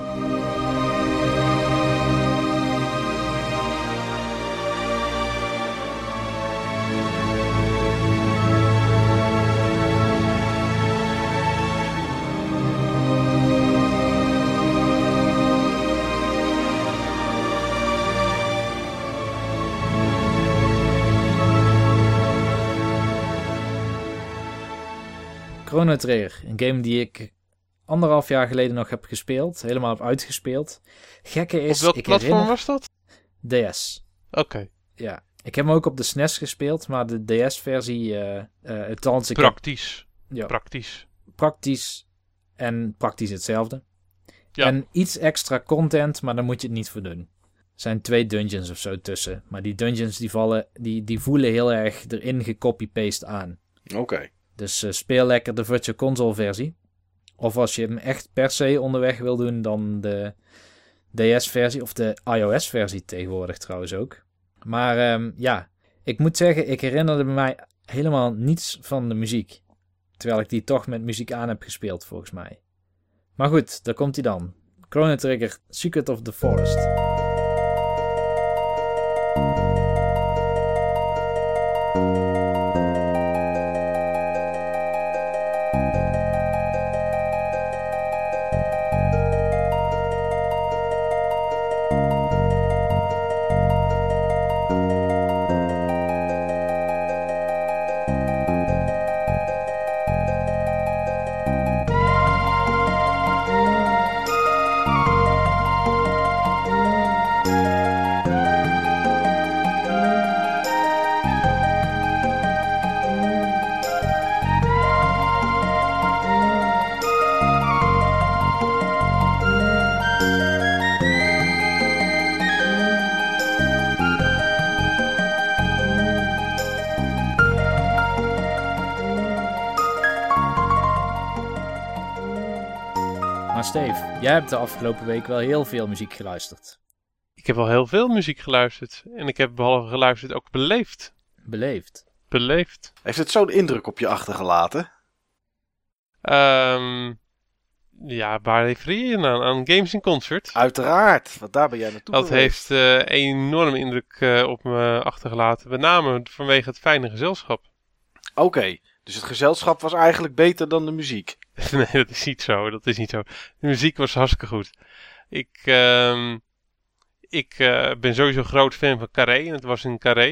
Chrono Trigger, een game die ik anderhalf jaar geleden nog heb gespeeld. Helemaal heb uitgespeeld. Gekke Op is, welk ik platform herinner... was dat? DS. Oké. Ja. Ik heb hem ook op de SNES gespeeld, maar de DS-versie, eh eh althans ik heb- Praktisch. ja, Praktisch. praktisch en praktisch hetzelfde. Ja. En iets extra content, maar daar moet je het niet voor doen. Er zijn twee dungeons of zo tussen. Maar die dungeons die vallen, die, die voelen heel erg erin gecopy-paste aan. Oké. Dus eh, speel lekker de Virtual Console versie. Of als je hem echt per se onderweg wil doen, dan de DS-versie of de iOS-versie tegenwoordig trouwens ook. Maar ehm, ja, ik moet zeggen, ik herinnerde mij helemaal niets van de muziek. Terwijl ik die toch met muziek aan heb gespeeld, volgens mij. Maar goed, daar komt hij dan. Chrono Trigger Secret of the Forest. Hebt de afgelopen week wel heel veel muziek geluisterd. Ik heb al heel veel muziek geluisterd. En ik heb behalve geluisterd ook beleefd. Beleefd. Beleefd. Heeft het zo'n indruk op je achtergelaten? Ehm ja, waar refereer je nou aan? Aan Games in Concert. Uiteraard, want daar ben jij naartoe Dat geweest. heeft eh, een enorme indruk eh, op me achtergelaten. Met name vanwege het fijne gezelschap. Oké, dus het gezelschap was eigenlijk beter dan de muziek. nee, dat is niet zo. Dat is niet zo. De muziek was hartstikke goed. Ik, ehm, ik eh, ben sowieso groot fan van Carré. En het was in Carré.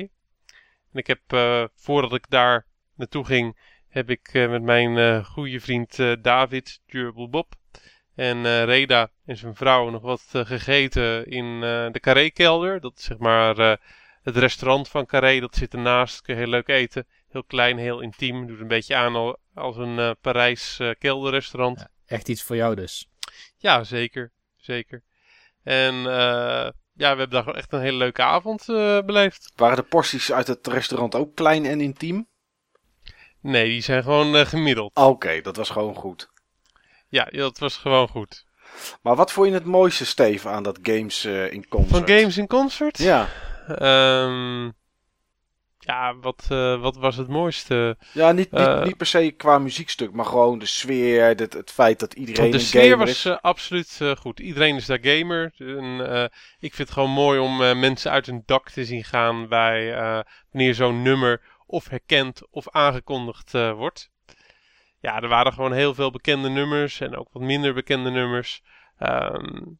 En ik heb, eh, voordat ik daar naartoe ging, heb ik eh, met mijn goede vriend David, Durable en Reda en zijn vrouw nog wat gegeten in de Carré-kelder. Dat is zeg maar het restaurant van Carré. Dat zit ernaast. Kun je heel leuk eten. Heel klein, heel intiem. Doet een beetje aan al- als een eh, Parijs eh, kelderrestaurant. Ja. Echt iets voor jou dus. Ja, zeker. Zeker. En eh, ja, we hebben daar gewoon echt een hele leuke avond eh, beleefd. Waren de porties uit het restaurant ook klein en intiem? Nee, die zijn gewoon eh, gemiddeld. Oké, dat was gewoon goed. Ja, dat was gewoon goed. Maar wat vond je het mooiste, Steven, aan dat Games eh, in Concert? Van Games in Concert? Ja, Ehm, ja, wat, eh, wat was het mooiste? ja niet, niet, Eh. niet per se qua muziekstuk, maar gewoon de sfeer, het, het feit dat iedereen de een sfeer gamer was is. eh, absoluut goed. Iedereen is daar gamer. En, ik vind het gewoon mooi om mensen uit hun dak te zien gaan bij wanneer zo'n nummer of herkend of aangekondigd wordt. Ja, er waren gewoon heel veel bekende nummers en ook wat minder bekende nummers. Ehm, een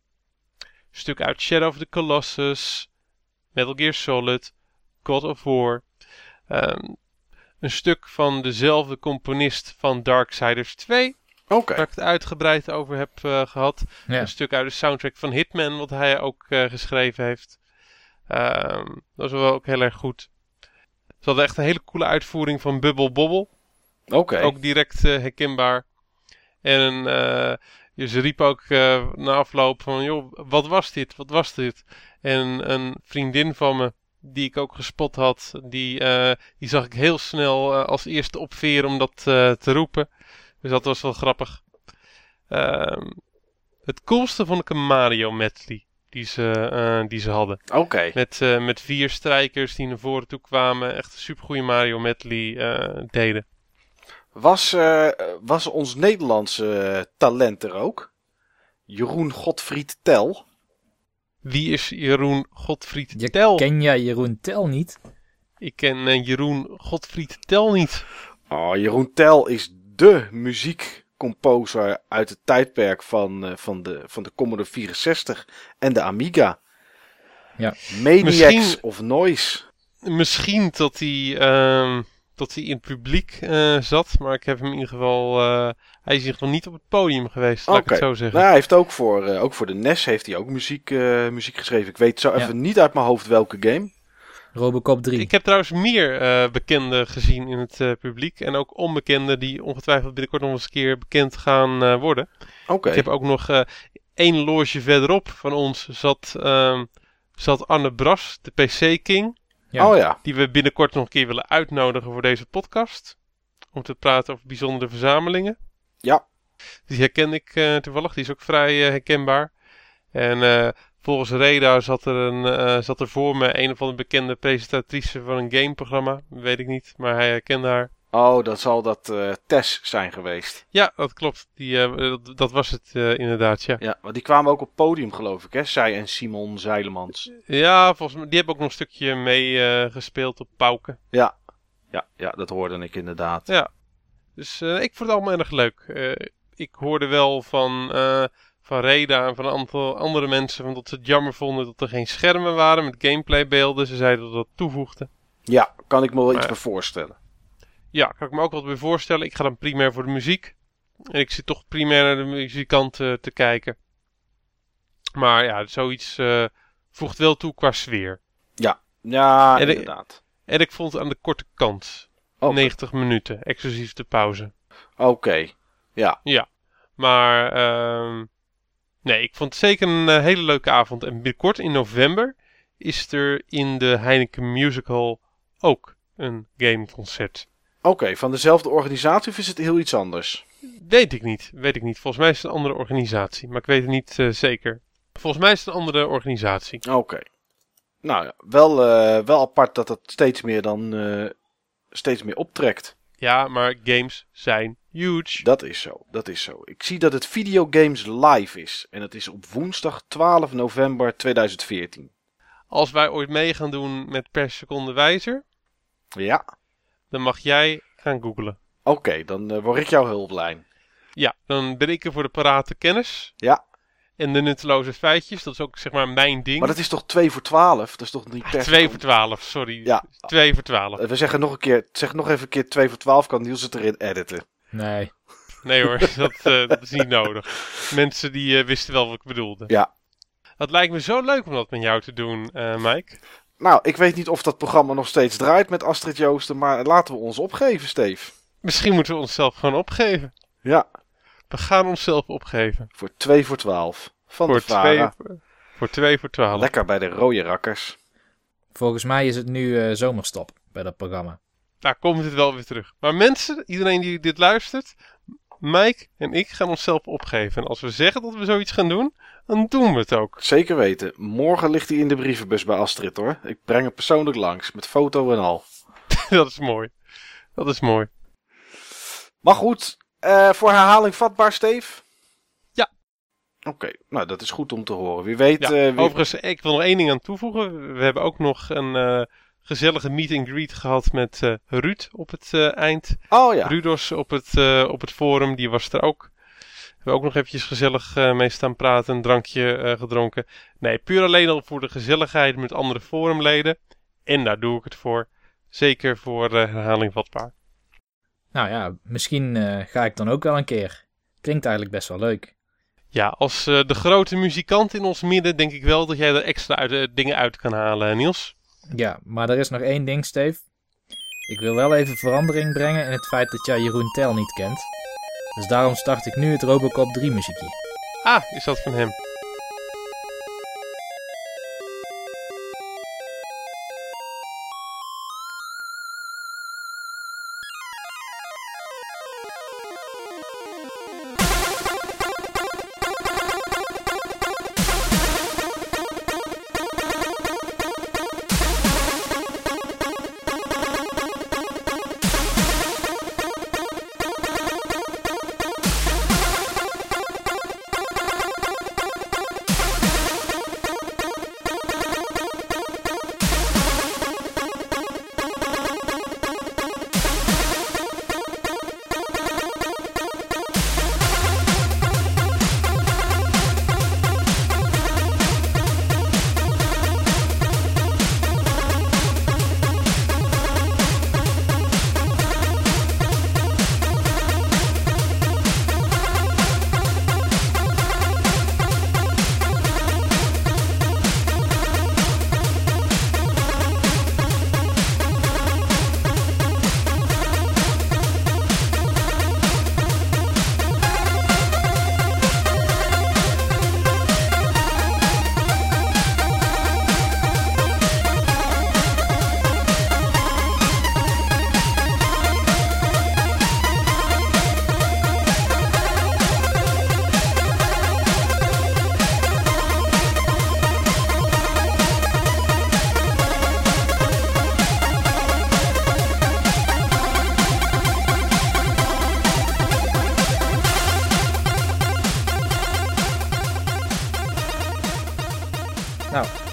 stuk uit Shadow of the Colossus, Metal Gear Solid, God of War. Ehm, een stuk van dezelfde componist van Darksiders 2 Oké, waar ik het uitgebreid over heb eh, gehad. Ja. Een stuk uit de soundtrack van Hitman, wat hij ook eh, geschreven heeft. Ehm, dat was wel ook heel erg goed. Ze hadden echt een hele coole uitvoering van Bubble Bobble. oké. Ook direct eh, herkenbaar. En eh, ja, ze riep ook eh, na afloop van, joh, wat was dit? Wat was dit? En een vriendin van me, die ik ook gespot had, die, eh, die zag ik heel snel eh, als eerste opveren om dat eh, te roepen. Dus dat was wel grappig. Ehm, het coolste vond ik een Mario medley die ze, die ze hadden. Oké, Met, met vier strijkers die naar voren toe kwamen. Echt een supergoeie Mario medley deden. was, was ons Nederlandse talent er ook? Jeroen Godfried Tel? Wie is Jeroen Godfried Je Tel? ken jij Jeroen Tel niet? Ik ken eh, Jeroen Godfried Tel niet. Oh, Jeroen Tel is dé muziekcomposer uit het tijdperk van, eh, van, de, van de Commodore 64 en de Amiga. Ja. Maniacs Misschien- of Noise. Misschien dat hij, ehm, dat hij in het publiek eh, zat. Maar ik heb hem in ieder geval... hij is geval niet op het podium geweest. Laat ik het zo zeggen. Nou, hij heeft ook voor, eh, ook voor de NES heeft hij ook muziek, eh, muziek geschreven. Ik weet zo Ja. even niet uit mijn hoofd welke game. Robocop 3. Ik heb trouwens meer eh bekenden gezien in het eh, publiek. En ook onbekenden die ongetwijfeld binnenkort nog eens een keer bekend gaan eh, worden. Oké. Ik heb ook nog eh, één loge verderop van ons zat, ehm, zat Anne Bras, de PC King. Ja. Oh ja. Die we binnenkort nog een keer willen uitnodigen voor deze podcast. Om te praten over bijzondere verzamelingen. Ja. Die herken ik eh, toevallig, die is ook vrij eh, herkenbaar. En eh, volgens Reda zat er, een, zat er voor me een of andere bekende presentatrice van een gameprogramma. Weet ik niet, maar hij herkende haar. Oh, dat zal dat Tess zijn geweest. Ja, dat klopt. Die, dat, dat was het inderdaad, ja. Ja, want die kwamen ook op podium, geloof ik, hè? Zij en Simon Zeilemans. Ja, volgens mij, die hebben ook nog een stukje mee eh, gespeeld op Pauken. Ja. Ja, ja, dat hoorde ik inderdaad. Ja. Dus eh, ik vond het allemaal erg leuk. Eh, ik hoorde wel van, eh, van Reda en van een aantal andere mensen van dat ze het jammer vonden dat er geen schermen waren met gameplaybeelden. Ze zeiden dat dat toevoegde. Ja, kan ik me wel iets bij voorstellen. Ja, kan ik me ook wat bij voorstellen. Ik ga dan primair voor de muziek. En ik zit toch primair naar de muzikant eh, te kijken. Maar ja, zoiets voegt wel toe qua sfeer. Ja, En de- inderdaad. En ik vond het aan de korte kant. Oh, 90 minuten, exclusief de pauze. Oké. Ja. Maar ehm, nee, ik vond het zeker een eh, hele leuke avond. En binnenkort in november is er in de Heineken Musical ook een gameconcert. Oké, van dezelfde organisatie of is het heel iets anders? Weet ik niet, weet ik niet. Volgens mij is het een andere organisatie, maar ik weet het niet eh, zeker. Volgens mij is het een andere organisatie. Oké. Nou ja, wel, eh, wel apart dat het steeds meer dan steeds meer optrekt. Ja, maar games zijn huge. Dat is zo, dat is zo. Ik zie dat het Videogames Live is. En dat is op woensdag 12 november 2014. Als wij ooit mee gaan doen met per seconde wijzer, Ja, dan mag jij gaan googlen. oké, dan eh, word ik jouw hulplijn. Ja, dan ben ik er voor de parate kennis. Ja. En de nutteloze feitjes, dat is ook zeg maar mijn ding. Maar dat is toch 2 voor 12? Dat is toch niet per 2 seconde? voor 12, sorry. Ja. 2 voor 12. Eh, We zeggen nog een keer, zeg nog even een keer 2 voor 12, kan Niels het erin editen. Nee. Nee hoor, dat, eh, dat is niet nodig. Mensen die eh, wisten wel wat ik bedoelde. Ja. Het lijkt me zo leuk om dat met jou te doen, eh Mike. Nou, ik weet niet of dat programma nog steeds draait met Astrid Joosten, maar laten we ons opgeven, Steve. Misschien moeten we onszelf gewoon opgeven. Ja, We gaan onszelf opgeven. voor 2 voor 12. Van Voor de Vara. 2 voor, 2 voor 12. Lekker bij de rode rakkers. Volgens mij is het nu eh, zomerstop bij dat programma. Daar komt het wel weer terug. Maar mensen, iedereen die dit luistert, Mike en ik gaan onszelf opgeven. En als we zeggen dat we zoiets gaan doen, dan doen we het ook. Zeker weten. Morgen ligt hij in de brievenbus bij Astrid hoor. Ik breng hem persoonlijk langs, met foto en al. dat is mooi. Dat is mooi. Maar goed, eh, voor herhaling vatbaar, Steve? Ja. Oké, nou dat is goed om te horen. Wie weet... Ja, eh, wie- Overigens, ik wil nog één ding aan toevoegen. We hebben ook nog een eh, gezellige meet and greet gehad met Ruud op het eind. Oh ja, Rudos op het, op het forum, die was er ook. We hebben ook nog eventjes gezellig mee staan praten, een drankje gedronken. Nee, puur alleen al voor de gezelligheid met andere forumleden. En daar doe ik het voor. Zeker voor herhaling vatbaar. Nou ja, misschien eh, ga ik dan ook wel een keer. Klinkt eigenlijk best wel leuk. Ja, als eh, de grote muzikant in ons midden denk ik wel dat jij er extra uit, eh, dingen uit kan halen, Niels. Ja, maar er is nog één ding, Steve. Ik wil wel even verandering brengen in het feit dat jij Jeroen Tel niet kent. Dus daarom start ik nu het Robocop 3 muziekje. Ah, is dat van hem?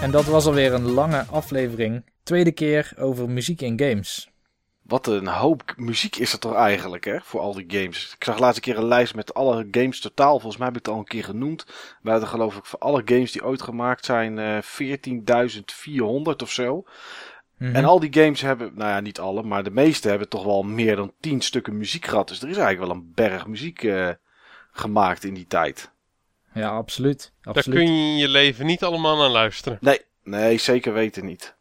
En dat was alweer een lange aflevering. Tweede keer over muziek in games. Wat een hoop muziek is er toch eigenlijk, hè? Voor al die games. Ik zag laatst een keer een lijst met alle games totaal. Volgens mij heb ik het al een keer genoemd. We hadden geloof ik voor alle games die ooit gemaakt zijn eh 14.400 of zo. Mhm. En al die games hebben, nou ja, niet alle, maar de meeste hebben toch wel meer dan 10 stukken muziek gehad. Dus er is eigenlijk wel een berg muziek eh, gemaakt in die tijd. Ja, absoluut. Daar absoluut. kun je in je leven niet allemaal naar luisteren. Nee, nee, zeker weten niet.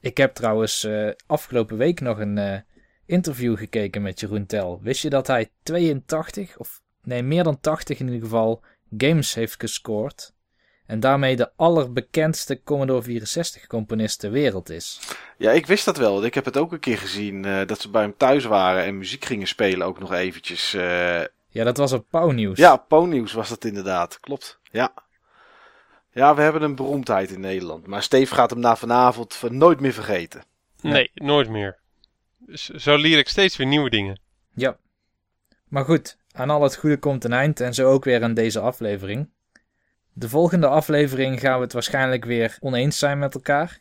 Ik heb trouwens eh, afgelopen week nog een eh, interview gekeken met Jeroen Tel. Wist je dat hij 82, of nee, meer dan 80 in ieder geval, games heeft gescoord? En daarmee de allerbekendste Commodore 64 componist ter wereld is. Ja, ik wist dat wel. Ik heb het ook een keer gezien eh, dat ze bij hem thuis waren en muziek gingen spelen ook nog eventjes. Ja, dat was op Pauwnieuws. Ja, Ponyus was dat inderdaad. Klopt. Ja. Ja, we hebben een beroemdheid in Nederland. Maar Steve gaat hem na vanavond van nooit meer vergeten. Ja. Nee, nooit meer. Zo leer ik steeds weer nieuwe dingen. Ja. Maar goed, aan al het goede komt een eind en zo ook weer aan deze aflevering. De volgende aflevering gaan we het waarschijnlijk weer oneens zijn met elkaar.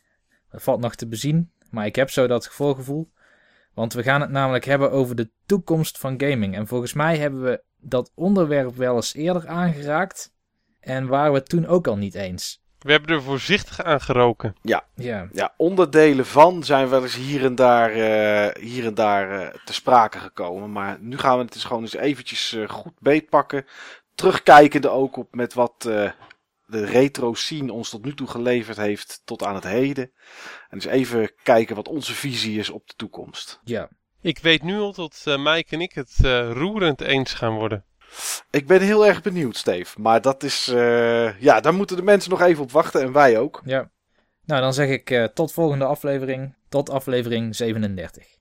Dat valt nog te bezien, maar ik heb zo dat voorgevoel. Want we gaan het namelijk hebben over de toekomst van gaming. En volgens mij hebben we dat onderwerp wel eens eerder aangeraakt. En waren we het toen ook al niet eens. We hebben er voorzichtig aan geroken. Ja, Ja, onderdelen van zijn wel eens hier en daar, eh, hier en daar eh, te sprake gekomen. Maar nu gaan we het dus gewoon eens eventjes eh, goed beetpakken. Terugkijkende ook op met wat eh, de retro scene ons tot nu toe geleverd heeft tot aan het heden. En dus even kijken wat onze visie is op de toekomst. ja. Ik weet nu al dat eh Mike en ik het eh, roerend eens gaan worden. Ik ben heel erg benieuwd, Steve. Maar dat is, eh, ja, daar moeten de mensen nog even op wachten en wij ook. ja. Nou, dan zeg ik eh, tot volgende aflevering. Tot aflevering 37.